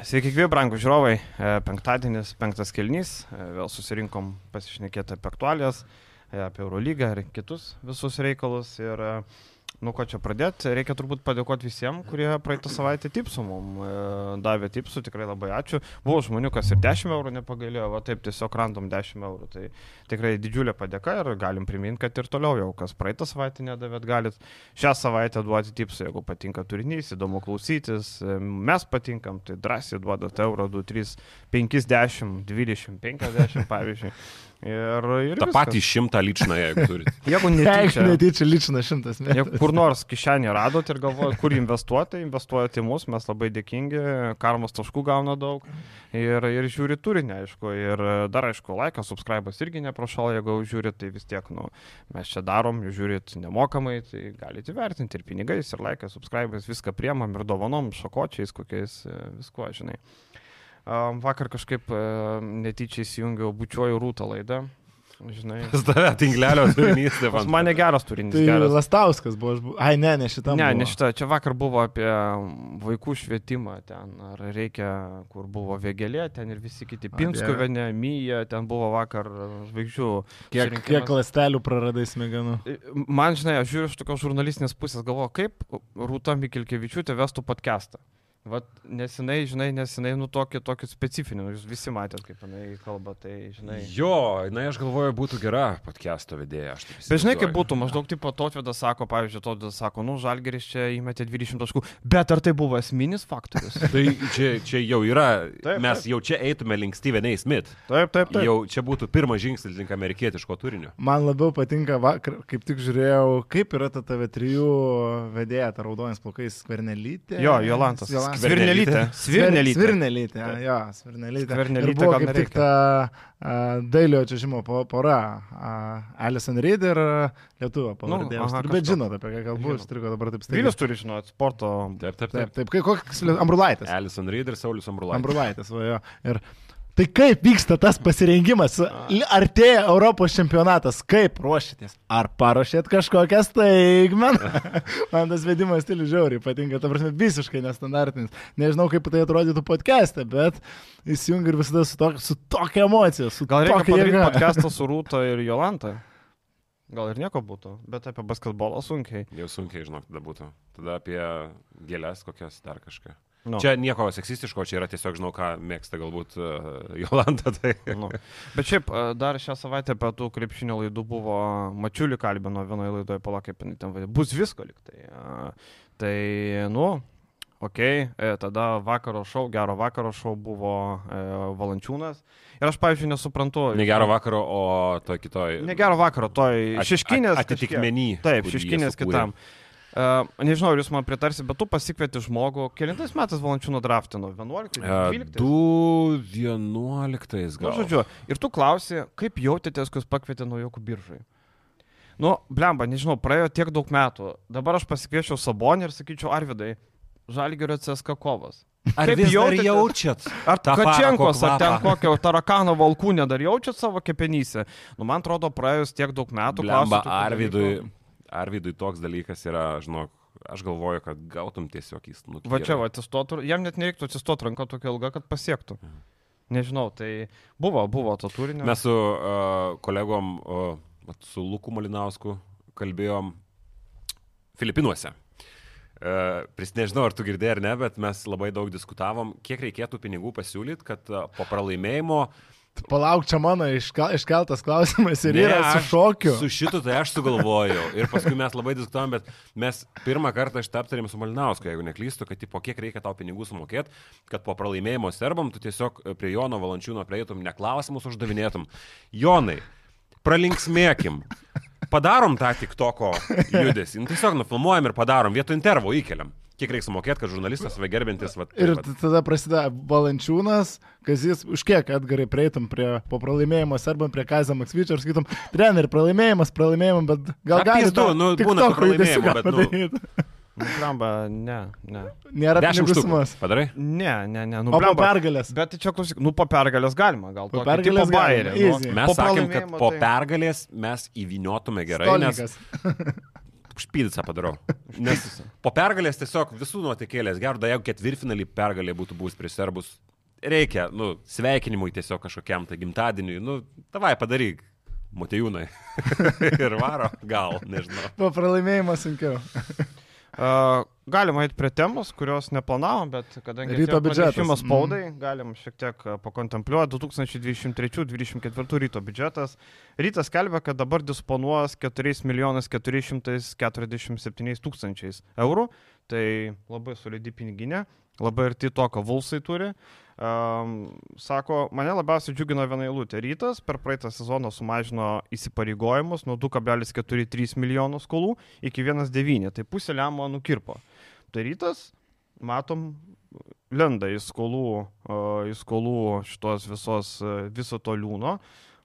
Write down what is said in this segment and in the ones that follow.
Sveiki, gyvi, brangų žiūrovai. E, Penktadienis, penktas kelnys. E, Vėl susirinkom pasišnekėti apie aktualijas, e, apie Eurolygą ir kitus visus reikalus. Ir nu ko čia pradėti, reikia turbūt padėkoti visiems, kurie praeitą savaitę tipsų mums e, davė tipsų, tikrai labai ačiū. Buvo žmonių, kas ir 10 eurų nepagailėjo, va taip tiesiog random 10 eurų. Tai tikrai didžiulė padėka ir galim priminti, kad ir toliau jau, kas praeitą savaitę nedavėt, galit šią savaitę duoti tipsų, jeigu patinka turinys, įdomu klausytis, e, mes patinkam, tai drąsiai duodat eurą, 2, 3, 50, 20, 50 pavyzdžiui. Ir, ir Ta viskas. patį šimtą lyčiną, jeigu turite. Jeigu netyčia, netyčia lyčina šimtas metų. jeigu kur nors kišenį radot ir galvojat, kur investuoti, investuojate į mus, mes labai dėkingi, karmos taškų gauna daug ir, ir žiūri turinį, aišku, ir dar, aišku, laikas, subscribas irgi neprašal, jeigu žiūrit, tai vis tiek, nu, mes čia darom, žiūrit nemokamai, tai galite įvertinti ir pinigais, ir laikas, subscribas, viską priemam ir dovanom, šakočiais, kokiais, e, viskuo, žinai. Vakar kažkaip e, netyčia įsijungiau bučiuoju rūtą laidą, žinai. Pas tave tinklelio turinys, tai Pas mane geras turinys. Tai geras. Lastauskas buvo, aš bu... ai ne, ne šitam. Ne, buvo. ne šitą. Čia vakar buvo apie vaikų švietimą ten, ar reikia, kur buvo vėgelė, ten ir visi kiti. Pinskuvenė, Myja, ten buvo vakar žvaigždžių. Kiek, kiek lastelių praradai smegenų? Man, žinai, aš žiūriu iš tokios žurnalistinės pusės, galvoju, kaip Rūta Mikilkevičiūtė vestų podcastą. Vat nesinai, žinai, nesinai, nu tokį, tokį specifinį, nu, jūs visi matėt, kaip jinai kalba, tai, žinai. Jo, na, aš galvoju, būtų gera podcast'o vedėja. aš taip Bet žinai, kaip būtų, maždaug taip pat Totvedas sako, pavyzdžiui, Totvedas sako, nu, Žalgeris čia įmetė 20 taškų, bet ar tai buvo esminis faktorius? Tai čia, čia jau yra, Taip, mes taip. jau čia eitume link Steven A. Smith. Taip, taip, Jau čia būtų pirmas žingsnis link amerikietiško turinio. Man labiau patinka, vakar, kaip tik žiūrėjau, kaip yra ta TV3 vedėja, ta raudonis plaukais skvernelytė. Jo, Jolantas. Jolantas. Svirnelytė. Svirnelytė. Svirnelytė, jo, Svirnelytė. Skvernelytė Ir buvo kaip tik ta dailio čiažimo po- pora, Alison Reid ir lietuvio pavardė. Nu, aha, bet žinot apie ką kalbu, aš turiu dabar taip staigiai. Vilius turi žinoti, sporto. Taip, taip, Taip, taip. taip, koks Ambrulaitis. Alison Reid ir Saulis Ambrulaitis. Ambrulaitis, va jo. Ir tai kaip vyksta tas pasirengimas? Artėja Europos čempionatas, kaip ruošitės? Ar paruošėt kažkokią staigmeną? Man tas vedimo stilius žiauriai patinka, ta prasme, visiškai nestandartinis. Nežinau, kaip tai atrodytų podcast'e, bet įsijungi ir visada su, to, su tokia emocija, su Gal reikia padaryti podcastą su Rūta ir Jolanta? Gal ir nieko būtų, bet apie basketbolą sunkiai. Jau sunkiai, žinok, tada būtų. Tada apie gėlės kokias dar kažką. Nu. Čia nieko seksistiško, čia yra tiesiog, žinau, ką mėgsta galbūt uh, Jolanta. Tai... Nu. Bet šiaip e, dar šią savaitę apie tų krepšinio laidų buvo Mačiulį kalbino vienoje laidoje, palauk, kaip jinai ten. Bus visko liktai. E, Tai, nu, ok, e, tada vakaro šau, gero vakaro šau buvo e, Valančiūnas. Ir aš, pavyzdžiui, nesuprantu. Ne gero vakaro, o to kitoj. Negero vakaro, toj At- šeškinės. at- atitikmeny, kažkiek. Taip, sukūrė. kitam. Uh, nežinau, ar jūs man pritarsi, bet tu pasikvieti žmogų. Kelintais metais valančiūno draftino? 11, E, 12? Du vienuoliktais Nu, gal. žodžiu, ir tu klausi, kaip jautėtės, kai jūs pakvietė naujokų biržai. Nu, blemba, nežinau, praėjo tiek daug metų. Dabar aš pasikviečiau Sabonį ir sakyčiau, Arvidai, Žalgerio CSK kovas. Ar Kaip vis dar jautėtės? jaučiat? Ar tą Kačenkos, ar ten kokio tarakano valkūnę dar jaučiat savo kepenyse? Nu, man atrodo, praėjus tiek daug metų. Blemba, klausiu Arvidui, dalykų. Arvidui toks dalykas yra, žinok, aš galvoju, kad gautum tiesiog įstumą. Va čia, va, atsistotų, jam net nereiktų atsistoti ranką tokia ilga, kad pasiektų. Nežinau, tai buvo, buvo to turinio. Mes su uh, kolegom, uh, su Luku Malinausku kalbėjom Filipinuose. Uh, pris nežinau, ar tu girdėjai ar ne, bet mes labai daug diskutavom, kiek reikėtų pinigų pasiūlyti, kad uh, po pralaimėjimo Palauk, čia mano iškeltas klausimas ir Ne, yra su šokiu. Su šitu tai aš sugalvojau. Ir paskui mes labai diskutavom, bet mes pirmą kartą šitą aptarėm su Malinausku, jeigu neklystu, kad po kiek reikia tau pinigų sumokėti, kad po pralaimėjimo serbam tu tiesiog prie Jono Valančiūno prieitum, neklausimus uždavinėtum. Jonai, pralinksmėkim. Padarom tą tik toko judesį. Nu, tiesiog nufilmuojam ir padarom, vietoj intervo įkeliam. Kiek reikia sumokėti, kad žurnalistas save gerbintis. Vat, Ir vat. tada prasideda Valančiūnas, kas jis, už kiek atgarai prieitum prie po pralaimėjimo serbam prie Kazio Maksvyčio ir sakytum, treneri, pralaimėjimas, pralaimėjimą, bet gal gali pizdu, nu, būna pralaimėjimų, bet, nu. nu. Nu, Blamba, ne, ne. Nėra Dešimt sumos. Padarai? Ne, ne, ne. Nu, O po pergalės. Bet tai čia klausyk, nu po pergalės galima, gal Po pergalės bairį, nu. Mes Po sakėm, kad po tai- pergalės mes įviniotume gerai, nes Špydicą padarau. Nes po pergalės tiesiog visų nuotekėlės, gerda, jeigu ketvirtfinalį pergalė būtų buvus prieš serbus, reikia, nu, sveikinimui tiesiog kažkokiam tai gimtadieniui, nu, tavai padaryk. Motejūnai. ir varo, gal, nežinau. Po pralaimėjimo sunkiau. Uh, galim eiti prie temos, kurios neplanavom, bet kadangi Ryto biudžetas. pranešimas spaudai, mm. galim šiek tiek a, pakontempliuoti 2023-2024 ryto biudžetas. Rytas skelbia, kad dabar disponuos 4 milijonais 447 tūkstančiais eurų, tai labai solidi piniginė, labai arti to, ką Vulsai turi. Um, sako, mane labiausiai džiugino viena eilutė. Rytas per praeitą sezoną sumažino įsipareigojimus nuo 2,43 milijonų skolų iki 1,9, tai pusė lemo nukirpo. Tai rytas, matom, lenda į skolų, uh, į skolų šitos visos, uh, viso to liūno.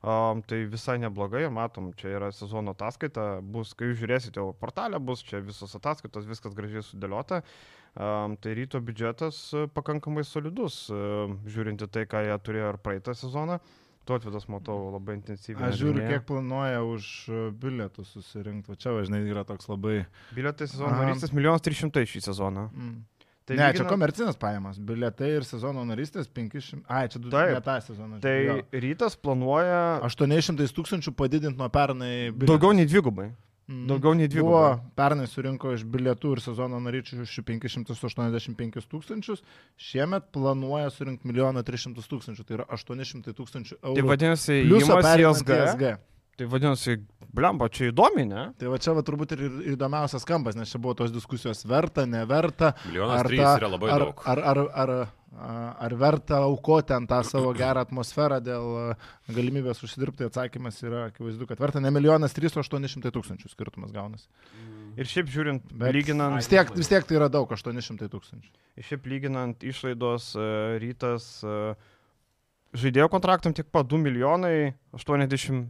Um, tai visai neblogai matom, čia yra sezono ataskaita, bus, kai žiūrėsite jau portalę, bus čia visos ataskaitos, viskas gražiai sudėliota. Um, tai ryto biudžetas uh, pakankamai solidus, uh, žiūrint į tai, ką jie turėjo ir praeitą sezoną. Tu atvedas, matau, labai intensyviai. Aš žiūriu, kiek planuoja už bilietų susirinkti. Va čia, važinai, yra toks labai... Bilietai sezono narystės 1 300 šį sezoną. Mm. Tai ne, čia lyginant- komercinės pajamos. Bilietai ir sezono narystės 500. Ai, čia du Taip. ne tą sezoną. Tai jo. rytas planuoja 800 tūkstančių padidinti nuo pernai. bilietus. daugiau nei dvigubai. Mhm. daugiau nei dvigubai. Buvo, pernai surinko iš bilietų ir sezono naryčių 585 tūkstančius, šiemet planuoja surinkti 1 300 tūkstančių, tai yra 800 tūkstančių eurų. Tai vadinasi, Pliusą įjimas į Tai vadinasi, blemba, čia įdomi, ne? Tai va čia va turbūt ir ir įdomiausias kampas, nes čia buvo tos diskusijos verta, neverta. Milijonas Ar trys ta- yra labai ar, daug. Ar, ar, ar, a- ar verta aukoti ant tą savo gerą atmosferą dėl a, galimybės užsidirbti? Atsakymas yra akivaizdu, kad verta ne milijonas 3, o 800 tūkstančių skirtumas gaunasi. Ir šiaip žiūrint, Bet lyginant, vis tiek, vis tiek tai yra daug, 800 tūkstančių. šiaip lyginant išlaidos e, rytas e, žaidėjo kontraktam tik pa 2 milijonai 80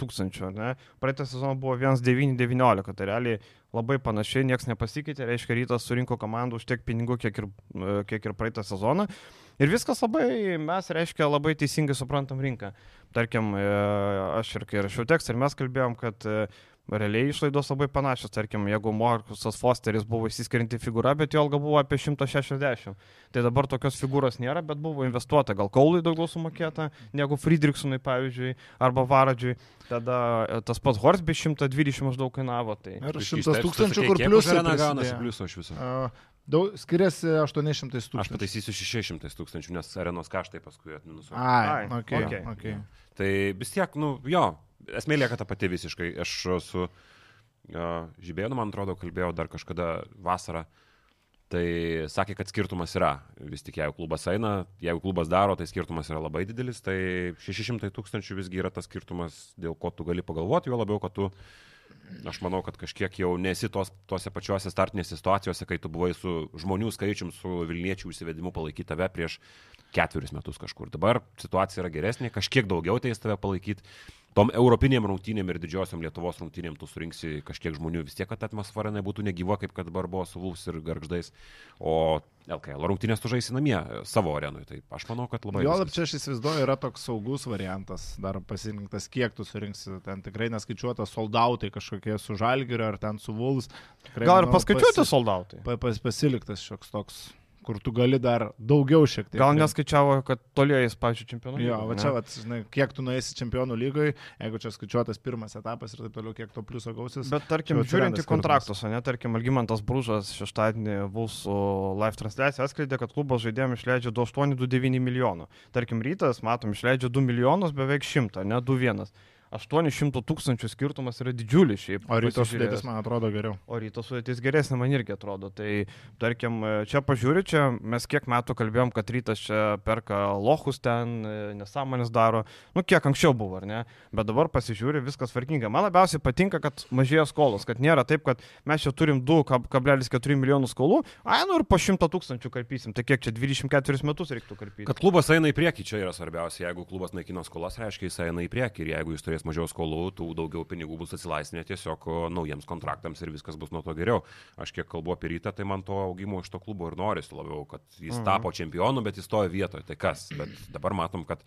tūkstančių, ne? Praeitą sezoną buvo 1,919, tai realiai labai panašiai, niekas nepasikeitė, reiškia, rytas surinko komandų už tiek pinigų, kiek ir, e, kiek ir praeitą sezoną. Ir viskas labai, mes, reiškia, labai teisingai suprantam rinką. Tarkim, e, aš ir kai rašiau tekstą, ir mes kalbėjom, kad e, realiai išlaidos labai panašios. Tarkim, jeigu Markusas Fosteris buvo įsiskrinti figūra, bet jo alga buvo apie 160. Tai dabar tokios figūros nėra, bet buvo investuota gal Kaului daugiau sumokėta negu Friedrichsonui, pavyzdžiui, arba Varadžiui. Tada e, tas pats Horsby 120 maždaug kainavo. Tai Ir Biškį 100 taip tūkstančių, kur pliusai gaunasi pliusų iš viso. A, Daug, skiriasi 800 Aš tūkstančių. pataisysiu 600 tūkstančių, nes arenos kaštai paskui atminusuoja. Ai, Ai, okay, okei. okay. Tai vis tiek, nu, jo, esmė lieka ta pati visiškai. Aš su Žibėnu, man atrodo, kalbėjau dar kažkada vasarą. Tai sakė, kad skirtumas yra. Vis tik jeigu klubas eina, jeigu klubas daro, tai skirtumas yra labai didelis. Tai 600 tūkstančių visgi yra tas skirtumas, dėl ko tu gali pagalvoti, jo labiau, kad tu, aš manau, kad kažkiek jau nesi tos, tose pačiose startinėse situacijose, kai tu buvai su žmonių skaičium, su Vilniečių įsivedimu palaikyti tave prieš ketverius metus kažkur. Dabar situacija yra geresnė, kažkiek daugiau teis tave palaikyti. Tom europinėm rungtynėm ir didžiosiom Lietuvos rungtynėm tu surinksi kažkiek žmonių vis tiek, kad atmosfera nebūtų negyva, kaip kad dabar buvo su Vulfs ir Garždais. O LKL rungtynės tu žaisi namie savo arenui. Tai aš manau, kad labai... Jo, lab viskas- čia aš įsivaizduoju, yra toks saugus variantas, dar pasirinktas, kiek tu surinksi, ten tikrai neskaičiuota soldautai kažkokie su žalgiriu ar ten su vulus. gal ir paskaičiuoti soldautai. Pa, pas, pasiliktas šioks toks, kur tu gali dar daugiau šiek tiek. Gal neskaičiavo, kad tolėjais, pavyzdžiui, čempionų. Jo, lygoje, va ne? čia, va, žinai, kiek tu nueisi čempionų lygoje, jeigu čia skaičiuotas pirmas etapas ir taip toliau, kiek to pliuso gausis. Bet tarkim, žiūrint į kontraktus, ne, tarkim, Algymantas Brūžas šeštadienį Vulsų live transliaciją atskleidė, kad klubas žaidėjams išleidžia 2,8-2,9 milijonų. Tarkim, rytas, matom, išleidžia 2 milijonus, beveik 100, ne 2,1. 800 tūkstančių skirtumas yra didžiulis šiaip. O ryto sudėtis man atrodo geriau. O ryto sudėtis geresnė man irgi atrodo. Tai, tarkim, čia pažiūri, čia mes kiek metų kalbėjom, kad rytas čia perka lohus ten, nesąmonės daro. Nu, kiek anksčiau buvo, ar ne? Bet dabar pasižiūri, viskas tvarkinga. Man labiausiai patinka, kad mažėja skolos, kad nėra taip, kad mes čia turim 2,4 milijonų skolų, ai, nu ir po 100 tūkstančių karpysim. Tai kiek čia 24 metus reiktų karpyti? Kad klubas eina į priekį, čia yra svarbiausia. Jeigu klubas naikina skolas, reiškia, jis eina į priekį. Ir jeigu jis turės mažiau skolų, tų daugiau pinigų bus atsilaisvinę tiesiog naujiems kontraktams ir viskas bus nuo to geriau. Aš kiek kalbu apie rytą, tai man to augimo iš to klubo ir norisi labiau, kad jis Mhm. tapo čempionu, bet jis stojo vietoje. Tai kas? Bet dabar matom, kad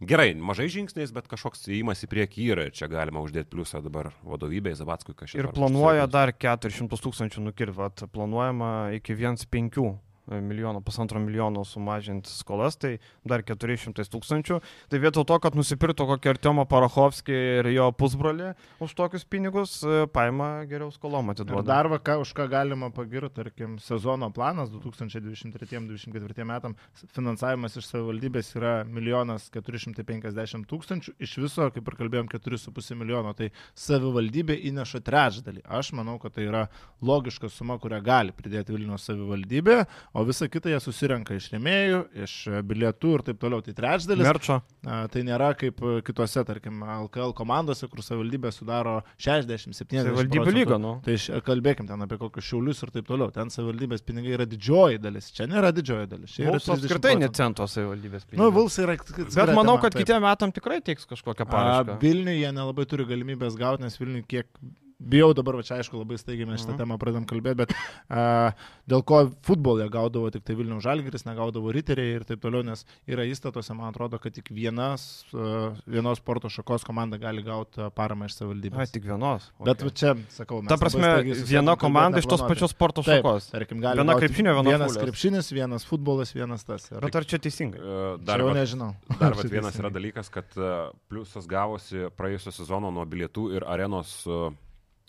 Gerai, mažai žingsniais, bet kažkoks įimas į priekį yra ir čia galima uždėti pliusą dabar vadovybei Zavatskui kažkaip. Ir planuoja dar 400 tūkstančių nukirvat. Planuojama iki 1,5 milijono, pusantro milijono sumažinti skolas, tai dar 400 tūkstančių. Tai vietoj to, kad nusipirktų kokį Artiomą Parachovskį ir jo pusbrolį už tokius pinigus, e, paima geriau skolom Ir atiduoda. dar ką, už ką galima pagirti, tarkim, sezono planas 2023-2024 metam finansavimas iš savivaldybės yra 1 450 tūkstančių, iš viso, kaip ir kalbėjom, 4,5 milijono, tai savivaldybė įneša trečdalį. Aš manau, kad tai yra logiška suma, kurią gali pridėti Vilnius savivaldybė, o visą kitą jie susirenka iš rėmėjų, iš bilietų ir taip toliau. Tai trečdalis. Merčio. Tai nėra kaip e, kitose, tarkim, LKL komandose, kur savivaldybė sudaro 60-70. Savivaldybių lyga, nu. Tai š- kalbėkim ten apie kokius šiaulius ir taip toliau. Ten savivaldybės pinigai yra didžioji dalis. Čia nėra didžioji dalis. Čia yra Mums apskritai 30 net cento savivaldybės Nu, pinigai. Vuls yra. Bet manau, kad kitiem metam tikrai teiks kažkokią parašką. Vilniuje nelabai turi galimybės gauti, nes Vilniuje kiek bijau dabar, va čia aišku, labai staigiai mes šitą Mhm. temą pradedam kalbėti, bet a, dėl ko futbolė gaudavo tik tai Vilnių žalgeris, negaudavo riteriai ir taip toliau, nes yra įstatuose, man atrodo, kad tik vienas, a, vienos sporto šakos komanda gali gauti paramą iš savivaldybės. tik vienos. Bet Okay. va čia, sakau, mes Ta prasme, viena komanda iš tos pačios sporto Taip, šakos. Tarkim, gali Viena krepšinio, viena Vienas fulės. krepšinis, vienas futbolas, vienas tas. Ir... Bet ar čia teisingai? E, Dar jau nežinau. dar Ar vienas yra teisingai. dalykas, kad e, pliusas gavosi praėjusio sezono nuo bilietų ir arenos, e,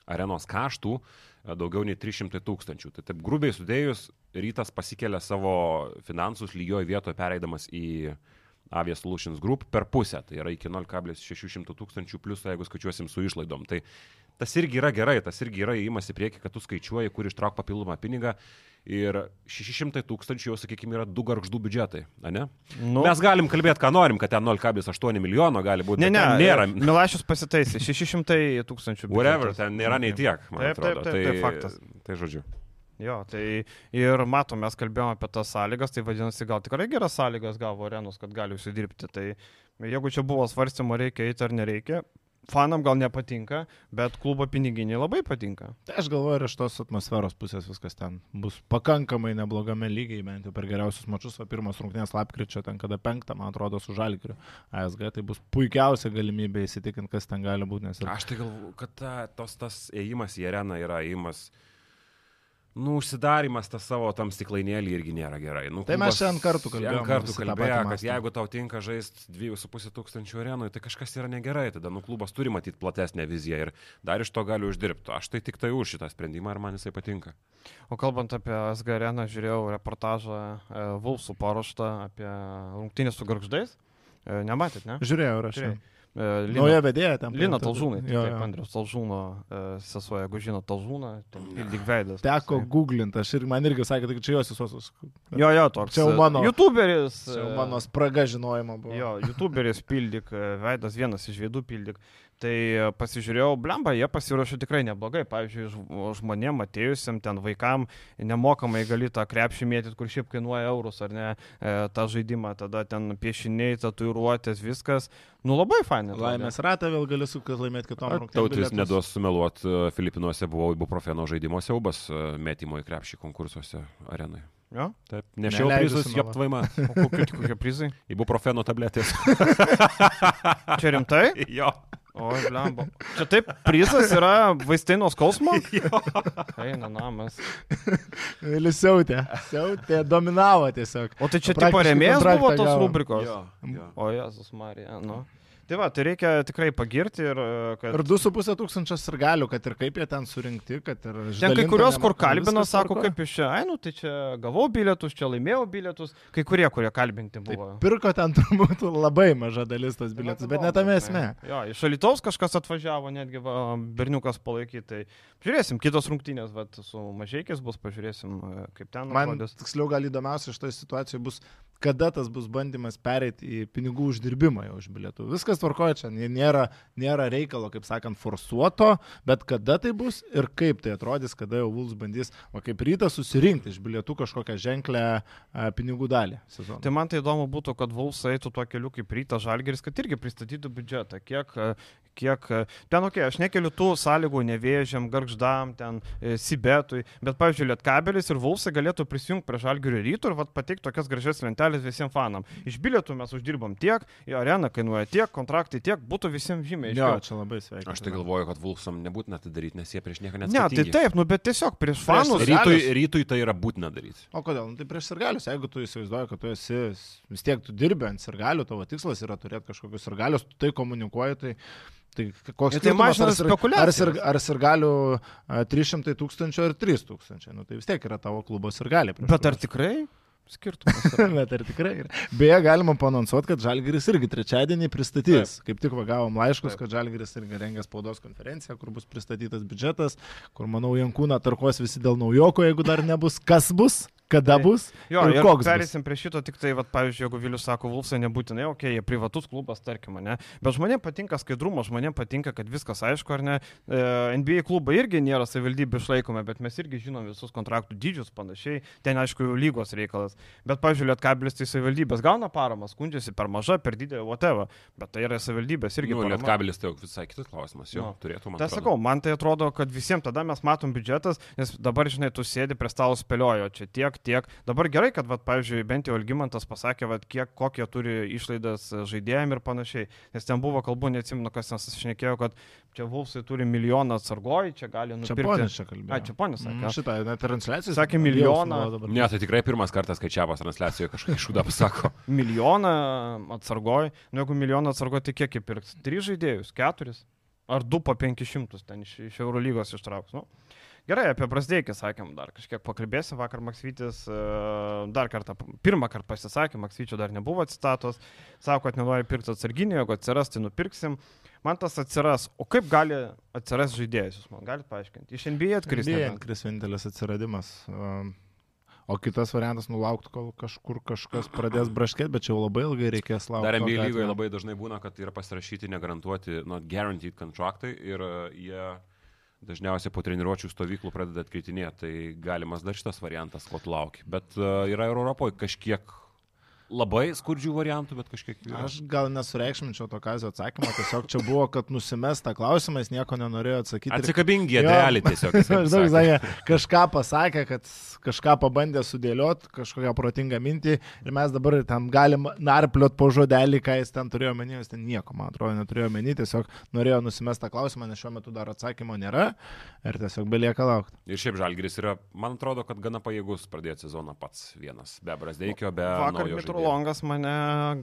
arenos kaštų e, daugiau nei 300 tūkstančių. Tai taip grubiai sudėjus, rytas pasikelia savo finansus lygioje vietoje pereidamas į Avia Solutions Group per pusę, tai yra iki 0,600 tūkstančių plius, jeigu skaičiuosim su išlaidom. Tai tas irgi yra gerai, tas irgi yra įimas į priekį, kad tu skaičiuoji, kur ištrauk papildomą pinigą. Ir 600 tūkstančių jau, sakykime, yra du garždų biudžetai, ne? Nu, Mes galim kalbėti, ką norim, kad ten 0,8 milijono gali būti. ne, ne, nėra. Milašius pasitaisė, 600 tūkstančių. Whatever, ten nėra nei tiek, man Taip, taip, atrodo. taip, tai faktas. Tai žodžiu. Jo, tai ir matom, mes kalbėjome apie tas sąlygas, tai vadinasi, gal tikrai geras sąlygas gavo arenos, kad gali užsidirbti. Tai jeigu čia buvo svarstymo, reikia eiti ar nereikia, fanam gal nepatinka, bet klubo piniginiai labai patinka. Tai aš galvoju, ir iš tos atmosferos pusės viskas ten bus pakankamai neblogame lygiai, bent jau per geriausius mačius, o pirmas rungtynės lapkričio, ten kada penktą, man atrodo, su Žalgiriu ASG, tai bus puikiausia galimybė įsitikinti, kas ten gali būti, nes ir Aš tai galvoju, kad ta, tos, tas ėjimas į areną yra ėjimas. Nu, užsidarimas tas savo tam stiklainėlį irgi nėra gerai. Nu, Tai mes šiandien kartu kalbėjom, šiandien kartu visi tą kalbėjo, patį kad jeigu tau tinka žaisti 2,5 tūkstančių arenui, tai kažkas yra negerai. Tada, nu, klubas turi matyti platesnę viziją ir dar iš to gali uždirbti. Aš tai tik tai už šitą sprendimą ir man jisai patinka. O kalbant apie SG areną, žiūrėjau reportažą e, Vulsų paruoštą apie rungtynės su garždais. E, nematėt, ne? žiūrėjau, ir aš. Lina- Nauja vedėja ten. Lina. Talžūnai, Jo, taip, jo. Andrius Talžūno sesuo, jeigu žino Talžūną, tai pildyk veidas. Teko toksai. googlinti, aš ir man irgi sakė, kad čia jos visos. Jo, jo, toks. Čia jau mano- YouTuberis. Čia jau mano spraga žinojimo buvo. Jo, YouTuberis pildyk, veidas vienas iš veidų pildyk. Tai e, pasižiūrėjau, blemba, jie pasiruošė tikrai neblogai. Pavyzdžiui, žmonėm atėjusiam ten vaikam nemokamai gali tą krepšį mėtyti, kur šiaip kainuoja eurus ar ne, e, tą žaidimą, tada ten piešiniai, tatuiruotės, viskas. Nu labai fainai. Laimės ratą vėl gali sukti laimėti kitom rungtynėm. Tautis neduos sumeluot, e, Filipinuose buvo ibuprofeno žaidimo siaubas e, metimo į krepšį konkursuose arenai. Jo? Taip, nešiau prizus, sumeluot. joptvaima. O kokie, kokie prizai? Ibuprofeno tabletės. Čia rimtai? jo. O, blemba. Čia taip, prizas yra vaistai nuo skausmo? Eina namas. Lisiautė. Siautė, dominavo tiesiog. O tai čia Praktiškai tipo remėjas kontraktą buvo tos gavo. rubrikos? Jo, jo. O Jėzus Marija, nu. Tai va, tai reikia tikrai pagirti ir e, kad... Ir 2,5 tūkstančios ir galių, kad ir kaip jie ten surinkti, kad ir... Ten kai kurios, kur kalbino, sako, tvarkoj. kaip iš čia, ai, nu tai čia gavau bilietus, čia laimėjau bilietus, kai kurie, kurie kalbinti Tai buvo. pirko ten turbūt labai maža dalis tos bilietus, bet ne tame esmė. Jo, iš Alitaus kažkas atvažiavo, netgi va, berniukas palaikyti. Tai žiūrėsim, kitos rungtynės, va, su mažiekiais bus, pažiūrėsim, e, kaip ten Man atrodys. tiksliau gal įdomiausia šitoje situacijoje bus, kada tas bus bandymas pereiti į pinigų uždirbimą jau iš bilietų. Viskas tvarkoja čia, nė- nėra, nėra reikalo, kaip sakant, forsuoto, bet kada tai bus ir kaip tai atrodys, kada jau Vuls bandys, o kaip ryta susirinkti iš bilietų kažkokią ženklę a, pinigų dalį sezoną. Tai man tai įdomu būtų, kad Vuls eitų tuo keliu kaip ryta Žalgeris, kad irgi pristatytų biudžetą. Kiek, kiek ten, okei, okay, aš nekeliu tų sąlygų nevėžiam, garždam, ten e, Sibetui, bet, pavyzdžiui, Lietkabelis ir Vulsai galėtų prisijungti prie Žalgerio ryto ir vat, pateikti tokias gražias lentelės sirgalius visiems fanam. Iš bilietų mes uždirbam tiek, į areną kainuoja tiek, kontraktai tiek, būtų visiems žymiai. Jo, čia labai sveika. Aš tai galvoju, kad Vulfsam nebūtina tai daryti, nes jie prieš nieką Ne, neatsakingi. tai taip, nu bet tiesiog prieš fanus. Rytui, rytui tai yra būtina daryti. O kodėl? Nu, tai prieš sirgalius, jeigu tu įsivaizduoji, kad tu esi, vis tiek tu dirbi ant sirgalių, tavo tikslas yra turėti kažkokius sirgalius, tu tai komunikuoji, tai, tai koks Ir tai skirtumas, mažina ar sir- Ar, spekuliacijas. sir, ar sirgalių a, 300 tūkstančių ar 3 tūkstančiai, nu, tai vis tiek yra tavo klubo sirgaliai. prieš Bet ar tikrai skirtumas? Bet ar tikrai yra? Beje, galima panonsuoti, kad Žalgiris irgi trečiadienį pristatys. Taip. Kaip tik gavom laiškus, Taip. kad Žalgiris irgi rengia spaudos konferenciją, kur bus pristatytas biudžetas, kur, manau, Jankūną tarkos visi dėl naujoko, jeigu dar nebus. Kas bus, kada Taip. bus Jo, ir ir koks perėsim prie šito, tik tai, vat, pavyzdžiui, jeigu Vilius sako, Vulfsai nebūtinai, okei, okay, jie privatus klubas, tarkim, ne. Bet žmonėms patinka skaidrumas, žmonėms patinka, kad viskas aišku, ar ne. E, NBA klubai irgi nėra savivaldybių išlaikomi, bet mes irgi žinom visus kontraktų dydžius panašiai. Ten, aišku, lygos reikalas. Bet, pavyzdžiui, Lietkabilis tai savivaldybės gauna paramą, skundžiasi per maža, per didelė, whatever. Bet tai yra savivaldybės irgi. Nu, parama. Lietkabelis tai jau visai kitas klausimas. Jo, Nu. turėtų man. Tai sakau, man tai atrodo, kad visiems tada mes matom biudžetas, nes dabar, žinai, tu sėdi prie stalo spėliojo, čia tiek, tiek. Dabar gerai, kad, vat, pavyzdžiui, bent jau Algymantas pasakė, vat, kiek, kokie turi išlaidas žaidėjim ir panašiai. Nes ten buvo kalbų, neatsimenu, kas ten susišnekėjo, kad čia Vulfsai turi milijoną atsargoj, čia gali Čia nupirkti. ponis čia kalbėjo. A, čia ponis sakė. Mm, Šitą, net transliacijos. Sakė milijoną. Ne, tai tikrai pirmas kartas skaičiavas transliacijoje kažką išūdą pasako. Milijoną atsargoj. Nu, jeigu milijoną atsargoj, tai kiek įpirks? Tris žaidėjus, keturis? Ar du po penkišimtus ten iš, iš Eurolygos ištrauks? Nu. Gerai, apie Brasdeikį sakėm dar kažkiek pakalbėsim. Vakar Maksvytis e, dar kartą, pirmą kartą pasisakė, Maksvyčio dar nebuvo citatos, sako, kad nenori pirkti atsarginį, jeigu atsiras, tai nupirksim. Man tas atsiras, o kaip gali atsiras žaidėjas, jūs man galite paaiškinti? Iš NBA atkris. Kristė. nebent. Kris vienintelis atsiradimas. Um, O kitas variantas nulaukti, kol kažkur kažkas pradės braškėti, bet čia jau labai ilgai reikės laukti. Dar NBA lygoje labai dažnai būna, kad yra pasirašyti negarantuoti, not guaranteed kontraktai ir e, jie dažniausiai po treniruočių stovyklų pradeda atkritinėti. Tai galimas dar šitas variantas, ko lauki. Bet uh, yra ir Europoje kažkiek labai skurdžių variantų, bet kažkiek jų yra. Aš gal nesureikšminčiau to kazio atsakymą, tiesiog čia buvo, kad nusimes tą klausimą, jis nieko nenorėjo atsakyti. Atsikabingi, idealiai tiesiog. Maždaug sakė. kažką pasakė, kad kažką pabandė sudėlioti, kažkokią protingą mintį ir mes dabar ten galim narpliot po žodelį, ką jis ten turėjo menį, jis ten nieko, man atrodo, neturėjo menį, tiesiog norėjo nusimesti tą klausimą, nes šiuo metu dar atsakymo nėra ir tiesiog belieka laukti. Ir šiaip Žalgris yra, man atrodo, kad gana pajėgus pradėti sezoną pats vienas. Be Brasdeikio, be... Vakar naujo. Longas mane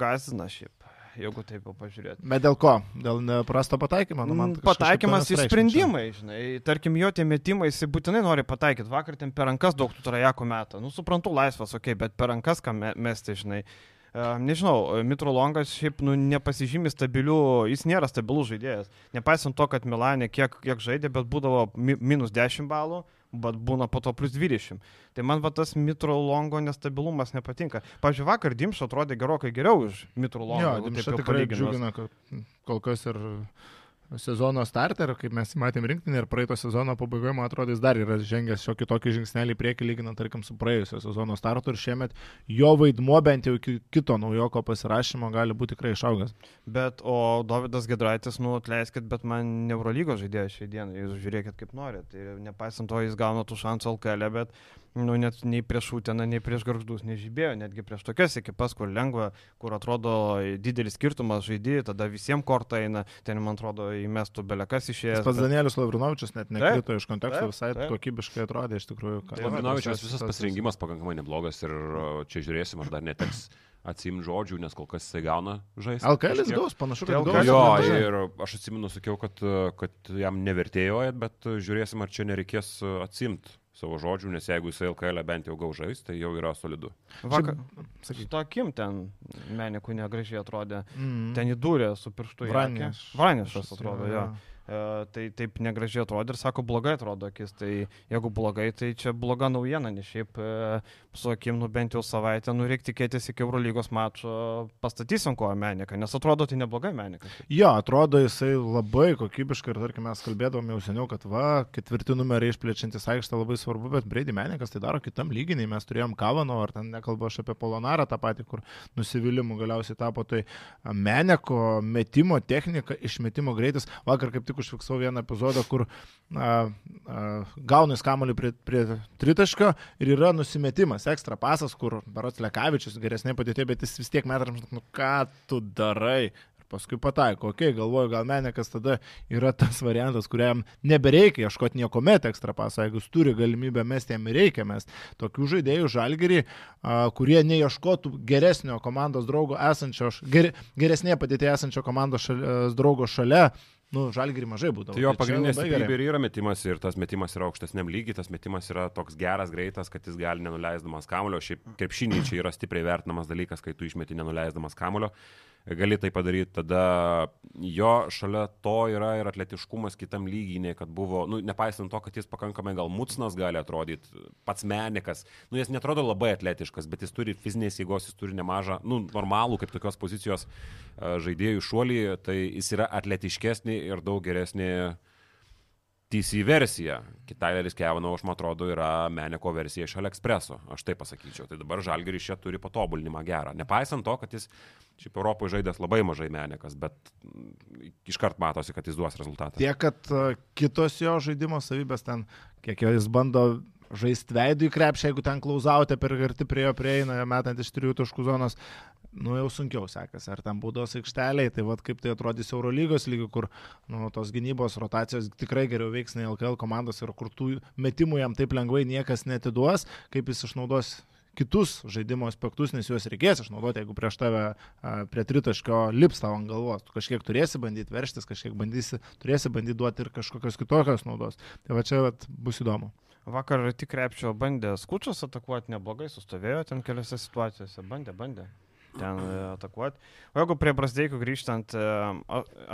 gazina šiaip, jeigu taip jau pažiūrėti. Bet dėl ko? Dėl prasto pataikymo? Nu, man Mm, Pataikymas į sprendimai, žinai. Tarkim, jo tie metimai, jis būtinai nori pataikyti. Vakar ten per rankas daug tų trajekų metą. Nu, suprantu, laisvas, okei, okay, bet per rankas ką me- mesti, žinai. Uh, nežinau, Mitro Longas šiaip nu, nepasižymi stabilių, jis nėra stabilus žaidėjas. Nepaisant to, kad Milanė kiek, kiek žaidė, bet būdavo mi minus 10 balų, bet būna po to plus 20. Tai man va tas Mitro Longo nestabilumas nepatinka. Pavyzdžiui, vakar Dimšo atrodė gerokai geriau už Mitro Longo. Jo, jau tikrai džiugina, kad kol kas ir sezono starter, kaip mes matėm rinktinį ir praeito sezono pabaigoje, man atrodo, jis dar yra žengęs šiokį tokį žingsnelį priekį, lyginant, tarkim, su praėjusio sezono startu ir šiemet jo vaidmuo bent jau iki kito naujoko pasirašymo gali būti tikrai išaugęs. Bet, o Davidas Gedraitis, nu, atleiskit, bet man Neurolygos žaidėjas šiai dienai, jūs žiūrėkit kaip norit. Tai nepaisant to, jis gauna tų šansų LKL, bet, nu, net nei prieš Uteną, nei prieš Garždus nežibėjo, netgi prieš tokias ekipas, kur lengva, kur atrodo didelis skirtumas žaidėjai, tada visiems kortą eina, ten, man atrodo, įmestų belekas išėjęs. Pats bet- Danielius Lavrinovičius net nekrito iš konteksto, taip, visai taip. kokybiškai atrodė iš tikrųjų. tas- visas pasirinkimas pakankamai neblogas ir čia žiūrėsim, ar dar neteks atsimti žodžių, nes kol kas jisai gauna žaisti. LKL kažkiek. gaus, panašu, kad gaus. Jo, ir aš atsimenu, sakiau, kad, kad jam nevertėjo, eit, bet žiūrėsim, ar čia nereikės atsimti savo žodžių, nes jeigu jisai LKL bent jau gau žais, tai jau yra solidu. Vakar, Sakyk. su tokim ten menikų negražiai atrodė. Mm. Ten įdūrė su pirštu į akį. Vraneš. Vranišas atrodo, jo. E, tai taip negražiai atrodo ir sako, blogai atrodo akis. Tai jeigu blogai, tai čia bloga naujiena, nes šiaip e, su akim, nu bent jau savaitę, nu reikia tikėtis iki Eurolygos mačo pastatysim koją meniką, nes atrodo tai neblogai menikas. Jo, atrodo jisai labai kokybiškai ir tarkim mes kalbėdavom jau seniau, kad va, ketvirti numeriai išplečiantis aikštę labai svarbu, bet Brady Menikas tai daro kitam lyginiai. Mes turėjom Kavano, ar ten nekalbu aš apie Polonarą tą patį, kur nusivylimų galiausiai tapo. Tai Meneko metimo technika, išmetimo greitis. Vakar kaip tik tik užfiksau vieną epizodą, kur a, a, gauna jis kamuolį prie, prie tritaškio ir yra nusimetimas, ekstra pasas, kur Barots Lekavičius geresnė padėtė, bet jis vis tiek metams, nu ką tu darai, paskui pataiko. Ok, galvoju, gal Menekas tada yra tas variantas, kuriam nebereikia ieškoti nieko met ekstra paso, jeigu jis turi galimybę mesti, jam reikia mesti. Tokių žaidėjų žalgerį, kurie neieškotų geresnio komandos draugo esančio, ger, geresnėje padėtėje esančio komandos šal, draugo šalia, nu, žalgirį mažai būdavo. Tai jo pagrindinė stiprybė ir yra metimas ir tas metimas yra aukštesniam lygiai, tas metimas yra toks geras, greitas, kad jis gali nenuleisdamas kamulio. Šiaip krepšiniai čia yra stipriai vertinamas dalykas, kai tu išmeti nenuleisdamas kamulio gali tai padaryti, tada jo šalia to yra ir atletiškumas kitam lygiai, nei kad buvo, nu, nepaisant to, kad jis pakankamai gal mutsnas gali atrodyti, pats menikas, nu, jis netrodo labai atletiškas, bet jis turi fizinės jėgos, jis turi nemažą, nu, normalų kaip tokios pozicijos žaidėjų šuolį, tai jis yra atletiškesnį ir daug geresnį TC versija. Kitaileris Kevano, aš man atrodo, yra Meneko versija iš AliExpreso. Aš taip pasakyčiau. Tai dabar Žalgeris čia turi patobulinimą gerą. Nepaisant to, kad jis šiaip Europoje žaidęs labai mažai Menekas, bet iškart matosi, kad jis duos rezultatą. Tiek, kad kitos jo žaidimo savybės ten, kiek jis bando žaisti veidų į krepšį, jeigu ten klausautė per arti prie jo prieina, metant iš trijų taškų zonos, nu jau sunkiau sekasi. Ar ten būdos aikšteliai, tai vad kaip tai atrodys Eurolygos lygių, kur nu, tos gynybos rotacijos tikrai geriau veiks nei LKL komandos ir kur tų metimų jam taip lengvai niekas netiduos, kaip jis išnaudos kitus žaidimo aspektus, nes juos reikės išnaudoti, jeigu prieš tave prie tritaškio lips tavo ant galvos. Tu kažkiek turėsi bandyti verštis, kažkiek bandysi, turėsi bandyti duoti ir kažkokios kitokios naudos. Tai va čia vat, bus įdomu. Vakar tik krepšio bandė skučius atakuoti neblogai, sustovėjo ten keliose situacijose, bandė, bandė ten e, atakuoti. O jeigu prie Brasdeikų grįžtant e,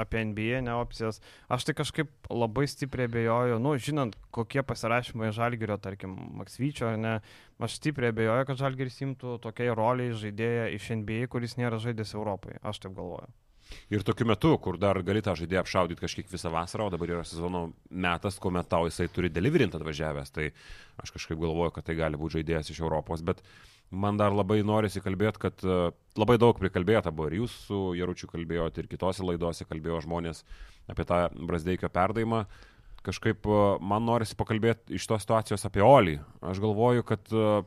apie NBA, ne opcijas, aš tai kažkaip labai stipriai abejoju, nu, žinant, kokie pasirašymai Žalgirio, tarkim, Maksvyčio, ne, aš stipriai abejoju, kad Žalgiris imtų tokiai roliai žaidėją iš NBA, kuris nėra žaidęs Europoje. Aš taip galvoju. Ir tokiu metu, kur dar gali tą žaidėją apšaudyti kažkiek visą vasarą, o dabar yra sezono metas, kuomet tau jisai turi deliverint atvažiavęs, tai aš kažkaip galvoju, kad tai gali būti žaidėjas iš Europos, bet man dar labai norisi kalbėti, kad uh, labai daug prikalbėta buvo ir jūs su Jaručiu kalbėjote, ir kitose laidose kalbėjo žmonės apie tą Brasdeikio perdavimą. Kažkaip uh, man norisi pakalbėti iš tos situacijos apie Olį. Aš galvoju, kad uh,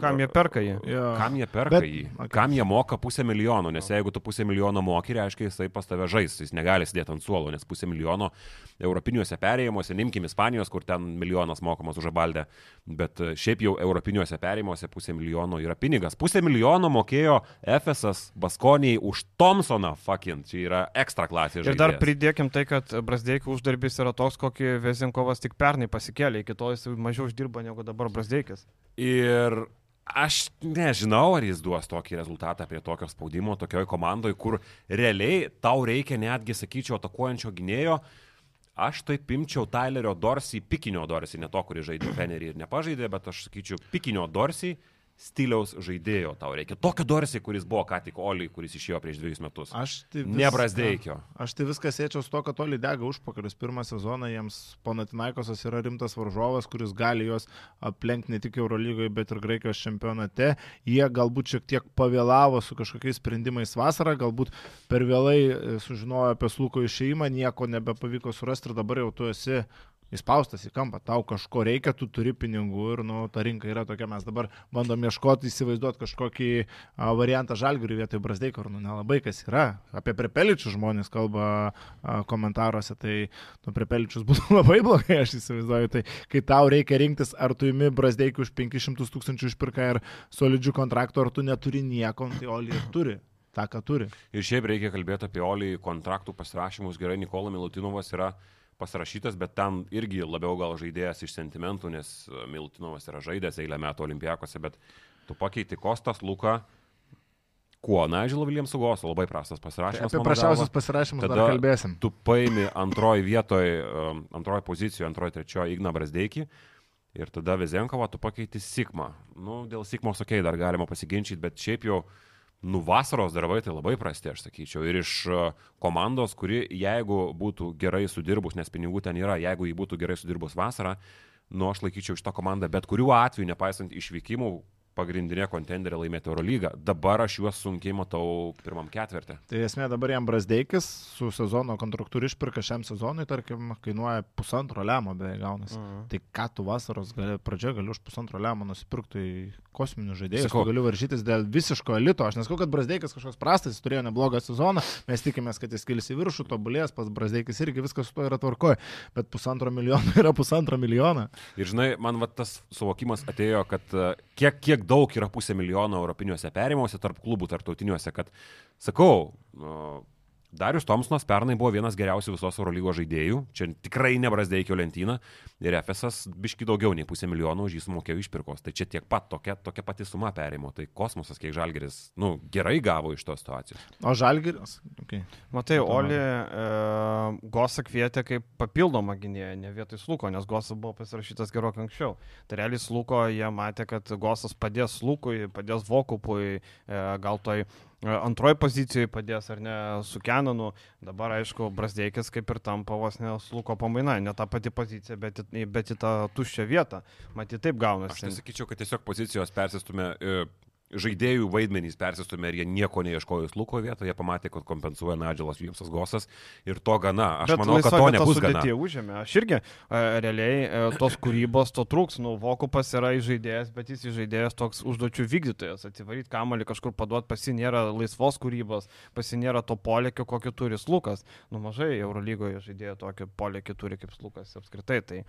Kam jie perka jį? Ja. Kam jie perka Bet, jį? Okay. Kam jie moka pusę milijono? Nes jeigu tu pusę milijono moki, reiškia, jisai pas tave žais, jis negali sėdėti ant suolo, nes pusę milijono europiniuose perėjimuose, nimkim Ispanijos, kur ten milijonas mokamas už abaldę, bet e, šiaip jau europiniuose perėjimuose pusę milijono yra pinigas. Pusę milijono mokėjo FSS Baskonijai už Thompsoną, fucking, čia yra ekstra klasė. Ir dar pridėkim tai, kad Brasdeikio uždarbis yra toks, kokį Vezinkovas tik pernai pasikėlė, iki to jis mažiau uždirba negu dabar Brasdeikis. Ir aš nežinau, ar jis duos tokį rezultatą prie tokio spaudimo, tokioje komandoje, kur realiai tau reikia netgi, sakyčiau, atakuojančio gynėjo. Aš taip imčiau Tylerio Dorsey, pikinio Dorsey, ne to, kuris žaidė Fenerį ir nepažaidė, bet aš sakyčiau, pikinio Dorsey stiliaus žaidėjo tau reikia. Tokio Dorsey, kuris buvo ką tik Oliai, kuris išėjo prieš dviejus metus. Aš tai vis... Nebrasdeikio. Aš tai viską sėčiau su to, kad Oliai dega užpakalis. Pirmą sezoną jiems Panatinaikosas yra rimtas varžovas, kuris gali juos aplenkti ne tik Eurolygoje, bet ir Graikijos čempionate. Jie galbūt šiek tiek pavėlavo su kažkokiais sprendimais vasarą, galbūt per vėlai e, sužinojo apie Sluko išeimą, nieko nebepavyko surasti ir dabar jau tu esi įspaustas į kampą, tau kažko reikia, tu turi pinigų ir, nu, ta rinka yra tokia, mes dabar bandom ieškoti, įsivaizduoti kažkokį a, variantą žalgirių vietoj Brasdeiko, nu, nelabai kas yra. Apie prepeličius žmonės kalba a, komentaruose, tai, nu, prepeličius būtų labai blogai, aš įsivaizduoju, tai kai tau reikia rinktis, ar tu imi Brasdeikį už 500 tūkstančių išpirką ir solidžių kontraktų, ar tu neturi nieko, tai Oli ir turi tą, ką turi. Ir šiaip reikia kalbėti apie Olį kontraktų pasirašymus. Gerai, Nikola Milutinovas yra uh, pasirašytas, bet ten irgi labiau gal žaidėjas iš sentimentų, nes e, Miltinovas yra žaidęs eilę metų olimpijakose, bet tu pakeiti Kostas Luką. Kuo, na, Žilo Viljamsų Goso, labai prastas pasirašymas. Apie prašiausius pasirašymus Tada dar kalbėsim. Tu paimi antroji vietoje, antroji pozicijoje, antroji, trečioji Igna Brasdeikį ir tada Vezenkovą tu pakeiti Sigma. Nu, dėl Sigmos, okei, okay, dar galima pasiginčyti, bet šiaip jau uh, nu vasaros darbai tai labai prasti, aš sakyčiau. Ir iš e, komandos, kuri jeigu būtų gerai sudirbus, nes pinigų ten yra, jeigu jį būtų gerai sudirbus vasarą, nu aš laikyčiau šitą komandą bet kuriuo atveju, nepaisant išvykimų, pagrindinė kontenderė laimėti Eurolygą. Dabar aš juos sunkiai matau pirmam ketvirtį. Tai esmė dabar jam Brasdeikis su sezono kontraktų išpirka šiam sezonui, tarkim, kainuoja pusantro lemo beveik gaunasi. Mhm. Tai ką tu vasaros gali, pradžioje gali už pusantro lemo nusipirkti į kosminius žaidėjus, Sakau. tu gali varžytis dėl visiško elito. Aš nesakau, kad Brasdeikas kažkoks prastas, jis turėjo neblogą sezoną, mes tikimės, kad jis kils į viršų, tobulės, pas Brasdeikis irgi viskas su to yra tvarkoje, bet pusantro milijono yra pusantro milijono. Ir žinai, man va, tas suvokimas atėjo, kad e, kiek, kiek daug yra pusė milijono europiniuose perimuose tarp klubų tarptautiniuose, kad, sakau, nu, Darius Tomsonas pernai buvo vienas geriausių visos Eurolygos žaidėjų, čia tikrai nebrasdeikio lentyną ir FSS biški daugiau nei pusę milijono už jį sumokėjo išpirkos, tai čia tiek pat tokia, tokia pati suma perimo, tai kosmosas, kiek žalgeris, nu, gerai gavo iš tos situacijos. O Žalgiris, okay. Matai, Oli e, Gosa kvietė kaip papildomą gynėją, ne vietoj Sluko, nes Gosas buvo pasirašytas gerokai anksčiau. Tai realiai Sluko jie matė, kad Gosas padės Slukui, padės Vokupui, e, gal toj antroji pozicijoje padės ar ne su Kenanu. Dabar, aišku, Brasdeikis kaip ir tampa vos ne Sluko pamaina, ne ta pati pozicija, bet, bet į tą tuščią vietą. Matyt, taip Aš tai gaunasi. sakyčiau, kad tiesiog pozicijos persistumė. Žaidėjų vaidmenys persistumė ir jie nieko neieškojo Luko vietoje, jie pamatė, kad kompensuoja Nadžialas Vilmsas Gosas ir to gana. Aš Bet manau, kad to nebus gana. Užėmė. Aš irgi realiai tos kūrybos to trūks. Nu, Vokupas yra žaidėjas, bet jis žaidėjas toks užduočių vykdytojas. Atsivaryti kamalį kažkur paduoti, pasi nėra laisvos kūrybos, pasi nėra to polėkio, kokį turi Lukas. Nu, mažai Eurolygoje žaidėjo tokį polėkį turi kaip Lukas apskritai. Tai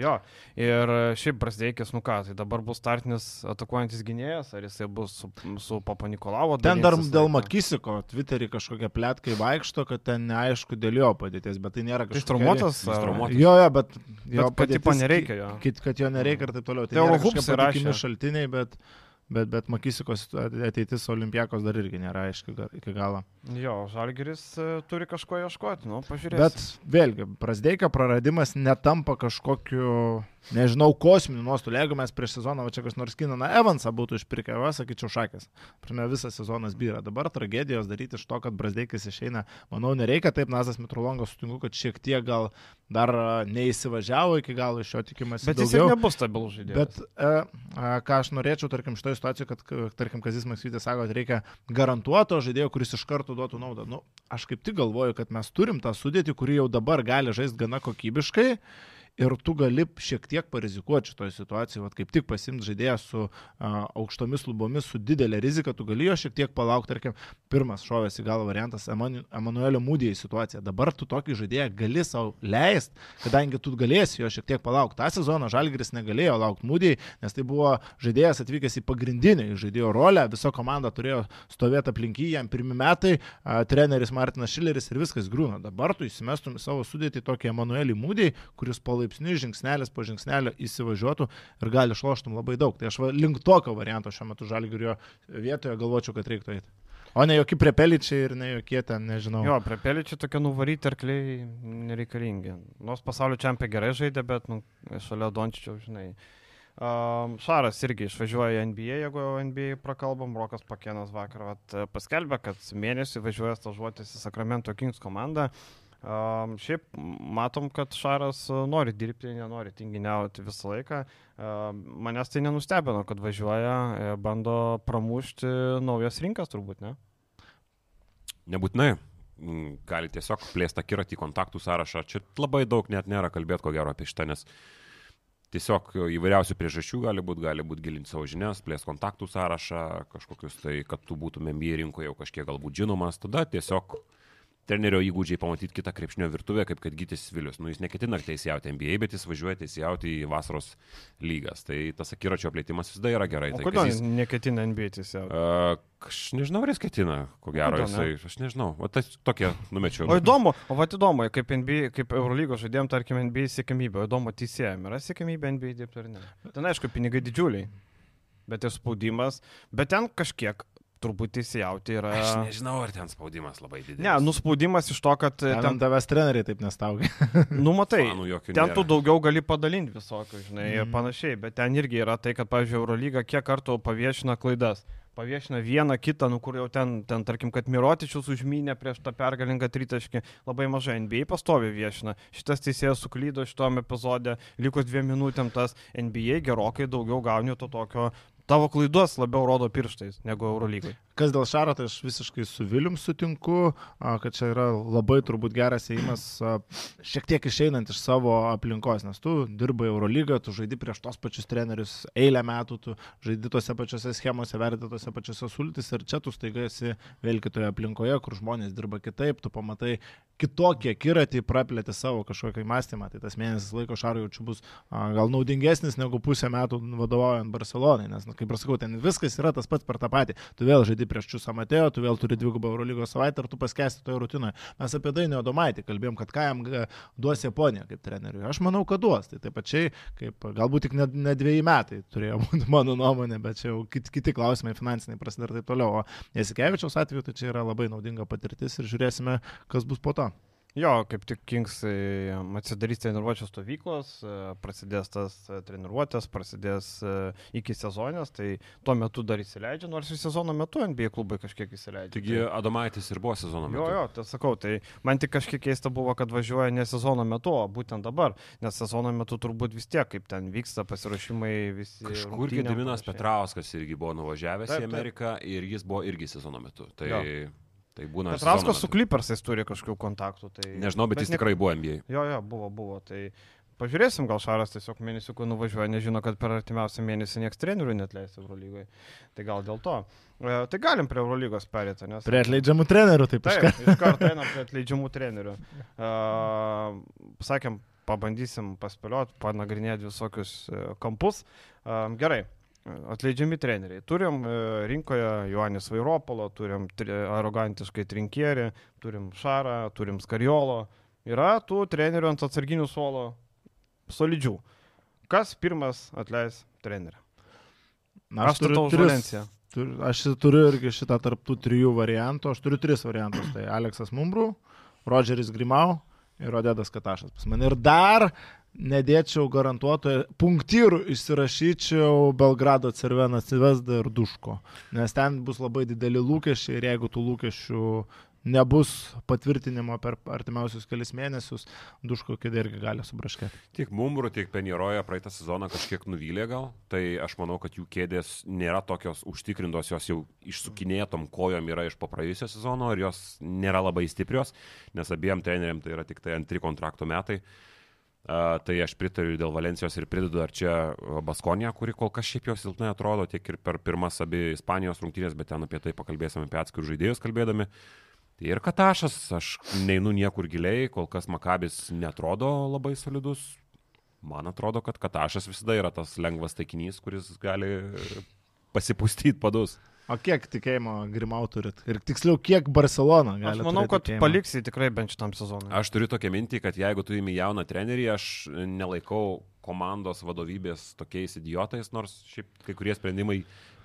Jo, ir šiaip Brasdeikis, nu ką, tai dabar bus startinis atakuojantis gynėjas, ar jisai bus su, su Papa Nikolavo. Ten dar dėl? Makisiko, Twitterį kažkokia plėtkai vaikšto, kad ten neaišku dėl jo padėties, bet tai nėra Tai. Ištraumuotas? Jis ar- traumuotas. Jo, jo, bet jo Bet kad tipo nereikia jo. Kad, kad jo nereikia ir taip toliau. Tai kažkokie patikimi įrašė. šaltiniai, bet, bet, bet Makisikos ateitis Olimpijakos dar irgi nėra aiški iki galo. Jo, Žalgeris e, turi kažko ieškoti, nu, pažiūrėsim. Bet vėlgi, Prasdeikio praradimas netampa kažkokiu, nežinau, kosminiu nuostoliu. Jeigu mes prieš sezoną, va čia kas nors Kinaną Evansą būtų išpirkę, va, sakyčiau, šakės. Pirmia, visas sezonas byra. Dabar tragedijos daryti iš to, kad Brasdeikis išeina, manau, nereikia. Taip, Nazas Mitrolongas sutinku, kad šiek tiek gal dar neįsivažiavo iki galo iš jo tikimasi. Bet jis ir daugiau. nebus stabilus žaidėjas. Bet e, e, ką aš norėčiau, tarkim, šitoje situacijoje, kad, tarkim, Kazis Maksytis sako, kad reikia garantuoto žaidėjo, kuris iš karto duotų naudą. Nu, aš kaip tik galvoju, kad mes turim tą sudėtį, kuri jau dabar gali žaisti gana kokybiškai. Ir tu gali šiek tiek parizikuoti šitoje situacijoje, vat kaip tik pasimti žaidėją su a, aukštomis lubomis, su didelė rizika, tu gali jo šiek tiek palaukti, tarkim, pirmas šovės į galvą variantas Emanu- Emanuelio Mūdijai situacija. Dabar tu tokį žaidėją gali savo leisti, kadangi tu galėsi jo šiek tiek palaukti. Ta sezoną Žalgiris negalėjo laukti Mūdijai, nes tai buvo žaidėjas atvykęs į pagrindinį žaidėjo rolę, visa komanda turėjo stovėti aplink jį, jam pirmie metai, a, treneris Martinas Šileris ir viskas grūna. Dabar tu įsimestum į savo sudėtį tokį Emanuelį Mūdijai, kuris palaipsniui žingsnelis po žingsnelio įsivažiuotų ir gali išloštum labai daug. Tai aš va, link tokio varianto šiuo metu Žalgirio vietoje galvočiau, kad reiktų eiti. O ne jokie prepeličiai ir ne jokie ten, nežinau. Jo, prie Peličių tokie nuvaryti arkliai nereikalingi. Nors pasaulio čempionai gerai žaidė, bet nu, šalia Dončičiau, žinai. Um, Šaras irgi išvažiuoja į NBA, jeigu NBA prakalbam, Rokas Pakenas vakar vat, paskelbė, kad mėnesį važiuoja stažuotis į Sacramento Kings komandą. Um, šiaip matom, kad Šaras uh, nori dirbti, nenori tinginiauti visą laiką. Um, manęs tai nenustebino, kad važiuoja, e, bando pramušti naujas rinkas turbūt, ne? Nebūtinai. Mm, Gali tiesiog plėsti akiratį kontaktų sąrašą. Čia labai daug net nėra kalbėti, ko gero, apie šitą, nes tiesiog įvairiausių priežasčių gali būti, gali būti gilinti savo žinias, plėsti kontaktų sąrašą, kažkokius tai, kad tu būtum MBA rinkoje jau kažkiek galbūt žinomas, tada tiesiog trenerio įgūdžiai pamatyti kitą krepšinio virtuvę, kaip kad Gytis Vilius. Nu, jis neketina teisėjauti NBA, bet jis važiuoja teisėjauti į vasaros lygas. Tai tas akiračio plėtimas visada yra gerai. O Tai, kodėl jis neketina NBA? A, Aš nežinau, ar jis ketina, ko gero Kodėl ne? jisai, aš nežinau, o tai tokie numečiau. O įdomu, o va įdomu, kaip, NBA, kaip Eurolygos žaidėjom, tarkim, NBA sėkmybė, o įdomu teisėjams, yra sėkmybė NBA dirbti ar ne. Ten aišku, pinigai didžiuliai, bet ir spaudimas, bet ten kažkiek turbūt teisėjauti yra... Aš nežinau, ar ten spaudimas labai didelis. Ne, nuspaudimas iš to, kad Ten ten, ant tavęs treneriai taip nestaugia. nu matai, ten nėra. tu daugiau gali padalinti visokių, žinai, ir Mhm. panašiai, bet ten irgi yra tai, kad, pavyzdžiui, Eurolyga kiek kartų paviešina klaidas. Paviešina vieną kitą, nu kur jau ten, ten tarkim, kad Mirotičius užmynė prieš tą pergalingą tritaškį, labai mažai NBA pastovi viešina. Šitas teisėjas suklydo šitom epizode, likus dviem minutėm tas NBA gerokai daugiau gauni to tokio tavo klaidos labiau rodo pirštais negu Eurolygai. Kas dėl Šaro, tai aš visiškai su Vilium sutinku, kad čia yra labai turbūt geras įimas, šiek tiek išeinant iš savo aplinkos, nes tu dirbai Eurolygą, tu žaidi prieš tos pačius trenerius eilę metų, tu žaidi tose pačiose schemose, verdi tose pačiose sultis ir čia tu staiga esi vėl kitoje aplinkoje, kur žmonės dirba kitaip, tu pamatai kitokį akiratį, praplėti savo kažkokį mąstymą, tai tas mėnesis laiko Šaro jaučiu bus gal naudingesnis negu pusę metų vadovaujant Barcelonai, nes, na, kaip ir sakau, ten viskas yra tas pats per tą patį, tu vėl žaidi prieš Čiusą Matėjo, tu vėl turi dvigubą Eurolygos savaitę ir tu paskesti toje rutinoje. Mes apie Dainio Domaitį kalbėjom, kad ką jam duos Japonija kaip treneriui. Aš manau, kad duos. Tai taip pačiai, kaip galbūt tik ne, ne dviejai metai turėjo būti mano nuomonė, bet čia jau kiti, kiti klausimai finansiniai prasideda ir taip toliau. O Jasikevičiaus atveju tai čia yra labai naudinga patirtis ir žiūrėsime, kas bus po to. Jo, kaip tik Kingsai atsidarys treniruočio stovyklos, e, prasidės tas e, treniruotės, prasidės e, iki sezonės, tai tuo metu dar įsileidžia, nors ir sezono metu NBA klubai kažkiek įsileidžia. Taigi tai... Adomaitis ir buvo sezono metu. Jo, jo, tai sakau, tai man tik kažkiek keista buvo, kad važiuoja ne sezono metu, o būtent dabar, nes sezono metu turbūt vis tiek, kaip ten vyksta pasirašymai visi. Kažkur Gediminas Petrauskas irgi buvo nuvažiavęs taip, į Ameriką taip. ir jis buvo irgi sezono metu. Tai... Jo. Tai būna. Petrauskas su Clippersais turi kažkokių kontaktų. Tai... Nežinau, bet, bet jis ne... tikrai buvo NBA. Jo, jo, buvo, buvo. Tai pažiūrėsim, gal Šaras tiesiog mėnesių, kai nuvažiuoja, nežino, kad per artimiausią mėnesį niekas trenerių net leis Eurolygoje. Tai gal dėl to. E, tai galim prie Eurolygos perėti, nes... Prie atleidžiamų trenerių, taip pat. Taip, iš karto einam prie atleidžiamų trenerių. Uh, sakėm, pabandysim paspėlioti, panagrinėti visokius e, kampus. Uh, gerai, Atleidžiami treneriai. Turim e, rinkoje Joanis Vairopolo, turim arogantiškai Trinkierį, turim Šarą, turim Skariolo. Yra tų trenerių ant atsarginių suolo solidžių. Kas pirmas atleis trenerį? Na, aš turiu tris, tur, aš turiu irgi šitą tarptų trijų variantų. Aš turiu tris variantus. Tai Aleksas Mumbrų, Rodžeris Grimau ir Odedas Katašas pas mane. Ir dar nedėčiau garantuotoje punktyrų, išsirašyčiau Belgrado Cerveną Civesdą ir Duško, nes ten bus labai dideli lūkesčiai ir jeigu tų lūkesčių nebus patvirtinimo per artimiausius kelias mėnesius, Duško kėdė irgi gali subraškėti. Tiek Mumbrų, tiek Penjeroje praeitą sezoną kažkiek nuvylė gal, tai aš manau, kad jų kėdės nėra tokios užtikrintos, jos jau išsukinėtom kojom yra iš papraėjusio sezono ir jos nėra labai stiprios, nes abiem treneriam tai yra tik tai antri kontrakto metai. Tai aš pritariu dėl Valencijos ir pridedu dar čia Baskonė, kuri kol kas šiaip jau silpnai atrodo, tiek ir per pirmas abi Ispanijos rungtynės, bet ten apie tai pakalbėsime apie atskirus žaidėjus kalbėdami. Tai ir Katašas, aš neinu niekur giliai, kol kas Makabis netrodo labai solidus. Man atrodo, kad Katašas visada yra tas lengvas taikinys, kuris gali pasipustyti padus. O kiek tikėjimo Grimau turit? Ir tiksliau, kiek Barcelona gali? Aš manau, kad tikėjimo? paliksi tikrai bent šitam sezonui. Aš turiu tokią mintį, kad jeigu tu įimi jauną trenerį, aš nelaikau komandos vadovybės tokiais idiotais, nors šiaip kai kurie sprendimai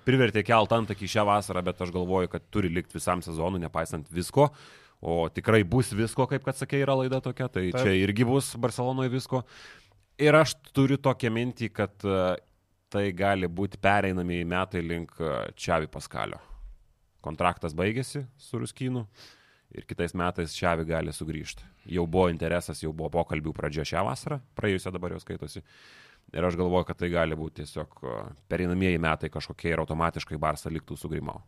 privertė kelt antakį šią vasarą, bet aš galvoju, kad turi likti visam sezonui, nepaisant visko. O tikrai bus visko, kaip kad sakė, yra laida tokia, tai Taip. čia irgi bus Barcelonoje visko. Ir aš turiu tokią mintį, kad tai gali būti pereinami metai link e, Čiavi Paskalio. Kontraktas baigėsi su Ruskynu ir kitais metais Čiavi gali sugrįžti. Jau buvo interesas, jau buvo pokalbių pradžia šią vasarą, praėjusią dabar jau skaitosi. Ir aš galvoju, kad tai gali būti tiesiog e, pereinamieji metai kažkokie ir automatiškai Barsa liktų su Grimau.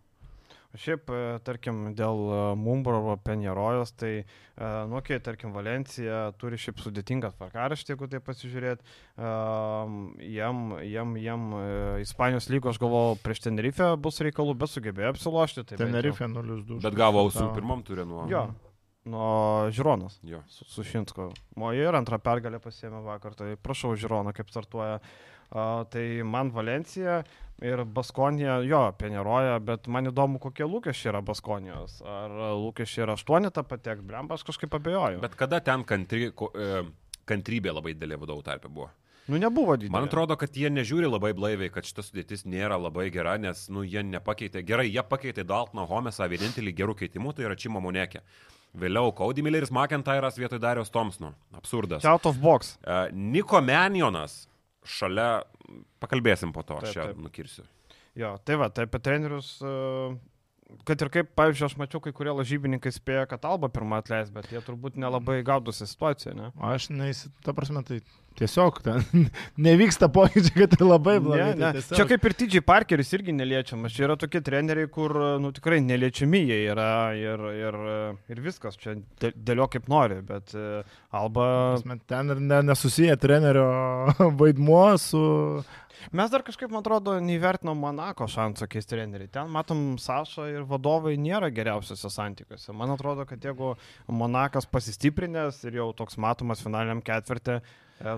Šiaip, e, tarkim, dėl e, Mumbrovo Penjerojos, tai, e, nu, kai, tarkim, Valencija turi šiaip sudėtingą tvarkaraštį, jeigu tai pasižiūrėt, jam, jam, jam Ispanijos lygos, aš galvoju, prieš Tenerife bus reikalų, bet sugebėjo apsilošti. Tai Tenerife 0-2. Bet gavo ausų pirmam turė nuo... Jo. Nuo Žironos. Jo. Su, su Šinsko. O ir antrą pergalę pasėmė vakar. Tai prašau Žironą, kaip startuoja. Tai man Valencija ir Baskonija, jo, peneroja, bet man įdomu, kokie lūkesčiai yra Baskonijos. Ar lūkesčiai yra aštuonetą patek, Brembas kažkaip abejoju. Bet kada ten kantry, e, kantrybė labai didelė vadovų tarpe buvo? Nu, nebuvo didelė. Man atrodo, kad jie nežiūri labai blaiviai, kad šita sudėtis nėra labai gera, nes, nu, jie nepakeitė. Gerai, jie pakeitė Daltoną Homesą, vienintelį gerų keitimų, tai yra Čimo Monekė. Vėliau Cody Milleris McIntyras vietoj Darius Thompsono. Absurdas. Out of box. Uh, Niko Menjonas šalia, pakalbėsim po to, aš čia nukirsiu. Jo, tai va, tai apie trenerius uh, kad ir kaip, pavyzdžiui, aš mačiau, kai kurie lažybininkai spėjo, kad Alba pirmą atleis, bet jie turbūt nelabai gaudosi situaciją, ne? Aš neįsi, ta prasme, tai tiesiog ten nevyksta pokyčiai, kad tai labai blogai. Ne, tai ne. tiesiog- Čia kaip ir TJ Parkeris irgi neliečiamas. Čia yra tokie treneriai, kur, nu, tikrai neliečiami jie yra ir, ir, ir viskas. Čia dė- dėlio kaip nori, bet e, Alba... prasme, Ten ir ne, nesusiję trenerio vaidmuo su... Mes dar kažkaip, man atrodo, neįvertinom Monako šansą keisti treneriai. Ten matom, Saša ir vadovai nėra geriausiuose santykiuose. Man atrodo, kad jeigu Monakas pasistiprinęs ir jau toks matomas finaliniam ketvirtį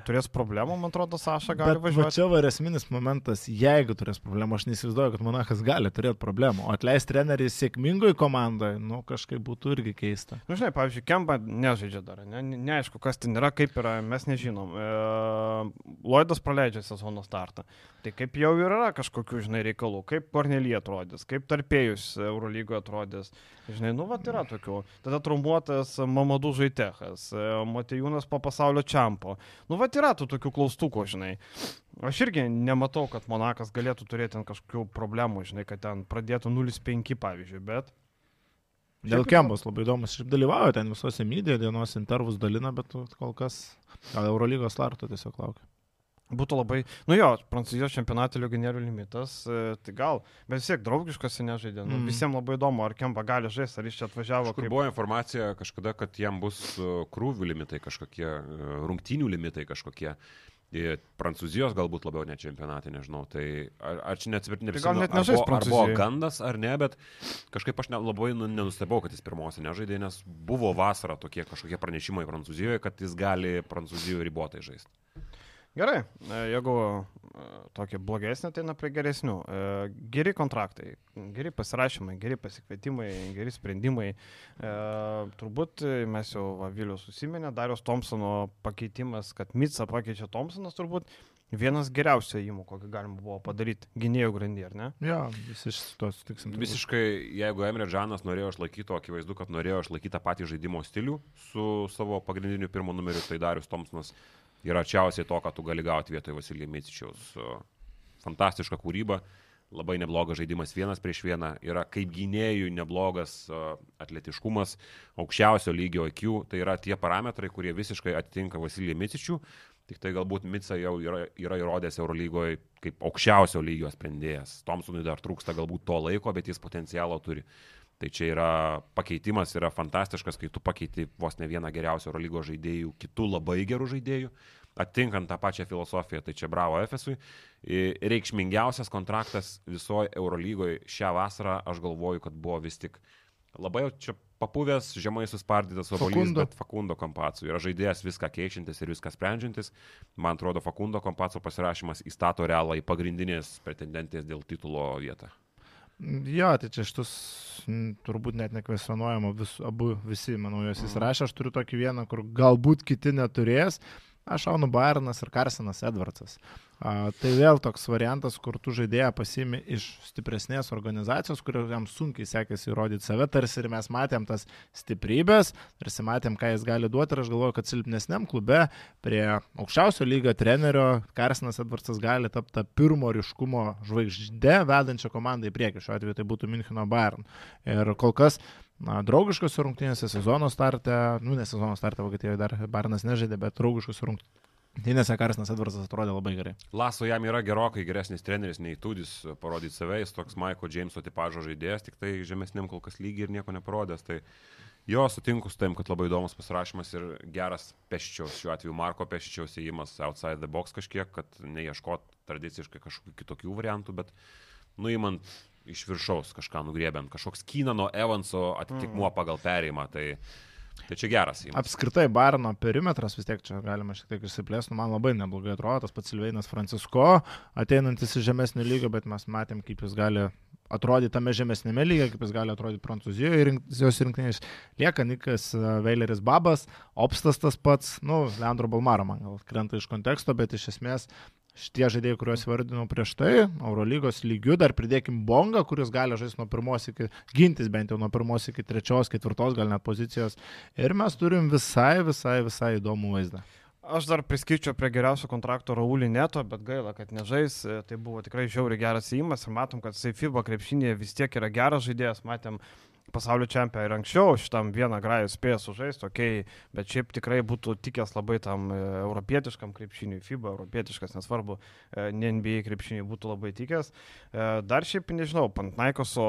turės problemų, man atrodo, Saša gali Bet va važiuoti. čia var esminis momentas, jeigu turės problemų, aš neįsivaizduoju, kad Monakas gali turėti problemų. O atleisti trenerį sėkmingoje komandoje, nu kažkaip būtų irgi keista. Na, žinai, pavyzdžiui, Kemba nežaidžia dar, ne, ne, neaišku, kas ten yra, kaip yra, mes nežinom. E, Lloydas praleidžia sezono startą. Tai kaip jau yra kažkokių, žinai, reikalų, kaip Kornelija atrodys, kaip tarpėjus Eurolygoje atrodys. Žinai, nu, va, yra tokių. Tada trumbuotas Mamadų Žaitechas, e, Matejūnas po pasaulio čempo. Nu, va, yra tų tokių klaustukų, žinai. Aš irgi nematau, kad Monakas galėtų turėti ten kažkokių problemų, žinai, kad ten pradėtų 0-5, pavyzdžiui, bet... Dėl Kembos labai įdomus, šiaip dalyvauja ten visose mydė, dienos intervus dalina, bet kol kas gal Eurolygos starto tiesiog laukia. Būtų labai, nu jo, Prancūzijos čempionato legionierių limitas, e, tai gal, bet vis tiek draugiškose nežaidė. Nu, Mm. Visiems labai įdomu, ar Kemba gali žaisti, ar jis čia atvažiavo. Kur buvo informacija kažkada, kad jam bus uh, krūvių limitai kažkokie, uh, rungtynių limitai kažkokie. Prancūzijos galbūt labiau ne čempionatė, nežinau. Tai ar, ar čia neatsiprašau, gal net ar, nežais buvo- ar buvo gandas ar ne, bet kažkaip aš ne, labai nu, nenustebau, kad jis pirmose nežaidė, nes buvo vasara tokie kažkokie pranešimai Prancūzijoje, kad jis gali Prancūzijoje ribotai žaisti. Gerai, e, jeigu e, tokie blogesni, tai na prie geresnių. E, Geri kontraktai, geri pasirašymai, geri pasikvietimai, geri sprendimai. E, Turbūt mes jau Vilius susiminė, Darius Thompsono pakeitimas, kad Mitsa pakeičia Thompsonas, turbūt vienas geriausių įimų, kokį galima buvo padaryti gynėjų grandį, ar ne? Jo, visi iš to sutiksim. turbūt. Visiškai, jeigu Emre Džanas norėjo išlaikyti, o akivaizdu, kad norėjo išlaikyti tą patį žaidimo stilių su savo pagrindiniu pirmo numeriu, tai Darius Thompsonas yra arčiausiai to, ką tu gali gauti vietoje Vasilijai Micičiaus. Fantastiška kūryba, labai neblogas žaidimas vienas prieš vieną, yra kaip gynėjų neblogas a, atletiškumas, aukščiausio lygio IQ, tai yra tie parametrai, kurie visiškai atitinka Vasilijai Micičių. Tik tai galbūt Mica jau yra, yra įrodęs Eurolygoje kaip aukščiausio lygio sprendėjas. Thompsonui dar trūksta galbūt to laiko, bet jis potencialo turi. Tai čia yra pakeitimas, yra fantastiškas, kai tu pakeiti vos ne vieną geriausią Eurolygos žaidėjų, kitų labai gerų žaidėjų, atinkant tą pačią filosofiją, tai čia bravo Efesui. Reikšmingiausias kontraktas visoje Eurolygoje šią vasarą, aš galvoju, kad buvo vis tik labai jau čia papuvęs, žemai suspardytas obolys, bet Fakundo Kampacu yra žaidėjas viską keičiantis ir viską sprendžiantis. Man atrodo, Fakundo Kampaco pasirašymas įstato realą į pagrindinės pretendentės dėl titulo vietą. Jo, tai čia šitus turbūt net nekvesionuojama, vis, abu visi, manau, jos įsirašė, aš turiu tokį vieną, kur galbūt kiti neturės. Aš šaunu Bairnas ir Karsenas Edvardsas. Tai vėl toks variantas, kur tu žaidėją pasimi iš stipresnės organizacijos, kur jam sunkiai sekėsi įrodyti save, tarsi ir mes matėm tas stiprybės, tarsi matėm, ką jis gali duoti ir aš galvoju, kad silpnesniam klube prie aukščiausio lygio trenerio Karsenas Edvardsas gali tapti tą pirmo ryškumo žvaigždė vedančią komandą į priekį. Šiuo atveju tai būtų Müncheno Bayern. Ir kol kas na, draugiškose rungtynėse sezono starte, nu ne sezono starte, Vokietijoje dar Bayernas nežaidė, bet draugiškose rungtynėse Karsenas Edvardsas atrodė labai gerai. Laso jam yra gerokai geresnis treneris nei Tudis parodyti save, jis toks Maiko Jameso tipažo žaidėjas, tik tai žemesniam kol kas lygiai ir nieko neparodęs. Tai jo sutinku su tam, kad labai įdomus pasirašymas ir geras pešičiaus, šiuo atveju Marko pešičiaus įėjimas outside the box kažkiek, kad neieškot tradiciškai kažkokių kitokių variantų, bet nuimant iš viršaus kažką nugrėbiant, kažkoks Kynano Evanso atitikmuo pagal perėjimą. Tai, tai čia geras įėjimas. Apskritai, Barno perimetras vis tiek čia galima šiek tiek išsiplėsti, nu, man labai neblogai atrodo, tas pats Silveinas Francisko, ateinantis iš žemesnio lygio, bet mes matėm, kaip jis gali atrodyti tame žemesnėme lygyje, kaip jis gali atrodyti Prancūzijoje rink, jos rinktinės. Lieka Nikas e, Veileris Babas, Opstas tas pats, nu, Leandro Balmaro man gal krenta iš konteksto, bet iš esmės šitie žaidėjai, kuriuos vardinau prieš tai, Eurolygos lygių, dar pridėkim Bongą, kuris gali žaisti nuo pirmos iki, gintis bent jau nuo pirmos iki trečios, ketvirtos gal net pozicijos. Ir mes turim visai, visai, visai įdomų vaizdą. Aš dar priskirčiau prie geriausio kontrakto Raulį Neto, bet gaila, kad nežais. Tai buvo tikrai žiauriai geras įimas ir matom, kad jisai FIBA krepšinėje vis tiek yra geras žaidėjas. Matėm pasaulio čempioną ir anksčiau šitam vieną grajų spėjo sužaisti, okei, okay, bet šiaip tikrai būtų tikęs labai tam e, europietiškam krepšiniui, FIBA europietiškas, nesvarbu, e, ne NBA krepšiniui būtų labai tikęs. E, dar šiaip nežinau, Pantnaikoso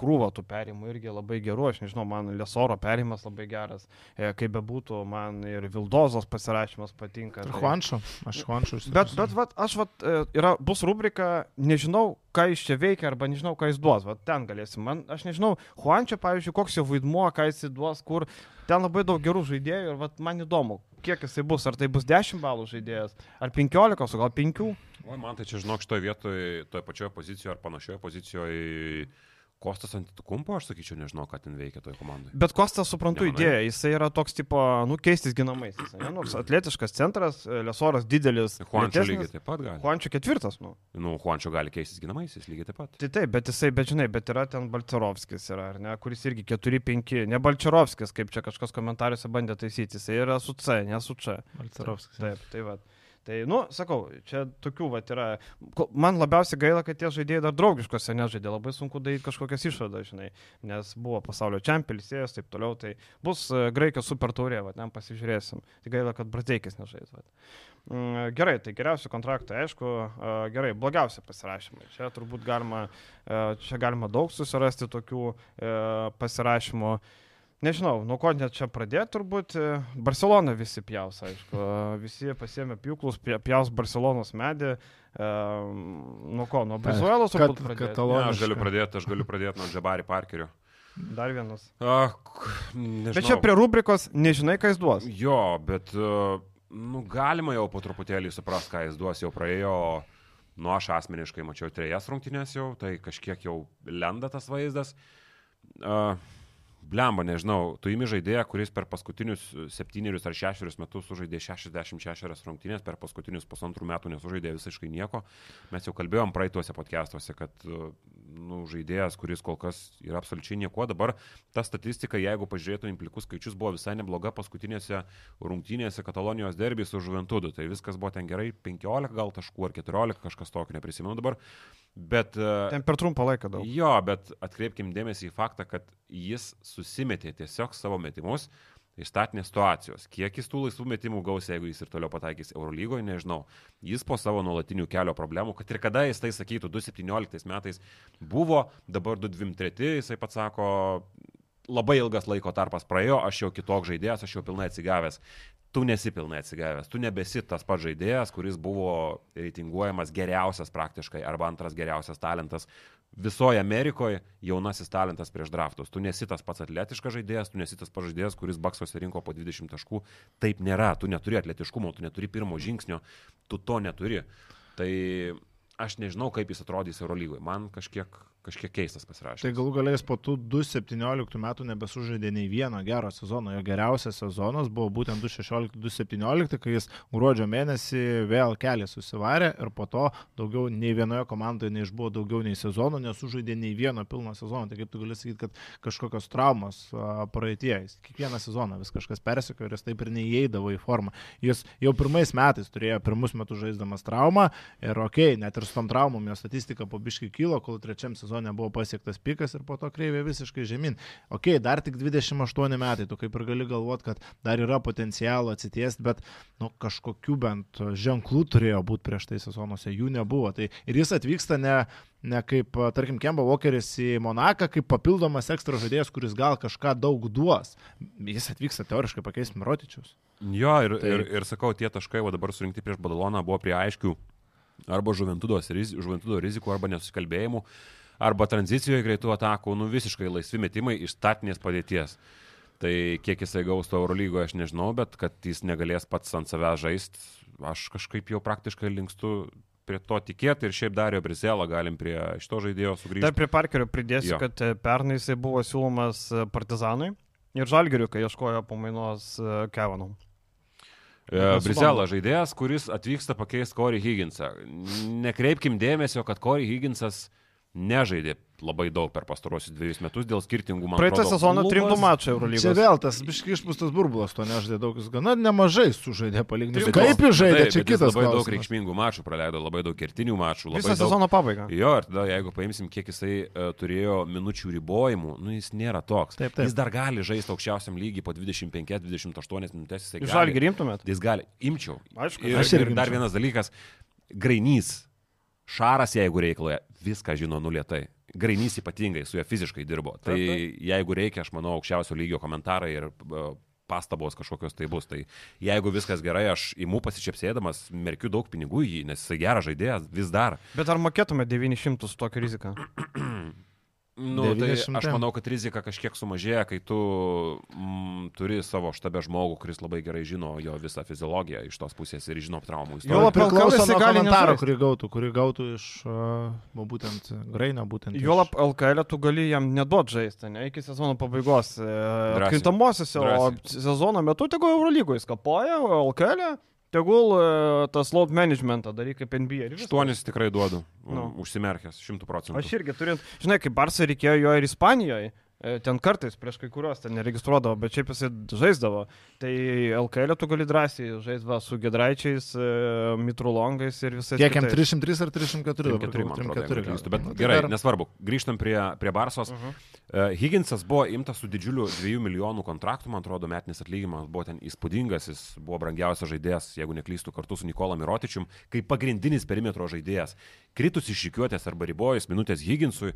krūvo tų perimų irgi labai gerų, aš nežinau, man Lesoro perimas labai geras, kaip bebūtų, man ir Vildozos pasirašymas patinka. Ir tai... Juanšo, aš Juanšo. Bet, bet, vat, aš, vat, yra, bus rubrika, nežinau, ką jis čia veikia arba nežinau, ką jis duos. Vat ten galėsim. Man, aš nežinau, Juančia, pavyzdžiui, koks jo vaidmuo, ką jis duos, kur. Ten labai daug gerų žaidėjų ir vat, man įdomu, kiek jisai bus. Ar tai bus 10 balų žaidėjas, ar 15, o gal 5. O man tai čia, žinok, šitoje vietoje, toje pačioje pozicijoje ar panašioje pozicijoje Kostas Antitukumpo, aš sakyčiau, nežinau, ką ten veikia toje komandoje. Bet Kostas, suprantu, Nemanai? idėja, jisai yra toks, tipo, nu, keistis ginamais. Jis, ne, nu, atletiškas centras, Lesoras didelis. Juančio lygiai taip pat gali. Juančio ketvirtas, nu. Nu, Juančio gali keistis ginamais, jis lygiai taip pat. Tai taip, bet jisai, bet žinai, bet yra ten Balcerovskis, yra, ar ne, kuris irgi 4-5, ne Balcerovskis, kaip čia kažkas komentariuose bandė taisyti, jisai yra su C, ne su C. Balcerovskis. Taip, tai va. Tai, nu, sakau, čia tokių, va, yra. Man labiausiai gaila, kad tie žaidėjai dar draugiškose nežaidė. Labai sunku daryti kažkokias išvadas, žinai, nes buvo pasaulio čempionis, taip toliau. Tai bus e, Graikijos super taurė, va, ten pasižiūrėsim. Tai gaila, kad Brateikis nežais. Va. Mm, gerai, tai geriausi kontraktai, aišku, e, gerai, blogiausi pasirašymai. Čia turbūt galima, e, čia galima daug susirasti tokių pasirašymų. Nežinau, nuo ko net čia pradėti turbūt. E, Barcelona visi pjaus, aišku. Visi pasiemė pjūklus, pjaus Barcelonos medį. E, nuo ko, nuo Brizuelos turbūt pradėti. Ne, aš galiu pradėti, aš galiu pradėti nuo Džabari Parkerio. Dar vienas. Ach, nežinau. bet čia prie rubrikos nežinai, ką jis duos. Jo, bet uh, nu, galima jau po truputėlį supras, ką jis duos. Jau praėjo, nu aš asmeniškai mačiau trejas rungtynės jau, tai kažkiek jau lenda tas vaizdas. Uh, blemba, nežinau, tu įmi žaidėją, kuris per paskutinius septynerius ar šešerius metus sužaidė 66 rungtynės, per paskutinius pusantrų metų nesužaidė visiškai nieko. Mes jau kalbėjom praeituose podcastuose, kad nu, žaidėjas, kuris kol kas yra absoliučiai nieko, dabar ta statistika, jeigu pažiūrėtų implikus skaičius, buvo visai nebloga paskutinėse rungtynėse Katalonijos derbys su Žuventudu. Tai viskas buvo ten gerai, 15 gal taškų ar 14, kažkas tokio neprisimenu dabar. Bet, e, Ten per trumpą laiką daug. Jo, bet atkreipkim dėmesį į faktą, kad jis susimetė tiesiog savo metimus iš statinės situacijos. Kiek jis tų laisvų metimų gaus, jeigu jis ir toliau pataikys Eurolygoje, nežinau. Jis po savo nuolatinių kelio problemų, kad ir kada jis tai sakytų, 2017 metais buvo, dabar 2023, jisai pats sako, labai ilgas laiko tarpas praėjo, aš jau kitoks žaidėjas, aš jau pilnai atsigavęs. Tu nesi pilnai atsigavęs, tu nebesi tas pats žaidėjas, kuris buvo reitinguojamas geriausias praktiškai arba antras geriausias talentas visoje Amerikoje jaunasis talentas prieš draftus. Tu nesi tas pats atletiškas žaidėjas, tu nesi tas pats žaidėjas, kuris baksuose rinko po 20 taškų. Taip nėra, tu neturi atletiškumo, tu neturi pirmo žingsnio, tu to neturi. Tai aš nežinau, kaip jis atrodys Eurolygoje. Man kažkiek kažkiek keistas pasirašymas. Tai galų galės po tų 2017 metų nebesužaidė nei vieno gero sezono. Jo geriausias sezonas buvo būtent 2016-2017, kai jis gruodžio mėnesį vėl kelią susivarė ir po to daugiau nei vienoje komandoje neišbuvo daugiau nei sezono, nesužaidė nei vieno pilno sezono. Tai kaip tu gali sakyti, kad kažkokios traumos praeitie, jis kiekvieną sezoną vis kažkas persikojo ir jis taip ir neįeidavo į formą. Jis jau pirmais metais turėjo pirmus metus žaisdamas traumą ir okei, okay, net ir su tom traumom jo statistika po biški kilo, kol trečiam sezonui sezone buvo pasiektas pikas ir po to kreivė visiškai žemyn. Ok, dar tik 28 metai, tu kaip ir gali galvoti, kad dar yra potencialo atsitiesti, bet nu, kažkokių bent ženklų turėjo būti prieš tai sezonuose, jų nebuvo. Tai ir jis atvyksta ne, ne kaip, tarkim, Kemba Walkeris į Monaką, kaip papildomas ekstra žaidėjas, kuris gal kažką daug duos. Jis atvyksta teoriškai pakeisti Mirotičius. Jo, ir, tai... ir, ir sakau, tie taškai, o dabar surinkti prieš Badaloną buvo prie aiškių arba žuventudo rizikų, arba nesusikalbėjimų arba tranzicijoje greitų atakų, nu visiškai laisvi metimai iš statinės padėties. Tai kiek jisai gaus to Eurolygoje, aš nežinau, bet kad jis negalės pats ant savęs žaisti, aš kažkaip jau praktiškai linkstu prie to tikėti ir šiaip Dario Brizelą galim prie šito žaidėjo sugrįžti. Dar prie Parkerio pridėsiu, jo. kad e, pernai jisai buvo siūlomas e, Partizanui ir Žalgiriu, kai ieškojo pamainos e, Kevanum. Brizela žaidėjas, kuris atvyksta pakeisti Corey Higginsą. Nekreipkim dėmesio, kad Corey Higginsas uh, nežaidė labai daug per pastarosius dviejus metus dėl skirtingų man Praeitą sezoną klubas- 3 mačai Čia Eurolygos. vėl tas biški išpūstas burbulas, to nežaidė daug, jis gana nemažai sužaidė palyginti. Kaip jis žaidė, taip, čia kitas labai daug klausimas. reikšmingų mačų praleido, labai daug kertinių mačų. Labai Visą daug... sezono pabaigą. Jo, ir tada jeigu paimsim, kiek jisai uh, turėjo minučių ribojimų, nu jis nėra toks. Taip, taip. Jis dar gali žaisti aukščiausiam lygiai po 25-28 minutės. žalgį rimtumėt? Jis gali. Imčiau. Aišku. Ir, Aš irgi ir dar vienas dalykas. Grainys. Šaras, jeigu reikloje, viską žino nulietai. Grainys ypatingai su juo fiziškai dirbo. Tai jeigu reikia, aš manau, aukščiausio lygio komentarai ir e, pastabos kažkokios tai bus. Tai jeigu viskas gerai, aš imu pasičiapsėdamas, merkiu daug pinigų į jį, nes jisai geras žaidėjas vis dar. Bet ar mokėtume 900 su tokia rizika? Nu, tai 900. aš manau, kad rizika kažkiek sumažėja, kai tu mm, turi savo štabe žmogų, kuris labai gerai žino jo visą fiziologiją iš tos pusės ir žino traumų Jo, istoriją. lab- Priklauso LKL nuo gali komentaro, kurį gautų, kurį gautų iš, uh, būtent, Grainio, būtent. iš- Juolap LKL tu gali jam neduot žaisti, ne, iki sezono pabaigos. Drąsiai. Kintamosiose, o sezono metu tegul Eurolygoje skapoja, o LKL tegul e, tas load managementą daryk kaip NBA. Aštuonis tikrai duodu, Nu. užsimerkęs, šimtų procentų. Aš irgi turint, žinai, kaip Barsai reikėjo jo ir Ispanijoje. E, Ten kartais prieš kai kuriuos ten neregistruodavo, bet šiaip jisai žaisdavo. Tai LKL tu gali drąsiai žaisti va, su Gedraičiais, e, Mitrulongais ir visais. Kiek jam kitais. 303 ar 304? dabar 4, man galvoju, atrodo, 304 jeigu neklystu, bet Nu, tai gerai, nesvarbu. Grįžtam prie, prie Barsos. Uh Mhm. -huh. uh, Higginsas buvo imtas su didžiuliu 2 milijonų kontraktu, man atrodo, metinis atlyginimas buvo ten įspūdingas, jis buvo brangiausias žaidėjas, jeigu neklystu, kartu su Nikola Mirotičium, kaip pagrindinis perimetro žaidėjas. Kritus iš išrikiuotės arba ribojus minutės Higginsui,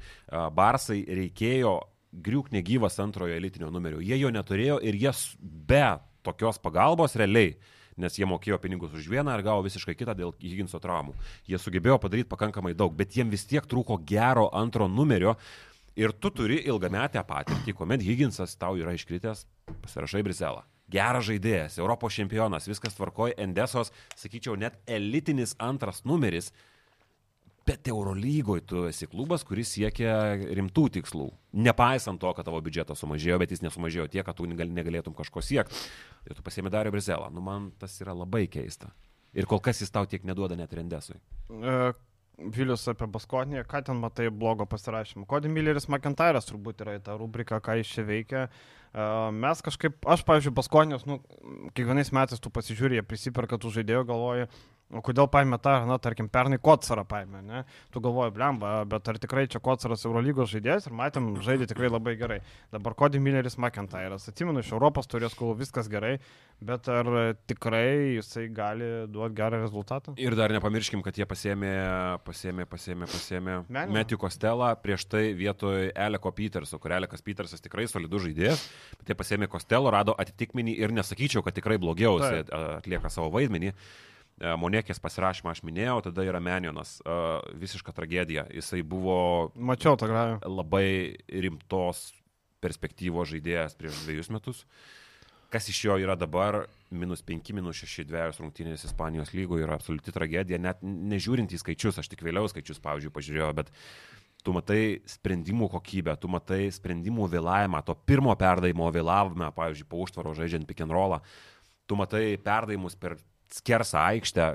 Barsai reikėjo griūk negyvas antrojo elitinio numerio. Jie jo neturėjo ir jie be tokios pagalbos realiai nes jie mokėjo pinigus už vieną ir gavo visiškai kitą dėl Higginso traumų. Jie sugebėjo padaryti pakankamai daug, bet jiem vis tiek trūko gero antro numerio. Ir tu turi ilgametę patirtį, kuomet Higginsas tau yra iškritęs, pasirašai Briselą. Geras žaidėjas, Europos čempionas, viskas tvarkoja, Endesos, sakyčiau, net elitinis antras numeris, Bet Eurolygoje tu esi klubas, kuris siekia rimtų tikslų. Nepaisant to, kad tavo biudžetas sumažėjo, bet jis nesumažėjo tiek, kad tu negal- negalėtum kažko siekti. Ir tu pasiemi Dario Brizelą. Nu, man tas yra labai keista. Ir kol kas jis tau tiek neduoda net Rendesui. E, Vilius apie Baskonį, ką ten matai blogo pasirašymą. Cody Milleris McIntyre'as turbūt yra į tą rubriką, ką jis čia veikia. E, Mes kažkaip, aš, pavyzdžiui, Baskonės, nu, kiekvienais metais tu pasižiūrė, jie prisiperka tų žaidėjų, galvoji, o kodėl paėmė tą, na, tarkim, pernai Kotsarą paėmė, ne? Tu galvoji, blemba, bet ar tikrai čia Kotsaras Eurolygos žaidėjas ir matėm, žaidė tikrai labai gerai. Dabar Cody Milleris McIntyre'as, atsimenu, iš Europos turės kol viskas gerai, bet ar tikrai jisai gali duoti gerą rezultatą? Ir dar nepamirškim, kad jie pasėmė, pasėmė, pasėmė, pasėmė. Metijų Kostelą prieš tai vietoj Eleko Peterso, kur Elekas Petersas tikrai solidus žaidėjas, bet jie pasėmė Kostelą, rado atitikmenį ir nesakyčiau, kad tikrai blogiau a, atlieka savo vaidmenį. E, Monekės pasirašymą aš minėjau, tada yra Menionas. A, Visiška tragedija. Jisai buvo Mačiau tą gravę. labai rimtos perspektyvos žaidėjas prieš dviejus metus. Kas iš jo yra dabar, minus 5, minus 6 dviejos rungtynės Ispanijos lygoje yra absoliuti tragedija, net nežiūrint į skaičius, aš tik vėliau skaičius, pavyzdžiui, pažiūrėjau, bet tu matai sprendimų kokybę, tu matai sprendimų vėlavimą, to pirmo perdavimo vėlavimą, pavyzdžiui, po užtvaro žaidžiant pick and rollą, tu matai perdavimus per skersą aikštę,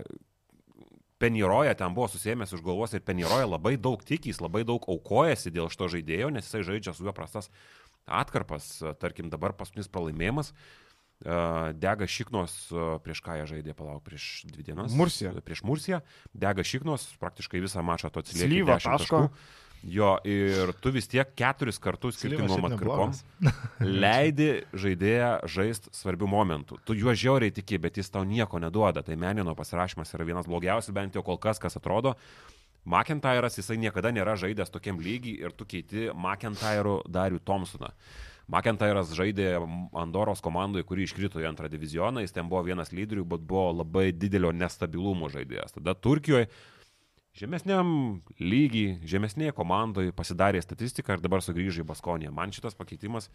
Peniroja ten buvo susėmęs už galvos ir Peniroja labai daug tikys, labai daug aukojasi dėl šito žaidėjo, nes jisai žaidžia su juo prastas atkarpas. Tarkim, dabar paskutinis pralaimėjimas. e, Dega Šiknos, e, prieš ką jie žaidė, palauk, prieš dvi dienas. Mursiją. Prieš Mursiją. Dega Šiknos, praktiškai visą mačą to atsilieka. Slyva 10 taško. taškų. Jo, ir tu vis tiek keturis kartus skirtingom atkarpom leidi žaidėją žaisti svarbių momentų. Tu juo žiauriai tiki, bet jis tau nieko neduoda. Tai Menino pasirašymas yra vienas blogiausių, bent jau kol kas, kas atrodo. McIntyre'as jisai niekada nėra žaidęs tokiam lygiai ir tu keiti McIntyre'u Dariu Thompsoną. McIntyre'as žaidė Andoros komandoje, kuri iškrito į antrą divizioną, jis ten buvo vienas lyderių, bet buvo labai didelio nestabilumo žaidėjas. Tada Turkijoje žemesniam lygiai, žemesnėje komandoje pasidarė statistiką ir dabar sugrįžo į Baskoniją. Man šitas pakeitimas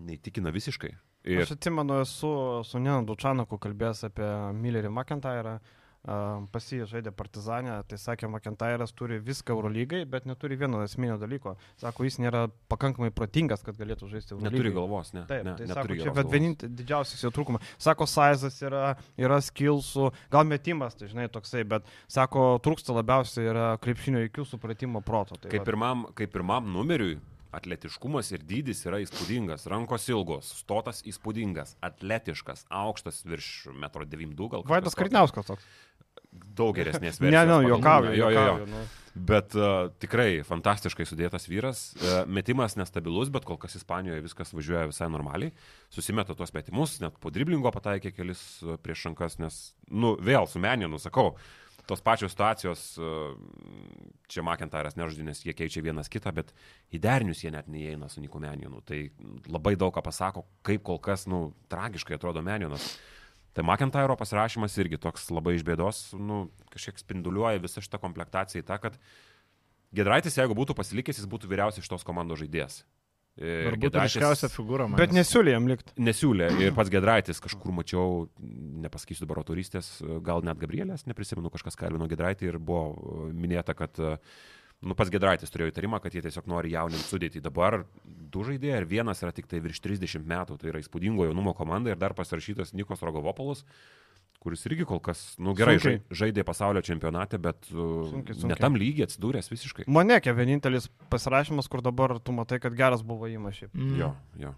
neįtikina visiškai. Ir... Aš atsimenu, esu su Nenu Dučanaku kalbėjęs apie Millerį McIntyre'ą. Pas jį žaidė Partizanę, tai sakė, McIntyre'as turi viską Eurolygai, bet neturi vieno esminio dalyko. Sako, jis nėra pakankamai protingas, kad galėtų žaisti Eurolygai. Neturi galvos, ne. Taip, ne, tai sako, čia, bet vienintelis didžiausias jo trūkumas. Sako, Saizas yra, yra skilsų, gal metimas, tai žinai, toksai, bet sako, trūksta labiausiai yra krepšinio įkių supratimo proto. Tai Kaip pirmam, kaip pirmam numeriui, atletiškumas ir dydis yra įspūdingas, rankos ilgos, stotas įspūdingas, atletiškas, aukštas virš 1,92 m gal. Vaidas tokio. Kariniauskas toks. Daug geresnės Ne, versijos. ne, pagal juokauju. numerių. Jo, jo, juokauju, nu. Bet uh, tikrai fantastiškai sudėtas vyras. Uh, metimas nestabilus, bet kol kas Ispanijoje viskas važiuoja visai normaliai. Susimeta tuos metimus, net po driblingo pataikė kelis uh, prieš rankas, nes, nu, vėl su meninu, sakau, tos pačios situacijos, uh, čia McIntyre'as nežaidžia, nes jie keičia vienas kitą, bet į derinius jie net neįeina su Niku Meninu. Tai labai daug ką pasako, kaip kol kas, nu, tragiškai atrodo Meninas. Tai McIntyro pasirašymas irgi toks labai iš bėdos, nu, kažkiek spinduliuoja visą šitą komplektaciją į tą, kad Gedraitis, jeigu būtų pasilikęs, jis būtų vyriausias iš tos komandos žaidėjas. Ir Ir būtų ryškiausia figūra. man. Bet nesiūlė jam likti. nesiūlė ir pats Gedraitis kažkur mačiau, nepasakysiu dabar autoristės, gal net Gabrielės, neprisimenu, kažkas kalbino Gedraitį ir buvo e, minėta, kad e, nu, pats Gedraitis turėjo įtarimą, kad jie tiesiog nori jauninti sudėti. Dabar du žaidėjai ir vienas yra tik tai virš 30 metų, tai yra įspūdingo jaunumo komanda ir dar pasirašytas Nikos Rogovopolus kuris irgi kol kas, nu gerai, Sunkiai. žai- žaidė pasaulio čempionate, bet uh, Sunkiai, ne sunkiai. tam lygiai atsidūręs visiškai. Monekė vienintelis pasirašymas, kur dabar tu matai, kad geras buvo įmašy. Mm. Jo, jo.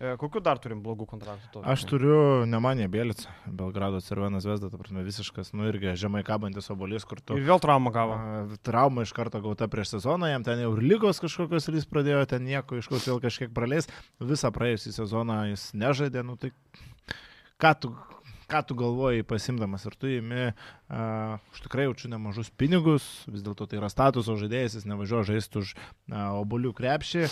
E, kokiu dar turim blogų kontraktų? Aš turiu Nemanė Bėlica, Belgrado Cervenas Vesda, ta prasme, visiškas, nu irgi žemai kabantis obolys, kur tu... Ir vėl traumą gavo. Trauma iš karto gauta prieš sezoną, jam ten jau ir lygos kažkokios ir jis pradėjo ten nieko, iš kokios vėl kažkiek praleis. Visą praėjusį sezoną jis nežaidė, nu tai ką tu, ką tu galvoji pasimdamas ir tu įimi, uh, už tikrai jaučiu nemažus pinigus, vis dėlto tai yra statuso žaidėjas, jis nevažiuoja žaisti už uh, obolių krepšį.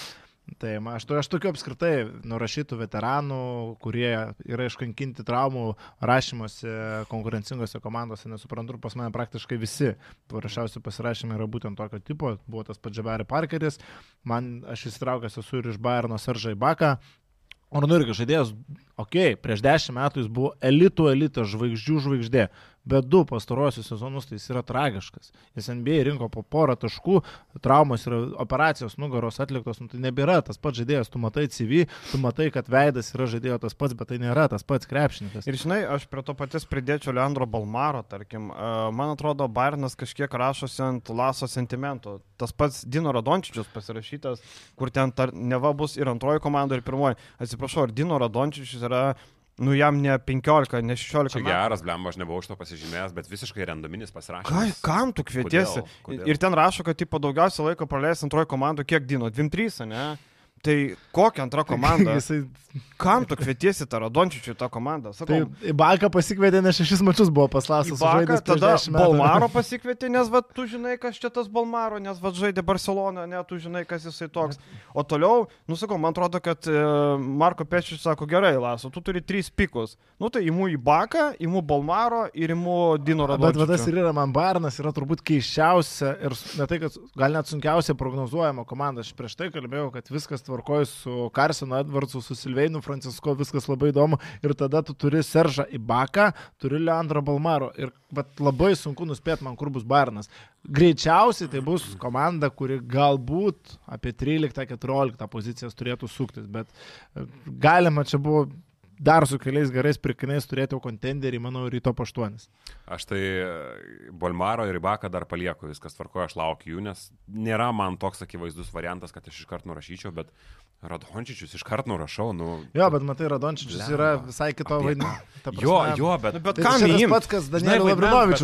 Tai aš, aš tokiu apskritai nurašytų veteranų, kurie yra iškankinti traumų rašymuose konkurencingose komandose, nesuprantu, pas mane praktiškai visi parašiausi pasirašymai yra būtent tokio tipo. Buvo tas pats Džabari Parkeris, man aš įsitraukęs esu ir iš Bayerno Seržai Baką. O nu irgi žaidėjas, okei, okay, prieš dešimt metų jis buvo elitų elitas, žvaigždžių žvaigždė, bet du pastarosius sezonus tai jis yra tragiškas. Jis NBA rinko po porą taškų, traumos ir operacijos nugaros atliktos, nu, tai nebėra tas pats žaidėjas, tu matai CV, tu matai, kad veidas yra žaidėjo tas pats, bet tai nėra tas pats krepšininkas. Ir žinai, aš prie to paties pridėčiau Leandro Balmaro, tarkim. E, Man atrodo, Bairnas kažkiek rašosi ant laso sentimento. Tas pats Dino Radončičius pasirašytas, kur ten tar, neva bus ir antroji komanda, ir pirmoji. Atsiprašau, ar Dino Radončičius yra, nu jam ne 15, ne 16 Čia metų. geras, blemba, aš nebuvau iš to pasižymėjęs, bet visiškai randominis Ką, pasirašymas. kam tu kvietiesi? Kodėl? Kodėl? Ir ten rašo, kad tipo, daugiausia laiko praleis antroji komanda, kiek Dino, 2-3, ne? Tai kokia antra komanda? Jisai, Kam tu kvietiesi tą Radončičių tą komandą? tai Sakau, į Baką pasikvietė, nes šešis mačius buvo paslastas. Baką, tada Balmaro pasikvietė, nes va, tu žinai, kas čia tas Balmaro, nes va, žaidė Barcelona, ne, tu žinai, kas jisai toks. O toliau, nusakau, man atrodo, kad e, Marko Pečius sako, gerai, Laso, tu turi tris pikus. Nu tai imu į Baką, imu Balmaro ir imu Dino Bet va, tas Radončičių. ir yra, man Barnas yra turbūt keiščiausia ir ne tai, kad gal net sunkiausia prognozuojama komanda. Aš prieš tai kalbėjau, kad viskas tvarkoja su Karsinu Edvardsu, su Silveinu Francisko, viskas labai įdomu. Ir tada tu turi Seržą Ibaką, turi Leandro Balmaro. Ir labai sunku nuspėti man, kur bus Barnas. Greičiausiai tai bus komanda, kuri galbūt apie 13-14 pozicijas turėtų suktis, bet e, galima čia buvo dar su keliais gerais pirkiniais turėti jau kontenderį, manau, ryto paštuonis. Aš tai e, Bolmaro ir Ibaką dar palieku, viskas tvarkoja, aš laukiu jų, nes nėra man toks akivaizdus variantas, kad aš iškart nurašyčiau, bet Radončičius iškart nurašau. Nu, Jo, bet matai, Radončičius Blemba. yra visai kito Apie vaidmenio. jo, jo, bet... Nu, bet Tai kam imt? pats, kas Danielį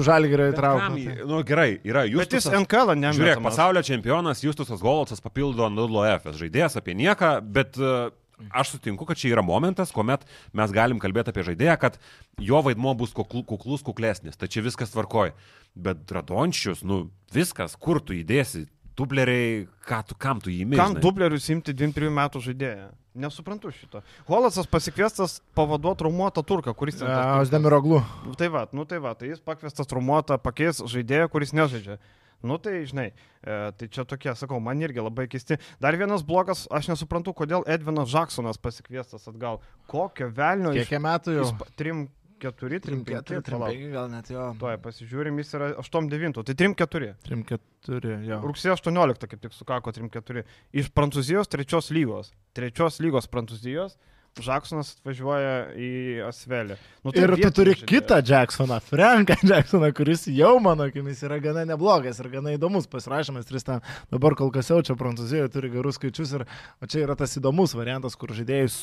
žalgirį Bet kam įtraukė. jį- Nu gerai, yra Bet jis. NKL ne. Žiūrėk, pasaulio čempionas Justusas Golocas papildo Nudlo F. Žaidėjas apie nieką, bet uh, aš sutinku, kad čia yra momentas, kuomet mes galim kalbėti apie žaidėją, kad jo vaidmo bus kuklu, kuklus, kuklesnis. Tai čia viskas tvarkoja. Bet Radončius, nu viskas, kur tu įdėsi, dubleriai, ką tu, kam tu jį mėgsti. Kam dublerius imti 23 metų žaidėją? Nesuprantu šito. Holacas pasikviestas pavaduoti traumuotą turką, kuris tas piktas. Osdemiroglu. Nu, Tai va, nu tai va, tai jis pakviestas traumuotą pakeis žaidėją, kuris nežaidžia. Nu tai, žinai, e, tai čia tokie, sakau, man irgi labai keisti. Dar vienas blogas, aš nesuprantu, kodėl Edvinas Žaksonas pasikviestas atgal. Kokio velnio Kiek jam metų jau? Jis trim, 4, 3, 5, 4, 3, 5, gal net jo. Tuoj pasižiūrim, jis yra 8-9, tai 3-4. 3, 4, jo. Rugsėjo 18 kaip tik sukako 3-4. Iš Prancūzijos trečios lygos. Trečios lygos Prancūzijos. Žaksonas atvažiuoja į Asvelį. Nu, tai Ir tu turi žaidėjas. kitą Jacksoną, Franką Jacksoną, kuris jau mano akimis yra gana neblogas ir gana įdomus pasirašymas. Tris ten dabar kol kas jau čia Prancūzijoje turi gerus skaičius ir čia yra tas įdomus variantas, kur žaidėjus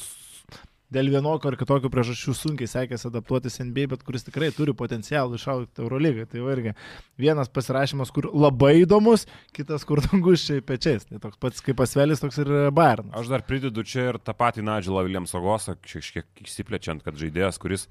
dėl vienokio ar kitokio priežasčių sunkiai sekėsi adaptuotis NBA, bet kuris tikrai turi potencialą išaukti Eurolygą. Tai irgi vienas pasirašymas, kur labai įdomus, kitas, kur danguščiai pečiais. Tai toks pats kaip pasvelis, toks ir Bayernas. Aš dar pridedu čia ir tą patį Nadželą Williamsą Gosą, šiek tiek išsiplečiant, kad žaidėjas, kuris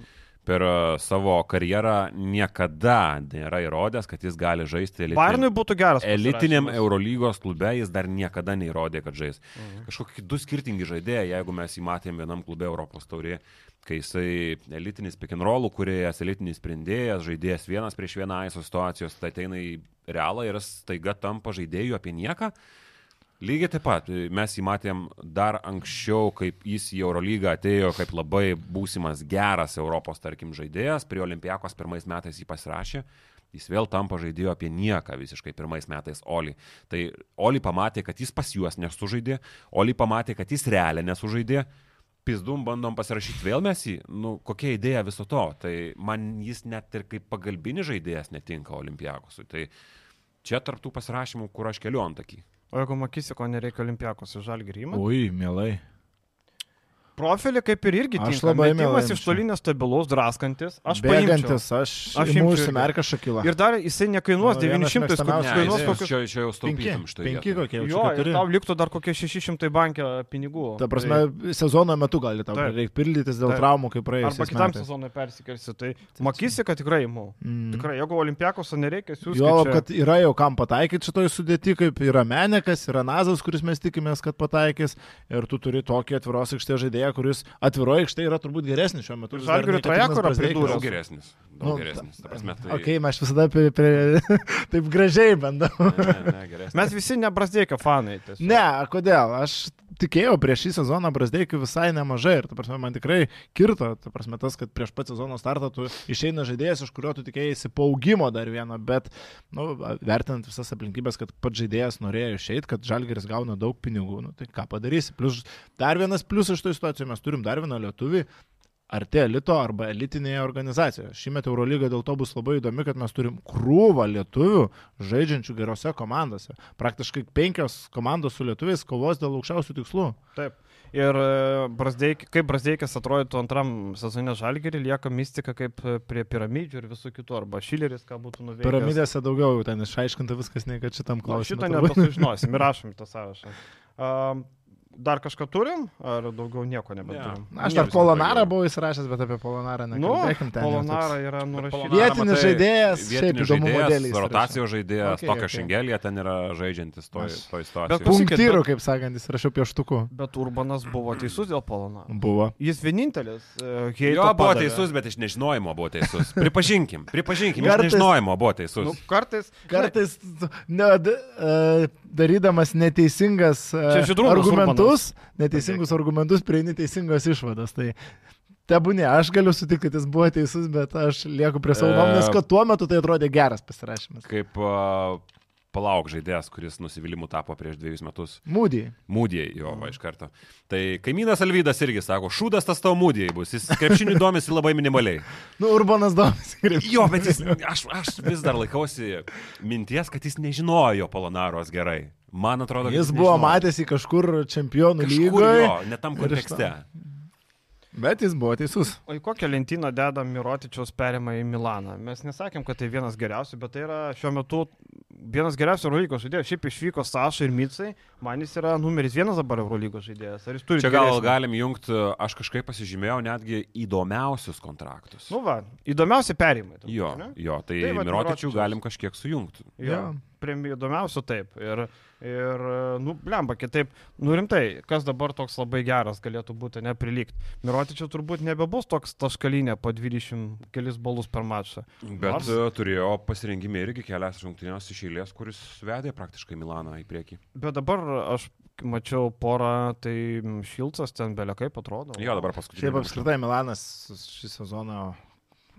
per e, savo karjerą niekada nėra įrodęs, kad jis gali žaisti elitiniam, Bayernui būtų geras. elitiniam. Eurolygos klube, jis dar niekada neįrodė, kad žais. Mhm. Kažkokie du skirtingi žaidėjai, jeigu mes jį matėm vienam klube Europos taurė, kai jisai elitinis pikinrolų kuriejas, elitinis sprendėjas, žaidėjas vienas prieš vieną aiso situacijos, tai ateina į realą ir staiga tampa žaidėjų apie nieką. Lygiai taip pat, mes jį matėm dar anksčiau, kaip jis į Eurolygą atėjo kaip labai būsimas geras Europos, tarkim, žaidėjas, prie Olimpijakos pirmais metais jį pasirašė, jis vėl tampa žaidėjo apie nieką visiškai pirmais metais Oli. Tai Oli pamatė, kad jis pas juos nesužaidė, Oli pamatė, kad jis realiai nesužaidė, pizdum bandom pasirašyti vėl mes jį, nu kokia idėja viso to, tai man jis net ir kaip pagalbinis žaidėjas netinka Olimpijakosui. Tai čia tarptų pasirašymų, kur aš keliu ant akį. O jeigu makysi, ko nereikia olimpiakos į žalgį rymą? Ui, mielai. Profilį kaip ir irgi Aš tinka. labai mielai Metimas iš tolinės stabilus, draskantis. Aš. Bėgantis, aš, Aš imčiau užsimerkę šakilą. Ir dar jisai nekainuos Nu, vienas 900, kur kainuos kokius... čia, čia jau staupytum štai. penki kokie, jau Jo, ir tau liktų dar kokie 600 bankė pinigų. Ta prasme, sezono metu gali tau reikia pildytis dėl Taip. traumų, kaip Tai, praėjus. arba kitam sezonui persikelsi. Tai makysi, kad tikrai įmu. Mm. Tikrai, jeigu olimpiakos nereikia, siūsti. Jo, kad yra jau kam pataikyti šitoj sudėti, kaip yra Menekas, yra Nazas, kuris mes tikimės, kad pataikys. Ir tu turi tokį atviros aikštės žaidėją, kuris atviroje aikštėje yra turbūt geresnis šiuo metu. trajekorą Brazdeikis. pridūrė. Daug geresnis. Daug Nu, geresnis. Ta prasme, tai... Ok, mes visada prie, prie, taip gražiai bandau. Ne, ne, geresnis. Mes visi nebrazdėkio fanai. tiesiog. Ne, kodėl? Aš tikėjau prieš šį sezoną Brasdeikių visai nemažai ir, ta prasme, man tikrai kirto, ta prasme, tas, kad prieš pat sezono startą tu išeina žaidėjas, iš kurio tu tikėjai paugimo dar vieną, bet, nu, vertinant visas aplinkybės, kad pats žaidėjas norėjo išeiti, kad Žalgeris gauna daug pinigų, nu, tai ką padarysi. Plus, dar vienas pliusas iš to situacijos, mes turim dar vieną lietuvį. Artė elito arba elitinėje organizacijoje. Šįmet Eurolyga dėl to bus labai įdomi, kad mes turim krūvą lietuvių žaidžiančių gerose komandose. Praktiškai penkios komandos su lietuviais kovos dėl aukščiausių tikslų. Taip. Ir e, Brazdeik, kaip Brazdeikis atrodytų antram sezone žalgerį, lieka mistika kaip e, prie piramidžių ir visų kitų, arba Šileris, ką būtų nuveikęs. Piramidėse daugiau jau ten išaiškinta viskas, nei kad šitam Na, klausimui. šitą nepasužinosim, įrašom į tą sąrašą. Um, dar kažką turim, ar daugiau nieko nebeturim? Na, aš dar Polonarą buvau įsirašęs, bet apie Polonarą Nu, nekalbėkim Polonara toks- yra nurašyta. Vietinis matai, žaidėjas, šiaip įdomu modeliais Rotacijos žaidėjas, Okay, tokia okay. šengelė ten yra žaidžiantis toj, toj Bet situacijoje. klausykit, Punktyrų, kaip sakant, jis rašiau pieštuku. Bet Urbanas buvo teisus dėl Polonaro. Buvo. Jis vienintelis. Uh, Jo buvo teisus, bet iš nežinojimo buvo teisus. Pripažinkim, pripažinkim, iš Kartais- nežinojimo buvo teisus. Nu, kartais. Kartais ne, e, darydamas neteisingas Čia Žydrūnas argumentus, neteisingus argumentus prieini teisingos išvados. Tai tebūnė, aš galiu sutikti, kad jis buvo teisus, bet aš lieku prie savo E, nuomonės, kad tuo metu tai atrodė geras pasirašymas. Kaip uh, palauk žaidėjas, kuris nusivylimų tapo prieš dviejus metus. Mūdį. Mūdėjai jo, va iš karto. Tai kaimynas Alvydas irgi sako, šūdas tas tavo mūdėjai bus, jis krepšinių domisi labai minimaliai. Nu, Urbanas domisi. Jo, bet jis, aš, aš vis dar laikausi minties, kad jis nežinojo Polonaros gerai. Man atrodo, kad Jis buvo nežinojo. matęs į kažkur čempionų Kažkur lygoje, jo, ne tam kontekste. bet jis buvo teisus. O į kokią lentyną deda Mirotičiaus perimą į Milaną? Mes nesakėm, kad tai vienas geriausių, bet tai yra šiuo metu vienas geriausių Eurolygos žaidėjų. Šiaip išvyko Saša ir Micai, man jis yra numeris vienas dabar Eurolygos žaidėjas. Ar jis turi Čia gal geresnį? galim jungti, aš kažkaip pasižymėjau netgi įdomiausius kontraktus. Nu va, įdomiausi perimai. Jo, ne? jo, tai, Tai tai Mirotičių galim kažkiek sujungti. Jo. Jo. Prie įdomiausių taip. Ir, ir nu, blemba, kitaip, nu rimtai, kas dabar toks labai geras galėtų būti, neprilygti. Mirotičių turbūt nebebus toks taškalinė po 20 kelis balus per mačą. Bet Nors- Nors... turėjo pasirinkimį irgi kelias rungtynės iš eilės, kuris vedė praktiškai Milaną į priekį. Bet dabar aš mačiau porą, tai Šilcas ten belė kaip atrodo. Jo, dabar paskutinį. Šiaip apskritai Milanas šį sezoną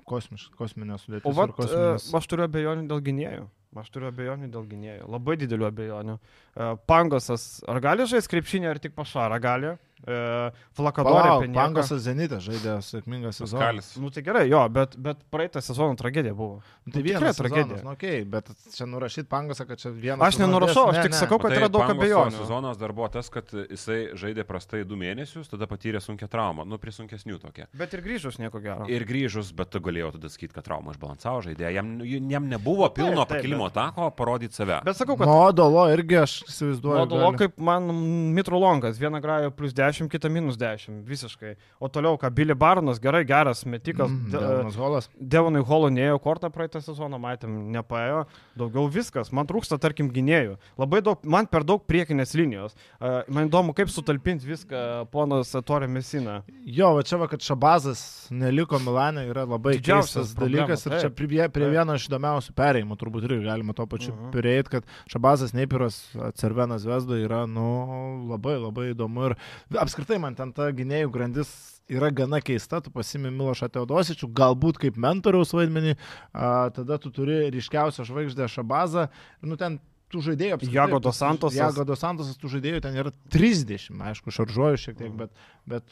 kosmiš, kosminė sudėtis. O vat, ir kosminis... e, aš turiu abejonių dėl gynėjų. Aš turiu abejonių dėl gynėjų. Labai didelių abejonių. E, Pangosas, ar gali žaisti krepšinį, ar tik pašarą gali? E, Flakadorė. Palauk, Penieka. Pangosas Zenitė žaidė sėkmingą sezoną. Kalis. Nu tai gerai, jo, bet, bet praeitą sezoną tragedija buvo. Nu, Nu, Tai tikrai vienas tragedija. Nu, okay, bet čia nurašyti Pangosą, kad čia vienas. Aš nenurašau, aš tik sakau, kad Matai, yra daug abejonių. Sezonas dar buvo tas, kad jisai žaidė prastai du mėnesius, tada patyrė sunkia trauma, nu prie sunkesnių tokia. Bet ir grįžus nieko gero. Ir grįžus, bet tu galėjau tada sakyti, kad trauma išbalansavo žaidėją. Jam, jam nebuvo pilno taip, pakilimo tako parodyti save. Bet sakau, kad Modolo irgi aš įsivaizduoju. Modulo gali. kaip man Mitrolongas, vieną grajo plus 10, kitą minus 10, visiškai. O toliau, ką Billy Barnas, gerai, geras metikas. Mm, De- Devonas Holas. Devonui Holo neėjo kortą praeitą sezoną, matėm, nepaėjo. Daugiau viskas. Man trūksta, tarkim, gynėjų. Labai daug, man per daug priekinės linijos. Uh, man įdomu, kaip sutalpinti viską ponas Torė Mesina. Jo, va čia va, kad Šabazas neliko Milane yra labai Didžiausias keistas problema, dalykas ir čia taip. prie, prie Taip. vieno iš įdomiausių perėjimų turbūt irgi galima to pačiu Mhm. prieiti, kad Šabazas Neipiras Cervenas Vesdo yra, nu, labai labai įdomu ir apskritai man ten ta gynėjų grandis yra gana keista, tu pasimi Milošą Teodosičių, galbūt kaip mentoriaus vaidmenį, a, tada tu turi ryškiausią žvaigždę Šabazą, nu ten tų žaidėjų apskritai- Jago dos Santosas. Jago dos Santosas, tų žaidėjų ten yra 30, aišku, šaržuoju šiek Mhm. tiek, bet, bet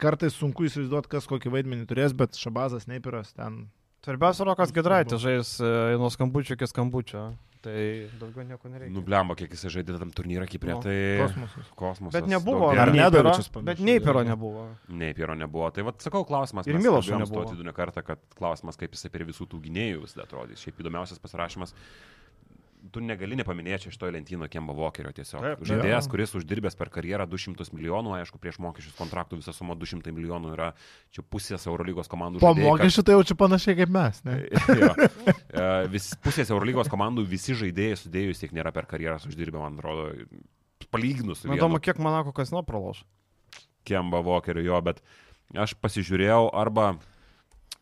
kartais sunku įsivaizduoti, kas kokį vaidmenį turės, bet Šabazas Neipiras ten. Svarbiausia, Rokas Gedraitis žais e, nuo skambučio iki skambučio. Tai daugiau nieko nereikia. Nublemba, kiek jisai žaidė tam turnyrą Kiprė. Nu, Tai Kosmosas. kosmosas. Bet nebuvo. Ar Nedavičius panašu, Bet nei pero jo. nebuvo. Nei Piero nebuvo. Tai vad sakau klausimas. Ir Milošo nebuvo. Tautvydu ne kartą, kad klausimas, kaip jisai prie visų tų gynėjų visada atrodys. Šiaip įdomiausias pasirašymas. Tu negali nepaminėti šitoje lentynoje Kemba Walkerio tiesiog. Taip. Žaidėjas, kuris uždirbęs per karjerą 200 milijonų, aišku, prieš mokesčius kontraktų visa suma 200 milijonų yra čia pusės Eurolygos komandų. Po žaidėjai, kad- mokesčių tai jau čia panašiai kaip mes. Ne? jo. E, Vis, pusės Eurolygos komandų visi žaidėjai sudėjus tiek nėra per karjerą uždirbę, man atrodo, palyginus Man įdomu, kiek Manako kas nuo praloš. Kemba Walkeriu jo, bet aš pasižiūrėjau arba,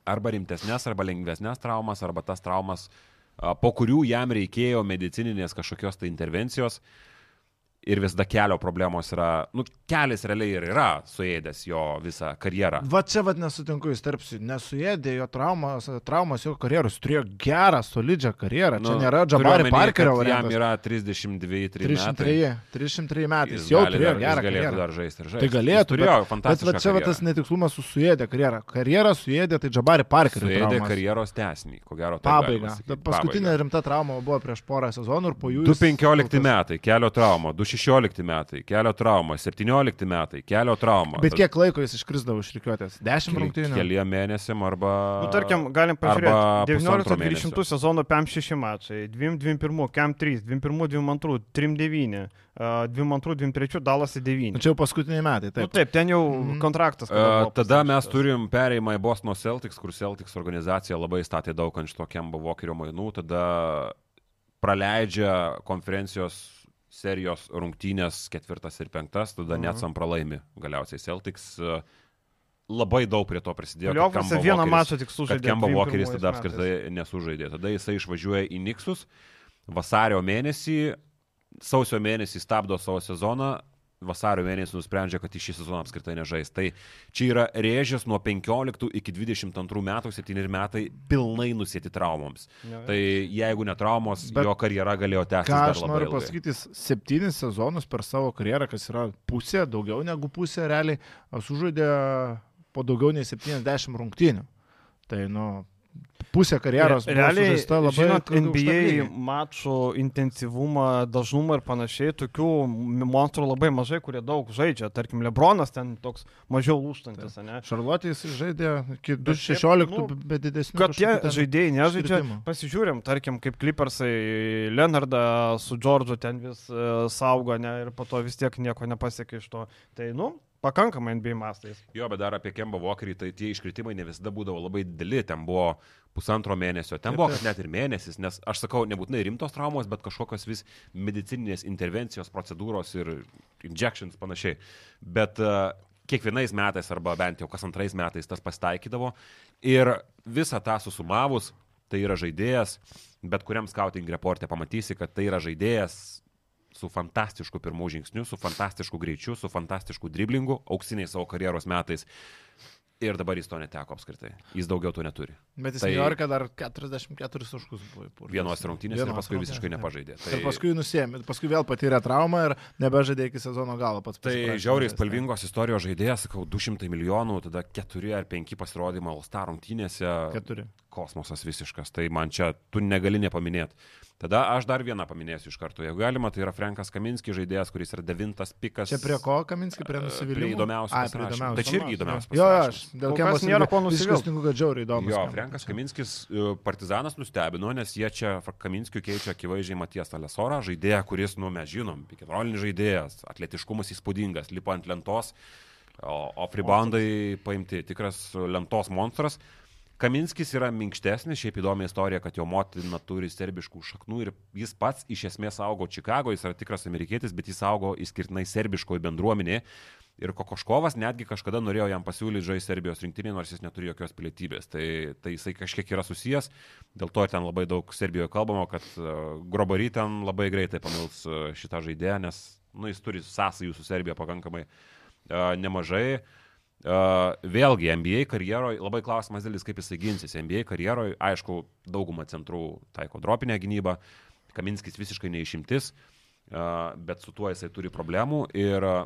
arba rimtesnės, arba lengvesnės traumas, arba tas traumas, a, po kurių jam reikėjo medicininės kažkokios tai intervencijos. Ir visada kelio problemos yra, nu, kelias realiai ir yra suėdęs jo visą karjerą. Va čia vad nesutinku, jis tarpsi, nesuėdė jo traumas, traumas jo karjeros, turėjo gerą, solidžią karjerą. Čia Nu, nėra turiu Jabari omeny, Parkerio kad Jam variantas. yra 32 3 303, metai. 303 metai. Jis Jis jau turėjo dar- gerą jis galėtų karjerą. dar žaisti ir žaisti. Tai galėtų, turėjo Bet va fantastišką čia va tas netikslumas su suėdė karjerą. Karjerą suėdė, tai Jabari Parkerio. Suėdė traumas. karjeros tesnį, ko gero. taip Pabaiga. Paskutinė rimta trauma buvo prieš porą sezonų ir po jų... jis 215 kol kas- metai, kelio trauma, 216 metai, kelio trauma, 17 metai, kelio trauma. Bet kiek laiko jis iškrisdavo iš rikiuotės? 10 Keli- rungtynių? Keliem mėnesiam arba... Nu, tarkim, galim pažiūrėti. pusantro mėnesio. 19-20 sezono PEM 6 mačai, 2-21, KEM 3, 2-1, 2-2, 3-9, 2-2, 2-3, dalasi 9. Nu, Čia jau paskutiniai metai. Taip, nu, taip ten jau Mhm. kontraktas. Kada buvo Tada mes turim perėjimą į Boston Celtics, kur Celtics organizacija labai statė daug ant šito Kemba Walkerio mainų, tada praleidžia konferencijos serijos rungtynės ketvirtas ir penktas, tada Mhm. net sam pralaimi galiausiai Celtics. Labai daug prie to prisidėjo. Kemba vieną mačą tik sužaidė. Kemba 21 Walkeris tada apskritai nesužaidė. Tada jisai išvažiuoja į Niksus vasario mėnesį, sausio mėnesį stabdo savo sezoną, vasario mėnesį nusprendžia, kad į šį sezoną apskritai nežais. Tai čia yra rėžės nuo 15 iki 22 metų, 7 metai pilnai nusėti traumoms. Jo, jo. Tai jeigu ne traumos, Bet jo karjera galėjo tęstis Ką aš noriu ilgai. pasakyti, jis septynis sezonus per savo karjerą, kas yra pusė, daugiau negu pusė realiai, sužaidė po daugiau nei 70 rungtynių. Tai, nu, pusė karjeros buvo Realiai, labai žinot, NBA mačų intensyvumą, dažnumą ir panašiai, tokių monstrų labai mažai, kurie daug žaidžia. Tarkim, Lebronas ten toks mažiau lūštantis, ne? Šarlotė jis žaidė iki Bet šiaip, 216, nu, be didesnių. Kad tie žaidėjai nežaidžia, iškritimų. pasižiūrim, tarkim, kaip Clippersai Leonardą su Džordžu ten vis uh, saugo, ne, ir po to vis tiek nieko nepasiekė iš to. Tai, nu, pakankamai NBA mastais. Jo, bet dar apie Kemba Walkerį, tai tie iškritimai ne visada būdavo labai dideli, ten buvo pusantro mėnesio, ten buvo net ir mėnesis, nes aš sakau, nebūtinai rimtos traumos, bet kažkokios vis medicininės intervencijos, procedūros ir injections panašiai. Bet uh, kiekvienais metais, arba bent jau kas antrais metais tas pasitaikydavo ir visą tą susumavus, tai yra žaidėjas, bet kuriam scouting reporte pamatysi, kad tai yra žaidėjas su fantastišku pirmų žingsniu, su fantastišku greičiu, su fantastišku driblingu, auksiniais savo karjeros metais. Ir dabar jis to neteko apskritai. Jis daugiau to neturi. Bet jis Tai-. New York'e dar 44 taškus buvo įpurtęs. Vienos rungtynės ir Vienos paskui rungtynės, visiškai nepažaidė. Tai... Ir paskui nusėmė, paskui vėl patyrė traumą ir nebežaidė iki sezono galo pats. Tai žiauriai spalvingos istorijos žaidėjas, sakau, 200 milijonų, tada 4 ar 5 pasirodymai All-Star rungtynėse. Keturi. Kosmosas visiškas, tai man čia tu negali nepaminėti. Tada aš dar vieną paminėsiu iš karto, jeigu galima, tai yra Frankas Kaminskis žaidėjas, kuris yra devintas pikas. Čia prie ko Kaminski, prie nusivylimų? Prie įdomiausių Ai, prie įdomiausių. Tai čia irgi įdomiausias Jo, jo, aš dėl Kembos nėra ko sutinku, kad žiauriai įdomus. Jo. Frankas Kaminskis, e, Partizanas nustebino, nes jie čia Kaminskiu keičia akivaizdžiai Matijas Talesorą, žaidėją, kuris, nu, mes žinom, pikinrolinis žaidėjas, atletiškumas įspūdingas, lipa ant lentos, o, o freeboundai paimti, tikras lentos monstras. Kaminskis yra minkštesnis, šiaip įdomi istorija, kad jo motina turi serbiškų šaknų ir jis pats iš esmės augo Čikagoje, jis yra tikras amerikietis, bet jis augo išskirtinai serbiškoje bendruomenėje. Ir Kokoškovas netgi kažkada norėjo jam pasiūlyti žaisti Serbijos rinktinį, nors jis neturi jokios pilietybės. Tai, tai jisai kažkiek yra susijęs, dėl to ten labai daug Serbijoje kalbama, kad uh, Grobary ten labai greitai pamils uh, šitą žaidėją, nes nu, jis turi sąsajų su Serbija pakankamai uh, nemažai. Uh, vėlgi, NBA karjeroje labai klausimas dėlis, kaip jisai ginsis. NBA karjeroje, aišku, dauguma centrų taiko dropinę gynybą, Kaminskis visiškai neišimtis, uh, bet su tuo jisai turi problemų. Ir uh,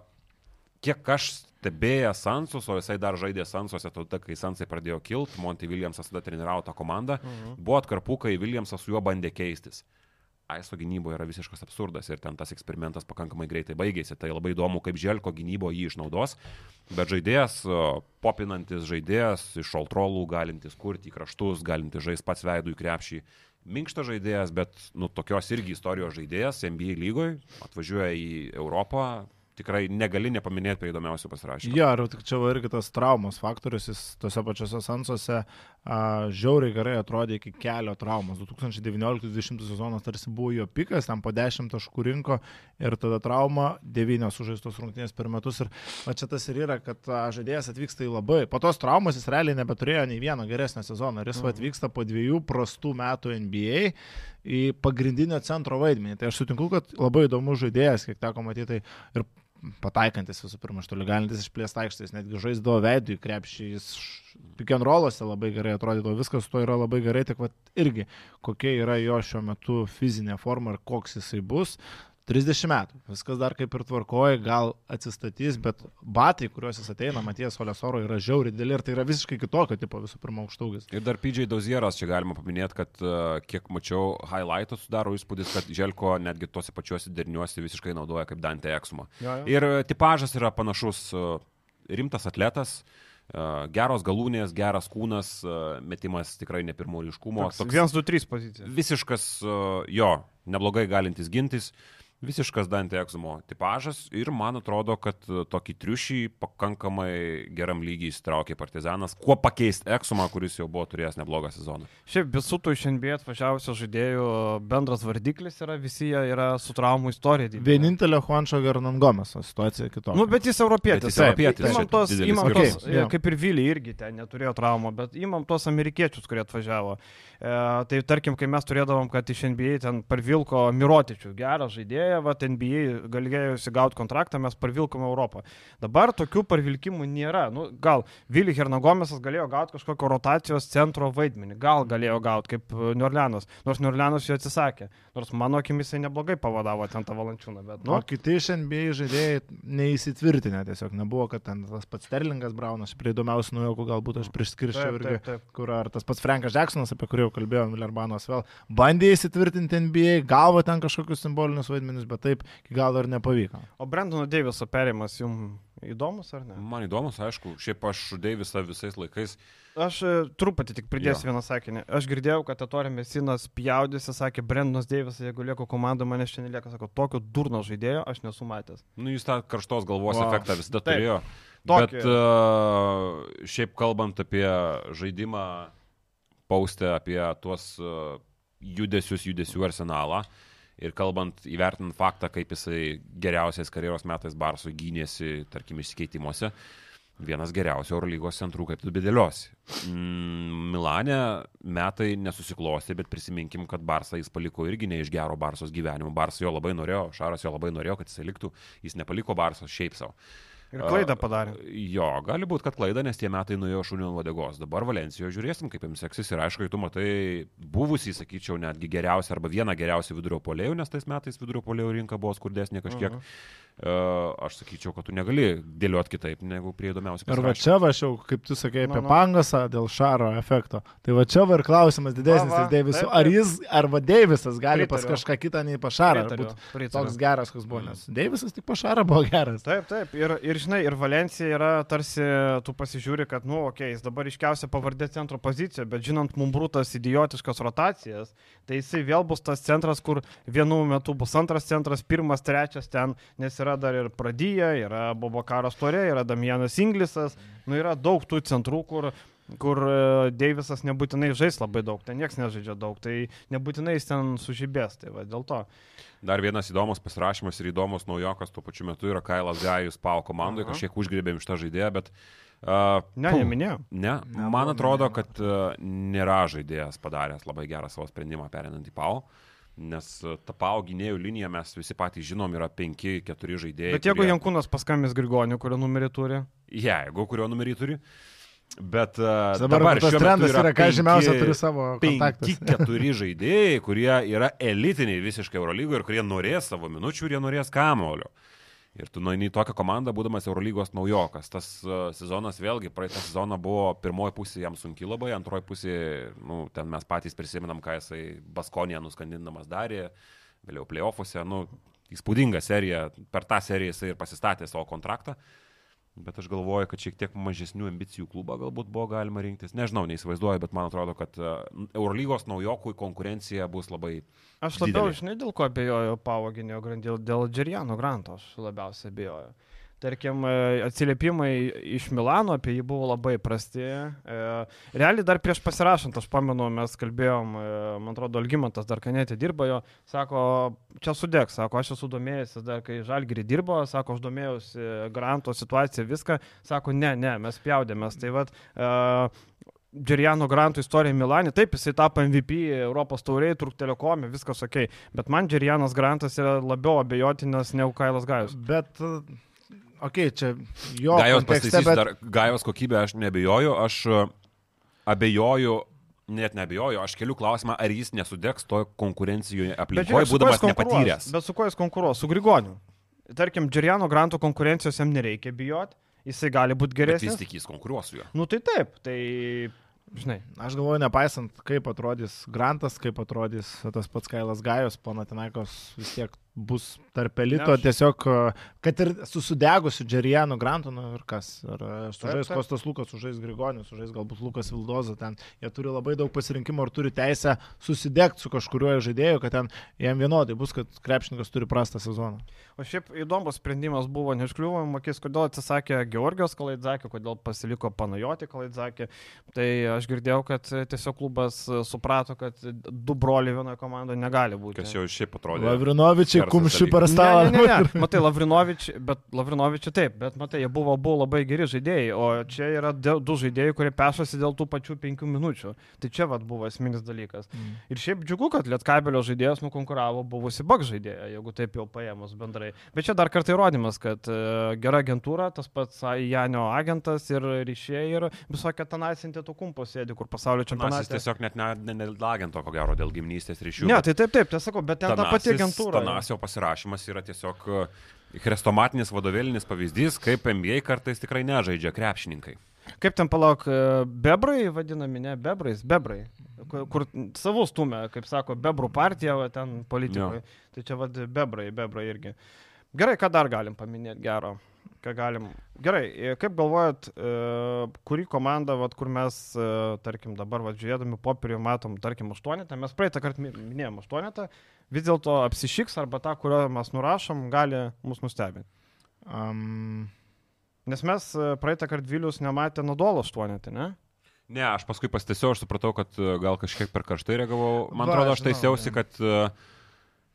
kiek aš stebėjęs Sansus, o jisai dar žaidė Sansuose tada, kai Sansai pradėjo kilti, Monty Williamsas tada treniravo tą komandą, mhm. buvo atkarpų, kai Williamsas su juo bandė keistis. Aiso gynyboje yra visiškas absurdas ir ten tas eksperimentas pakankamai greitai baigėsi. Tai labai įdomu, kaip Želko gynybo jį išnaudos. Bet žaidėjas, popinantis žaidėjas, iš šaltrolų, galintis kurti į kraštus, galintis žaisti pats veidų į krepšį. Minkštas žaidėjas, bet nu, tokios irgi istorijos žaidėjas NBA lygoje, atvažiuoja į Europą, tikrai negali nepaminėti prie įdomiausių pasirašymų. Jo, ir tik čia va irgi tas traumos faktorius, jis tose pačiose sansuose žiauriai gerai atrodė iki kelio traumos. 2019-2020 sezonas tarsi buvo jo pikas, ten po 10 taškų rinko ir tada trauma, 9 sužaistos rungtynės per metus. Ir va čia tas ir yra, kad žaidėjas atvyksta į labai. Po tos traumos jis realiai nebeturėjo nei vieno geresnio sezono. Ir jis va atvyksta po dviejų prastų metų NBA į pagrindinio centro vaidmenį. Tai aš sutinku, kad labai įdomus žaidėjas, kiek teko matyti. Tai ir pataikantis visų pirma, iš toli galintis išplėsti aikštės, netgi žaisdavo veidų į krepšį, jis pick and rollose labai gerai atrodydavo, viskas su to yra labai gerai, tik vat irgi kokia yra jo šiuo metu fizinė forma ir koks jisai bus. 30 metų, viskas dar kaip ir tvarkoja, gal atsistatys, bet batai, kuriuos jis ateina, Matijas Olesoro, yra žiauri dideli ir tai yra visiškai kitokio tipo visų pirma aukštaugis. Ir dar PJ Dozieras, čia galima paminėti, kad uh, kiek mačiau highlightų, sudaro įspūdis, kad Želko netgi tuose pačiuose deriniuose visiškai naudoja kaip Dante Eksumą. Ir uh, tipažas yra panašus, uh, rimtas atletas, uh, geros galūnės, geras kūnas, uh, metimas tikrai ne pirmo ryškumo. Toks 1, 2, 3 pozicija. visiškas uh, jo, neblogai galintis gintis. Visiškas Dante Eksumo tipažas ir man atrodo, kad uh, tokį triušį pakankamai geram lygiai įsitraukė Partizanas. Kuo pakeisti Eksumą, kuris jau buvo turėjęs neblogą sezoną? Šiaip visų tų iš NBA atvažiavusių žaidėjų bendras vardiklis yra, visi jie yra su traumų istorija. didelė. Vienintelė Juančio Gernangomes situacija kitokia. Nu, bet jis europietis. Bet jis europietis, Imam čia tos, imam tos, Okay, kaip ir Vilį irgi ten neturėjo traumą, bet imam tos amerikiečius, kurie atvažiavo. E, tai tarkim, kai mes turėdavom, kad iš NBA ten parvilko Mirotičių, gerą žaidėją, va, NBA galėjo įsigauti kontraktą, mes parvilkom Europą. Dabar tokių parvilkimų nėra. Nu, gal Vili Hernagomesas galėjo gauti kažkokio rotacijos centro vaidmenį, gal galėjo gauti kaip e, Niorleanas, nors Niorleanas jo atsisakė. Nors mano akimis jisai neblogai pavadavo ten tą valančiūną, bet, Nu, o kiti iš NBA žaidėjai neįsitvirtinę tiesiog, nebuvo, kad ten tas pats Sterlingas Braunas, prie įdomiausių naujokų galbūt aš priskirčiau irgi, taip, taip. kur ar tas pats Frankas Jacksonas, apie kurį jau kalbėjom, Milerbanos vėl, bandė įsitvirtinti NBA, gavo ten kažkokius simbolinius vaidmenis, bet taip iki galo ir nepavyko. O Brandono Deiviso perimas jums įdomus ar ne? Man įdomus, aišku, šiaip aš Deivisą visais laikais. Aš e, truputį tik pridėsiu Jo. vieną sakinį. Aš girdėjau, kad Atorė Mesinas pjaudėsi, sakė, Brendonas Deivisas, jeigu lieku komanda, manęs čia nelieka, sako, tokio durno žaidėjo aš nesu matęs. Nu, jis tą karštos galvos wow. efektą visada Taip. turėjo. Tokį. Bet uh, šiaip kalbant apie žaidimą, paustę apie tuos uh, judesius, judesių arsenalą ir kalbant, įvertinant faktą, kaip jisai geriausiais karjeros metais Barsui gynėsi, tarkim, išsikeitimuose, vienas geriausių Eurolygos centrų, kaip tu bedėliosi. Mm, Milane metai nesusiklosti, bet prisiminkim, kad Barsą jis paliko irgi ne iš gero Barsos gyvenimo. Barsas jo labai norėjo, Šaras jo labai norėjo, kad jisai liktų, jis nepaliko Barsos šiaip savo. Ir klaidą padarė. Jo, gali būti, kad klaida, nes tie metai nuėjo šunių ant vadegos. Dabar Valencijoje žiūrėsim, kaip jums seksis. Ir aišku, tu matai buvusį, sakyčiau, netgi geriausią arba vieną geriausių vidurio polėjų, nes tais metais vidurio polėjų rinka buvo skurdesnė kažkiek. Uh -huh. Uh, aš sakyčiau, kad tu negali dėlioti kitaip negu prie įdomiausių. Ir va čia va aš jau, kaip tu sakei, apie Pangasą dėl Šaro efekto. Tai va čia va ir klausimas didesnis va, va, Deivisų. Ar jis, arba Deivisas gali pritariu. pas kažką kitą nei pas Šarą būti toks geras, koks buvo, nes Deivisas tik pas Šarą buvo geras. Taip, taip. Ir, ir žinai, ir Valencija yra tarsi, tu pasižiūri, kad, nu, okei, okay, jis dabar iškiausia pavardė centro poziciją, bet žinant Mumbrūtas idiotiškas rotacijas, tai jisai vėl bus tas centras, kur vienu metu bus antras centras, pirmas, trečias ten, nes yra dar ir Pradyja, yra Bobokaras Torė, yra Damienas Inglisas, nu yra daug tų centrų, kur kur e, Deivisas nebūtinai žais labai daug, ten niekas nežaidžia daug, tai nebūtinai jis ten sužibės, tai va dėl to. Dar vienas įdomus pasirašymas ir įdomus naujokas tuo pačiu metu yra Kailas Gajus Pau komandai, kažkiek užgrėbėm šitą žaidėją, bet Uh, ne, neminėjau. Ne, ne, man atrodo, kad uh, nėra žaidėjas padaręs labai gerą savo sprendimą perinant į Pau. Uh, Nes e, ta pau gynėjų linija mes visi patys žinom yra 5-4 žaidėjai. Bet jeigu kurie... Jankūnas paskambės Grigoniu, kurio numerį turi? Jeigu kurio numerį turi. Bet uh, dabar, dabar tas trendas yra, ką žymiausia turi savo kontaktus. keturi žaidėjai, kurie yra elitiniai visiškai Eurolygoje ir kurie norės savo minučių ir jie norės kamolio. Uh, Ir tu nueini į tokią komandą, būdamas Eurolygos naujokas. Tas uh, sezonas vėlgi, praeitą sezoną buvo pirmoji pusė jam sunki labai, antroji pusė, nu, ten mes patys prisiminam, ką jisai Baskonėje nuskandindamas darė, vėliau playoffuose, nu, įspūdinga serija, per tą seriją jisai ir pasistatė savo kontraktą. Uh, Bet aš galvoju, kad šiek tiek mažesnių ambicijų klubą galbūt buvo galima rinktis. Nežinau, neįsivaizduoju, bet man atrodo, kad e, Eurolygos naujokui konkurencija bus labai... Aš labiau, didelė. žinai, dėl ko abejoju Pavoginio dėl Džeriano Granto aš labiausiai abejoju. Tarkim, e, atsiliepimai iš Milano apie jį buvo labai prasti. E, realiai dar prieš pasirašant, aš pamenu, mes kalbėjom, e, man atrodo, Algymantas dar kanėtė dirba jo, sako, čia sudėk, sako, aš esu domėjęsis dar, kai Žalgiri dirbo, sako, aš domėjausi granto situaciją, viską, sako, ne, ne, mes pjaudėmės. Tai vad, Džeriano Grantų istorija Milanė, taip, jisai tapo MVP Europos tauriai, Turk telekomė, viskas ok, bet man Džerianas Grantas yra labiau abejotinas negu Kailas Gajus. Bet ok, čia jo. Gajos pastatysiu bet... dar, Gajos kokybė aš nebejoju, aš e, abejoju, net nebejoju, aš keliu klausimą, ar jis nesudegs to konkurencijoje aplinkoje, būdamas nepatyręs. Bet su kuo jis konkuruos? Su Grigoniu. Tarkim, Džeriano Granto konkurencijos jam nereikia bijoti, jisai gali būti geresnis. Bet vis tik jis konkuruos su juo. Nu tai taip, tai žinai. Aš galvoju, nepaisant, kaip atrodys Grantas, kaip atrodys tas pats Kailas Gajos, Panatinaikos vis tiek bus tarp elito, aš... tiesiog, kad ir susidegusiu Džerianu Grantu, nu ir kas, ar sužais Kostas Lukas, sužais Grigonis, sužais galbūt Lukas Vildoza, ten jie turi labai daug pasirinkimo ir turi teisę susidegti su kažkuriuo žaidėju, kad ten jam vienodai bus, kad krepšininkas turi prastą sezoną. O šiaip įdomus sprendimas buvo, neiškliuvo, mokės, kodėl atsisakė Georgijos Kalaidzakė, kodėl pasiliko Panajoti Kalaidzakė. Tai aš girdėjau, kad tiesiog klubas suprato, kad du broliai vienoje komandoje negali būti. Kas jau šiaip atrodė. Lavrinovičiai kumščių per stalą. Ne, ne, ne. Matai, Lavrinovičiai, bet Lavrinovičiai taip, bet matai, jie buvo, buvo labai geri žaidėjai, o čia yra dėl, du žaidėjai, kurie pešasi dėl tų pačių penkių minučių. Tai čia vad buvo esminis dalykas. Mm. Ir šiaip džiugu, kad Lietkabelio žaidėjas nukonkuravo buvusi bug žaidėją, jeigu taip jau paėmus bendrai. Bet čia dar kartą įrodymas, kad uh, gera agentūra, tas pats Janio agentas ir ryšiai ir visokie tenaisinti tų kumpus sėdi, kur pasaulio čempionatas. Jis tiesiog net ne, ne, ne agento, ko gero, dėl gimnystės ryšių. Ne, tai taip, taip, tai sakau, bet ten ta pati agentūra. Tanas jo pasirašymas yra tiesiog e, chrestomatinis vadovėlinis pavyzdys, kaip NBA kartais tikrai nežaidžia krepšininkai. Kaip ten palauk, e, bebrai vadinami, ne, bebrais, bebrai, kur, kur savus stumia, kaip sako, bebrų partija, va, ten politikoje. Tai čia vad bebrai, bebrai irgi. Gerai, ką dar galim paminėti gero? Ką galim. Gerai, e, kaip galvojat, e, kurį komandą, vat, kur mes, e, tarkim, dabar vat, žiūrėdami popierių matom, tarkim, aštuonetą, mes praeitą kartą minėjom aštuonetą, vis dėlto apsišiks arba tą, kurio mes nurašom, gali mus nustebinti. Um... Nes mes praeitą kartą Vilius nematė Nadolo aštuonetą, ne? Ne, aš paskui pasitiesiau, aš supratau, kad gal kažkiek per karštai reagavau. Man Va, atrodo, aš taisiausi, kad uh,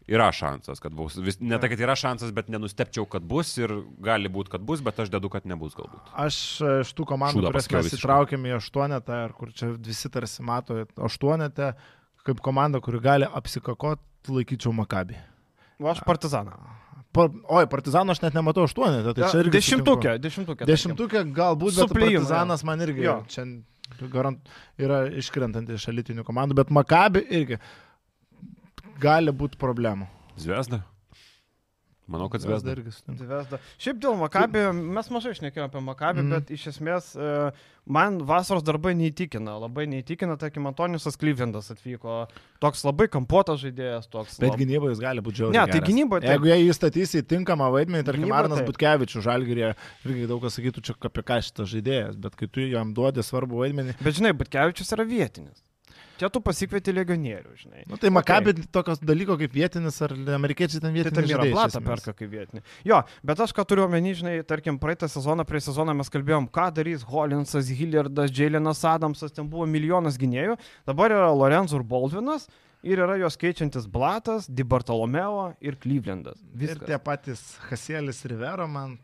yra šansas, kad bus. Vis, ne tai, kad yra šansas, bet nenustepčiau, kad bus ir gali būti, kad bus, bet aš dedu, kad nebus galbūt. Aš e, iš tų komandų, Šūda kurias mes įtraukėme į aštuonetą, ir kur čia visi tarsi mato aštuonetą, kaip komanda, kuri gali apsikakoti, laikyčiau Makabį. O aš partizaną. Pa, oi, Partizano aš net nematau aštuonetą. Tai čia irgi Dešimtukė, dešimtukė. Dešimtukė galbūt, bet plėjimu, Partizanas man irgi Jo. čia garant, yra iškrentant iš elitinių komandų, bet Makabi irgi gali būti problemų. Zvezda? Manau, kad Zvezda. Zvezda. Šiaip dėl Makabį, mes mažai išnekėjome apie Makabį, mm. bet iš esmės e, man vasaros darbai neįtikina, labai neįtikina, tarkim, Antonisas Klyvendas atvyko, toks labai kampuotas žaidėjas, toks. Bet lab- gynyboje jis gali būti žiauriai. Ne, tai gynyboje taip. Jeigu jie įstatys į tinkamą vaidmenį, tarkim, Arnas taip. Butkevičius, Žalgirė, irgi daug kas sakytų, čia apie ką šitas žaidėjas, bet kai tu jam duodi svarbų vaidmenį, Bet žinai, Butkevičius yra vietinis. Čia tu pasikvieti legionierių, žinai. nu, tai Makabi okay. tokios dalyko kaip vietinis ar amerikiečiai ten Tai vietinis. tam yra žaidėjas iš plata perka kaip vietinį. Jo, bet aš ką turiu omeny, žinai, tarkim, praeitą sezoną, prie sezoną mes kalbėjom, ką darys Holinsas, Hillardas, Jailenas Adamsas, ten buvo milijonas gynėjų, dabar yra Lorenzo ir Baldvinas ir yra jos keičiantis Blatas, Di Bartolomeo ir Klyvlendas. Ir tie patys Hasielis Rivero man.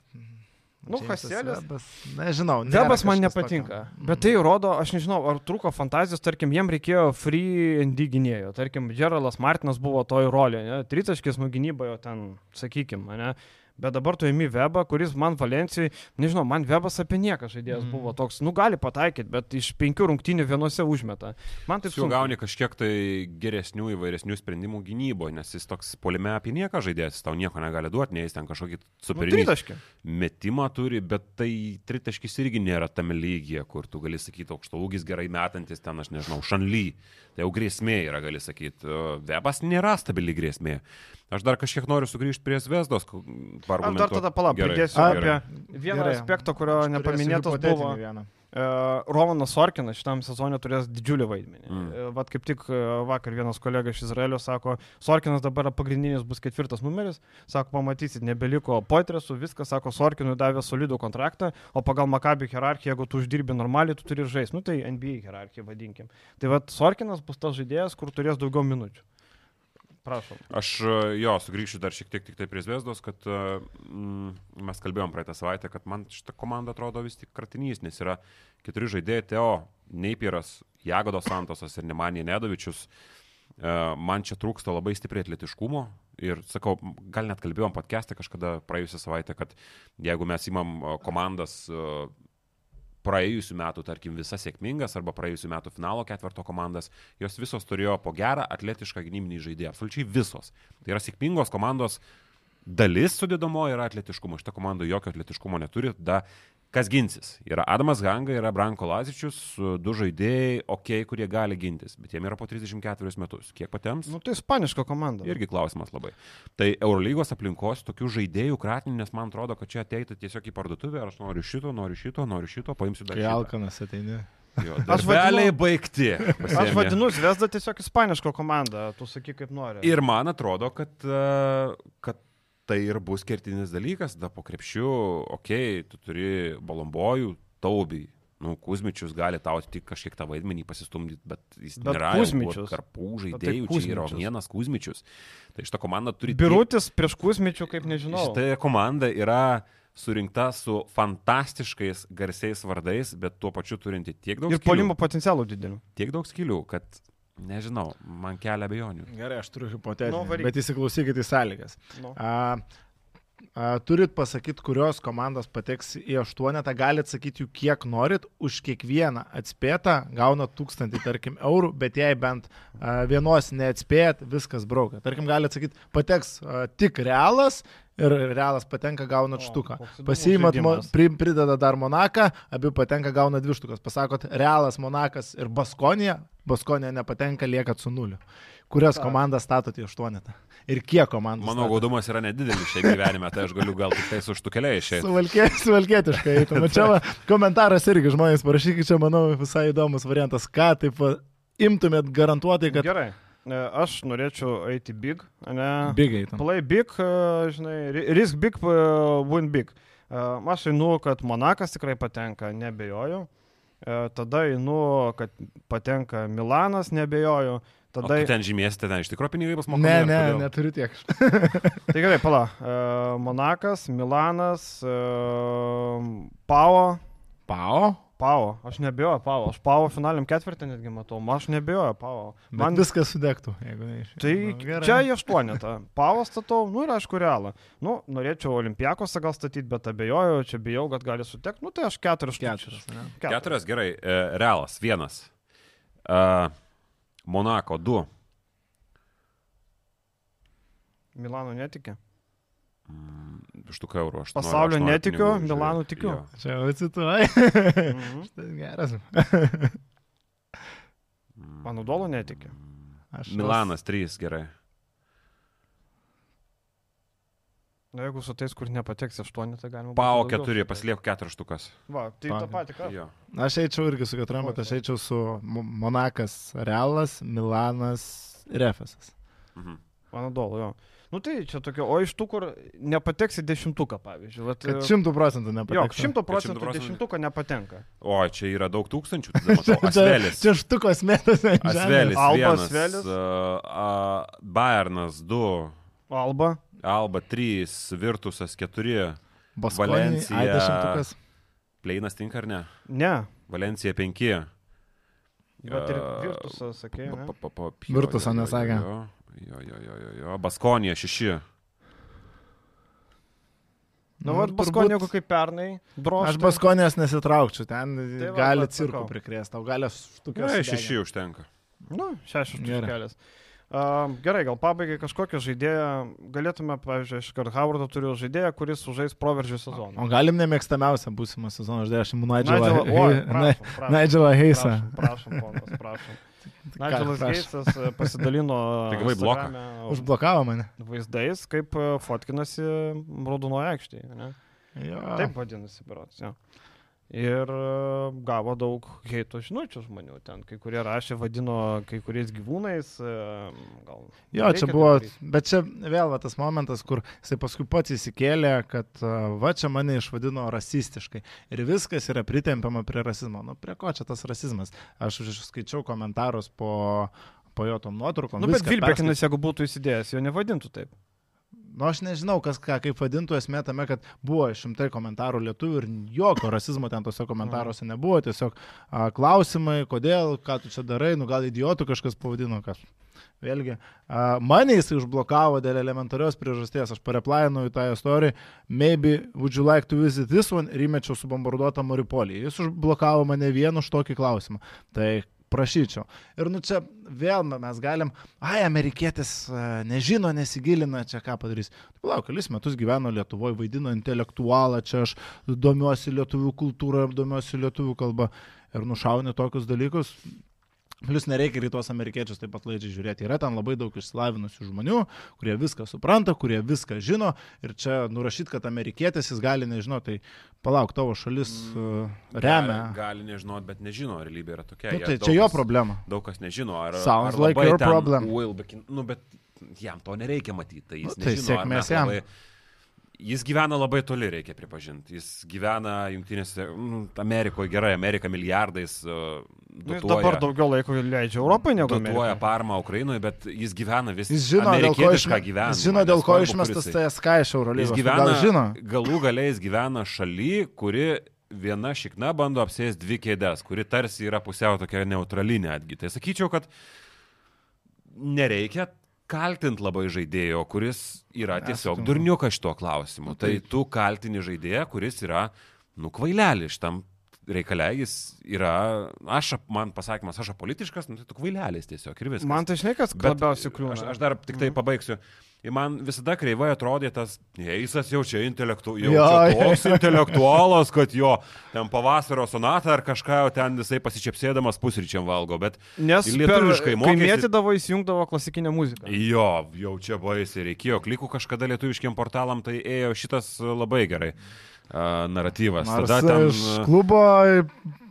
Nu, Džeimsas Hasielis- Webas, Nežinau. Webas man nepatinka, tokio. bet tai rodo, aš nežinau, ar trūko fantazijos, tarkim, jiem reikėjo free ND gynėjo, tarkim, Geraldas Martinas buvo toj rolėje, ne? tritaškis nuo gynybojo ten, sakykime, ne? Bet dabar tu įimi Webą, kuris man Valencijai, nežinau, man Webas apie nieką žaidėjas mm. buvo toks, nu gali pataikyti, bet iš penkių rungtynių vienose užmeta. Man taip Jau gauni kažkiek tai geresnių įvairesnių sprendimų gynyboje, nes jis toks polime apie nieką žaidėjas, tau nieko negali duoti, nei jis ten kažkokį Nu, superinį tritaškį. metimą turi, bet tai tritaškis irgi nėra tame lygyje, kur tu gali sakyti, aukšto ūgis gerai metantis ten, aš nežinau, šanly. Tai jau grėsmė yra, gali sakyti. Webas nėra stabili grėsmė. Aš dar kažkiek noriu sugrįžti prie Zvezdos. Aš dar tada palauk, pridėsiu A, apie vieną Gerai. aspektą, kurio nepaminėtas buvo. vieną. Uh, Romanas Sorkinas šitam sezonė turės didžiulį vaidmenį. Mm. Mm. Vat kaip tik e, vakar vienas kolega iš Izraelio sako, Sorkinas dabar pagrindinis bus ketvirtas numeris, sako, pamatysit, nebeliko poitresų, viskas, sako, Sorkinui davė solidų kontraktą, o pagal Makabį hierarchiją, jeigu tu uždirbi normaliai, tu turi žaisti. Nu tai NBA hierarchija vadinkim. Tai vad Sorkinas bus tas žaidėjas, kur turės daugiau minučių. Prašom. Aš e, jo, sugrįšiu dar šiek tiek tik tai prie Zvezdos, kad mm, mes kalbėjom praeitą savaitę, kad man šitą komandą atrodo vis tik kratinys, nes yra keturi žaidėjai, Teo, Neipieras, Jagodo Santosas ir Nemanija Nedovičius. E, Man čia trūksta labai stipriai atletiškumo ir sakau, gal net kalbėjom podcast'e kažkada praėjusią savaitę, kad jeigu mes imam komandas praėjusių metų, tarkim, visas sėkmingas arba praėjusių metų finalo ketvirto komandas, jos visos turėjo po gerą atletišką gynybinį žaidėją. Absoliučiai visos. Tai yra sėkmingos komandos dalis sudėdamo yra atletiškumo. Šitą komandą jokio atletiškumo neturi. Da, kas ginsis? Yra Adamas Ganga, yra Branko Lazičius, du žaidėjai, ok, kurie gali gintis, bet jiem yra po 34 metus. Kiek patiems? Nu tai ispaniška komanda. Irgi klausimas labai. Tai Eurolygos aplinkos tokių žaidėjų kratinių, nes man atrodo, kad čia ateitų tiesiog į parduotuvę, ar aš noriu šito, noriu šito, noriu šito, paimsiu dar Kai šitą. Alkanas ateini. Jo, Aš vadinu- baigti. Aš pasiėmė. vadinu Zvezda tiesiog ispaniška komanda, tu sakyk kaip nori. Ir man atrodo, kad, e, kad tai ir bus kertinis dalykas, da po krepšių, okei, okay, tu turi balombojų, taubį. Nu, Kuzmičius gali tau tik kažkiek tą vaidmenį pasistumdyti, bet jis Bet nėra Kuzmičius. karpų tai žaidėjų, čia yra vienas Kuzmičius. Tai šitą komandą turi... tiek- Birutis prieš Kusmičių, kaip nežinau. Šita komanda yra surinkta su fantastiškais garsiais vardais, bet tuo pačiu turinti tiek daug, Ir polimo potencialų didelių. tiek daug skylių, kad, nežinau, man kelia abejonių. Gerai, aš turiu hipotetinį. Nu, varyk. bet įsiklausykite į sąlygas. Nu. A, a, turit pasakyti, kurios komandos pateks į aštuonetą, galit sakyti jų kiek norit, už kiekvieną atspėtą gauna tūkstantį, tarkim, eurų, bet jei bent a, vienos neatspėjat, viskas braukia. Tarkim, galit sakyti, pateks a, tik realas ir realas patenka, gauna štuką. Pasiimat, pri, prideda dar Monaką, abi patenka, gauna dvi štukas. Pasakot, realas, Monakas ir Baskonija, Baskonija nepatenka, liekat su nuliu. Kurias Tak. komandas statote į aštuonetą? Ir kiek komandų? Mano gaudumas yra nedidelis šiame gyvenime, tai aš galiu gal tik tai su štukeliai išeiti. Suvalkė, suvalkėtiškai. eitum. O Čia va, komentaras irgi žmonės parašykit, čia manau visai įdomus variantas. Ką taip va, imtumėt garantuotai, kad Gerai. E, Aš norėčiau eiti big, ne? bigai tam. Play big, e, žinai, ri- risk big, e, win big. Aš einu, kad Monakas tikrai patenka, nebejoju. E, Tada einu, kad patenka Milanas, nebejoju. O Tada... tu ten žymėsite, ten iš tikrųjų pinigai bus mokami. Ne, ne, kodėl? neturiu tiek. Tai gerai, pala. E, Monakas, Milanas, e, Pau, Pao? Pavo, aš nebijoju Pavo, aš Pavo finaliam ketvirtį netgi matau, aš nebijoju Pavo. Man Man viskas sudegtų, jeigu neišėjo. Tai Nu, čia į aštuonetą. Pavo statau, nu ir aišku, realą. Nu, norėčiau olimpijakose gal statyti, bet abejoju, čia bijau, kad gali sutekti. Nu, tai aš keturis. Štučius. ne? Keturis. Keturias, gerai. E, realas, vienas. E, Monako, du. Milano netikė. Štuka eurų. Aš noriu- Pasaulio aš noriu netikiu, pinigų, Milano žiūrėk. tikiu. Jo. Čia jau cituoji. Mhm. Tai geras. Mano dolo netikė. Aš Milanas, trys, gerai. Na, jeigu su tais, kur nepateks aštuoni, tai galima. keturi, sudėti. pasilieku keturias štukas. Va, tai tą patį ką. Jo. Aš eičiau irgi su keturiom, bet aš eičiau su Mo- Monakas Realas, Milanas ir Efesas. Mhm. Mano dolo, jo. Nu tai čia tokia, o iš tų, kur nepateks į dešimtuką, pavyzdžiui. Vat, Kad šimtų procentų Jo, nepateks. šimto Kad procentų 100 procentų. dešimtuką nepatenka. O, čia yra daug tūkstančių. Asvelis. čia štukos metas. Asvelis. Alba, vienas, Asvelis. Uh, uh, Bayernas, du. Alba. Alba 3, Virtusas 4, Baskonį, Valencija. Pleinas tinka ar ne? Ne. Valencija 5. Bet ir A, Virtusas, sakė, ne? Virtuso nesakė. Jo, jo, jo, jo, jo. Baskonija 6. Nu, vad, Baskonė, jeigu kaip pernai, droš. Aš Baskonės nesitraukčiau, ten Tai va, gali sakau. prikrėsti, tau gali štukas. Gerai, 6 užtenka. Nu, šešios Gerai. kelias. Uh, gerai, gal pabaigai kažkokią žaidėją, galėtume, pavyzdžiui, aš kart Howardą turiu žaidėją, kuris sužais proveržį sezoną. O galim nemėgstamiausią būsimą sezoną, aš dėl aš imu Nigelą Nigelą- oi, prašom, prašom. Nigelą Heisą. Prašom, prašom, ponas, prašom. Nigelas prašom. Geitsas e, pasidalino gavai bloką? Instagrame Užblokavo mane. vaizdais, kaip e, fotkinasi Raudonoje aikštėje. Taip vadinasi, berots. Ja. Ir e, gavo daug heito žinučių žmonių ten. Kai kurie rašė, vadino kai kuriais gyvūnais. e, Gal Jo, čia buvo, bet čia vėl va, tas momentas, kur jisai paskui pats įsikėlė, kad a, va čia mane išvadino rasistiškai. Ir viskas yra pritempiama prie rasizmo. Nu, prie ko čia tas rasizmas? Aš skaičiau komentarus po, po jo tom nuotraukom. Nu, bet Vilbekinas, jeigu būtų įsidėjęs, jo nevadintų taip. Nu, aš nežinau, kas ką kaip vadintų esmė tame, kad buvo šimtai komentarų lietuvių ir jokio rasizmo ten tose komentaruose nebuvo. Tiesiog a, klausimai, kodėl, ką tu čia darai, nu gal idiotų kažkas pavadino, kas. Vėlgi, a, mane jisai užblokavo dėl elementarios priežasties. Aš pareplainau į tą istoriją, maybe would you like to visit this one ir įmečiau subombarduotą Maripolį. Jis užblokavo mane vien už tokį klausimą. Tai prašyčiau. Ir nu čia vėl mes galim, ai, amerikietis e, nežino, nesigilina, čia ką padarys. Tai palauk, kelis metus gyveno Lietuvoje, vaidino intelektualą, čia aš domiuosi lietuvių kultūrą, domiuosi lietuvių kalbą ir nušauni tokius dalykus. Plius nereikia ir tuos amerikiečius taip pat laidžiai žiūrėti. Yra ten labai daug išsilavinusių žmonių, kurie viską supranta, kurie viską žino. Ir čia nurašyti, kad amerikietis jis gali nežinoti, tai palauk, tavo šalis uh, remia. Gali, gali nežinot, bet nežino, realybė yra tokia. Nu, tai čia jo kas- problema. Daug kas nežino, ar, Sounds ar like your problem. Will, bet, nu, bet jam to nereikia matyti. Tai jis Nu, tai nežino, sėkmės jam. Labai, jis gyvena labai toli, reikia pripažinti. Jis gyvena Junktinėse, nu, Amerikoje, gerai, Amerika milijardais. Uh, Nu, Jis dabar daugiau laiko leidžia Europai negu Dotuoja Amerikai. paramą Ukrainoje, bet jis gyvena vis Jis žino, amerikietišką išme, gyvenimą. jis žino, dėl ko išmestas. TSK iš Jis Eurolygos. Tu gyvena, žino? galų galiais gyvena šaly, kuri viena šikna bando apsės dvi kėdės, kuri tarsi yra pusiau tokia neutrali netgi. Tai sakyčiau, kad nereikia kaltinti labai žaidėjo, kuris yra tiesiog sutinku. durniukas šituo klausimu. Nu, Tai tu kaltini žaidėją, kuris yra nukvailelis šitam reikale, jis yra, aš, man pasakymas, aš apolitiškas, nu, tai tu kvailelis tiesiog ir viskas. Man tai žinai, kas Bet labiausiai kliūna. Aš, aš dar tik tai pabaigsiu. Ir man visada kreivai atrodė tas, Eisas jau čia intelektu, jau Jo, čia toks intelektualas, kad jo ten pavasario sonatą ar kažką jau ten jisai pasičiapsėdamas pusryčiam valgo, bet Nes lietuviškai Kai mokėsi- mėtydavo, įsijungdavo klasikinę muziką. jo, jau čia baisiai reikėjo klikų kažkada lietuviškiam portalam, tai ėjo šitas labai gerai naratyvas. Nors Tada ten... iš klubo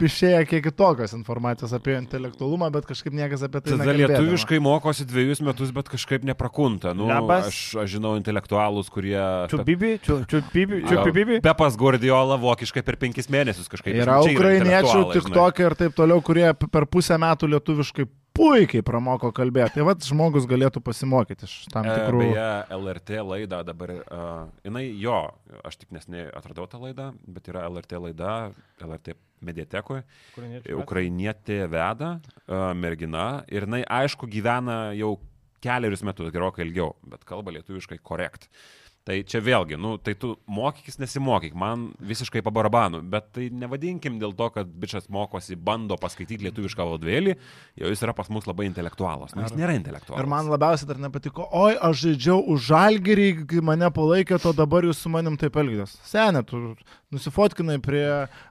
išėjo kiek kitokios informacijos apie intelektualumą, bet kažkaip niekas apie tai Tada nekalbėdavo. lietuviškai mokosi dviejus metus, bet kažkaip neprakunta. Nu, Lebas. aš, aš žinau intelektualus, kurie... Čiubibi, Jo, čiubibi. Pepas Guardiola vokiškai per penkis mėnesius kažkaip. Yra ukrainiečių, tik tokie ir taip toliau, kurie per pusę metų lietuviškai puikiai pramoko kalbėti. Tai vad žmogus galėtų pasimokyti iš tam. E, tikrų... Beje, LRT laida dabar, uh, jinai jo, aš tik nesnei atradau tą laidą, bet yra LRT laida, LRT mediatekoje. Ukrainietė veda, e, mergina, ir jinai aišku gyvena jau keliarius metus, gerokai ilgiau, bet kalba lietuviškai korekt. Tai čia vėlgi, nu, tai tu mokykis nesimokyk, man visiškai pabarabanu, bet tai nevadinkim dėl to, kad bičias mokosi, bando paskaityti lietuvišką vadovėlį, jau jis yra pas mus labai intelektualas. Nu, jis nėra intelektualas. Ir man labiausiai dar nepatiko, oi, aš žaidžiau už žalgerį, kai mane palaikė, to dabar jūs su manim taip elgės. Senė, tu nusifotkinai prie...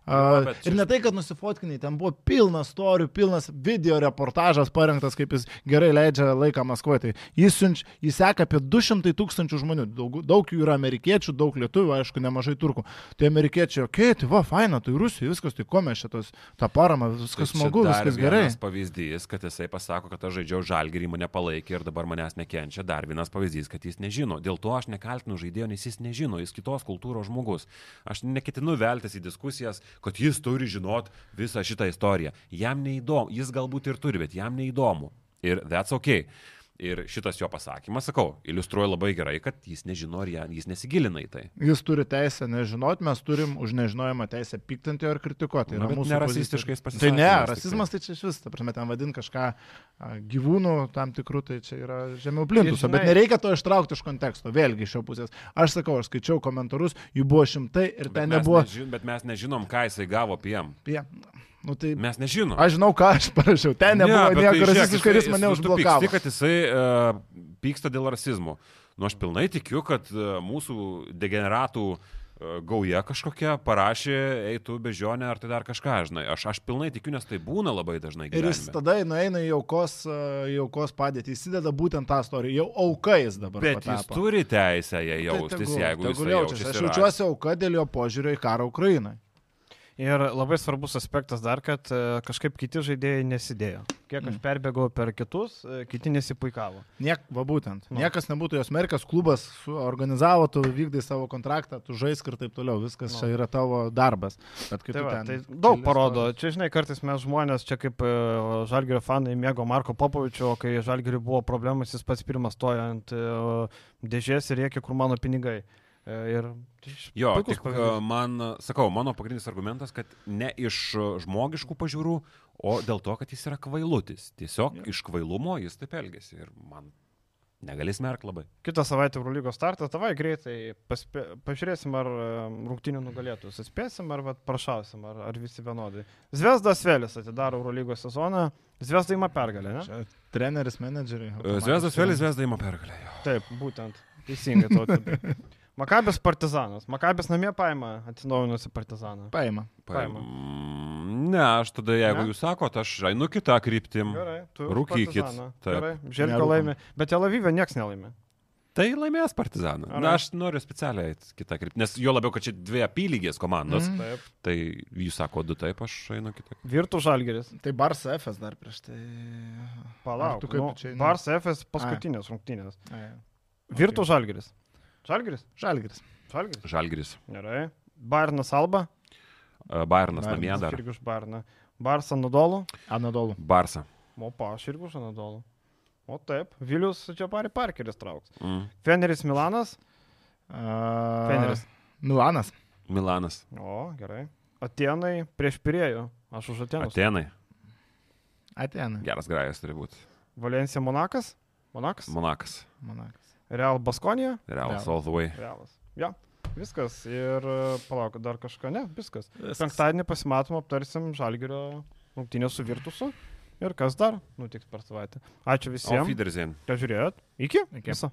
Uh, ir ne tai, kad nusifotkinai, ten buvo pilnas storių, pilnas video reportažas parengtas, kaip jis gerai leidžia laiką Maskvoje. Tai jis, siunč, jis seka apie 200 tūkstančių žmonių, daug, daug jų yra amerikiečių, daug lietuvių, aišku, nemažai turkų. Tai amerikiečiai, okei, okay, tai va, faina, tai Rusija, viskas, tai ko mes šitos, tą paramą, viskas Tai smagu, viskas gerai. vienas pavyzdys, kad jisai pasako, kad aš žaidžiau žalgerį, mane palaikė ir dabar manęs nekenčia. Dar vienas pavyzdys, kad jis nežino. Dėl to aš nekaltinu žaidėjo, nes jis nežino, jis kitos kultūros žmogus. Aš neketinu veltis į diskusijas, kad jis turi žinot visą šitą istoriją. Jam neįdomu, jis galbūt ir turi, bet jam neįdomu. Ir that's ok. Ir šitas jo pasakymas, sakau, iliustruoja labai gerai, kad jis nežino ir ją- jis nesigilina į tai. Jis turi teisę nežinot, mes turim už nežinojimą teisę piktinti ar kritikuoti. Tai Na, mūsų nerasistiškais pozicija. Tai ne, pasisakymais rasizmas tai čia iš vis, ta prasme, ten vadint kažką gyvūnų tam tikrų, tai čia yra žemiau plintuso, bet nereikia to ištraukti iš konteksto, vėlgi iš jo pusės. Aš sakau, aš skaičiau komentarus, jų buvo šimtai ir Bet ten nebuvo nežin, bet mes nežinom, ką jisai gavo PM. apie... Nu, tai Mes nežinom. aš žinau, ką aš parašiau, ten nebuvo bet tai nieko žiūrėk, rasistiškai ir jis mane užblokavo. Pyksti, kad jisai uh, pyksta dėl rasizmo. Nu, aš pilnai tikiu, kad uh, mūsų degeneratų uh, gauja kažkokia parašė, eitų bežionę ar tai dar kažką, žinai. Aš, aš pilnai tikiu, nes tai būna labai dažnai. Ir jis gyvenime. tada nueina į aukos, aukos padėtį, įsideda būtent tą istoriją, jau auka jis dabar. Bet jis patapo. turi teisę ją Tai jaustis, tegul- jeigu jis tegul jaučiasi. Aš jaučiuosi auka dėl jo požiūrio į karą Ukrainai. Ir labai svarbus aspektas dar, kad e, kažkaip kiti žaidėjai nesidėjo. Kiek aš Mm. perbėgau per kitus, e, kiti nesipuikavo. Niek, va būtent. Nu. Niekas nebūtų jos merkas, klubas organizavo, tu vykdai savo kontraktą, tu žaisk ir taip toliau. Viskas Nu. čia yra tavo darbas. Bet kai Tai, va, ten tai daug parodo. istorijos- Čia, žinai, kartais mes žmonės, čia kaip e, Žalgirio fanai mėgo Marko Popovičio, kai Žalgirio buvo problemas, jis pats pirmas stojo ant dėžės ir rėkė, kur mano pinigai. E, Ir Jo, puikus tik pavyzdys. uh, man, sakau, mano pagrindinis argumentas, kad ne iš žmogiškų pažiūrų, o dėl to, kad jis yra kvailutis. Tiesiog Jo. iš kvailumo jis taip elgesi ir man negali smerk labai. Kitą savaitę Eurolygos startas, tavai greitai paspė, pažiūrėsim, ar e, rungtinių nugalėtus atspėsim, ar vat, prašausim, ar, ar visi vienodai. Zvezdas Vėlis atidaro Eurolygos sezoną, Zvezda ima pergalę, ne? Čia Treneris, menedžeriai. Zvezdas vėl Zvezda įma pergalę. jo. Taip, būtent. Teisingai to. Makabės partizanas. Makabės namie paima atsinaujinusi partizaną. Paima. Paima. Mm, Ne, aš tada, jeigu Ne? jūs sakote, aš einu kitą kryptim. Gerai, tu. Rūkykit. Gerai, Želko laimė. Bet Tel Avive niekas nelaimė. Tai laimės partizaną. Ar Na, aš noriu specialiai kitą kryptį, nes jo labiau, kad čia dvi apylygės komandos, mm. Taip. tai jūs sako du taip, aš einu kitą. Virtų Žalgeris. Tai Barça FS dar prieš tai. Palauk. Ar tu kaip nu, čia eini? Bars FS paskutinės rungtynės. Virtų Ok. Žalgeris. Žalgeris. Žalgiris. Žalgeris. Žalgris. Gerai. Bairnas Alba. Bayernas Bayernas namie dar. Irgi už Bairną. Barsa Nadolų. Anadolų. Barsa. Opa, aš irgi už Nadolų. O taip. Vilius čia pari Parkeris trauks. Mm. Feneris Milanas. Uh, Feneris. Milanas. Milanas. O, gerai. Atenai prieš Pirėjų. Aš už Atenus. Atenai. Atenai. Geras grajas turi būti. Valencija Monakas. Monakas. Monakas. Monakas. Real Baskonija. Realas Realas. all the way. Realas. Ja. Viskas. Ir e, palauk, dar kažką. Ne, viskas. Viskas. Penktadienį pasimatom, aptarsim Žalgirio rungtynę su Virtusu. Ir kas dar nutiks per savaitę. Ačiū visiems, Wiedersehen. kad žiūrėjot. Iki. Iki. Viso.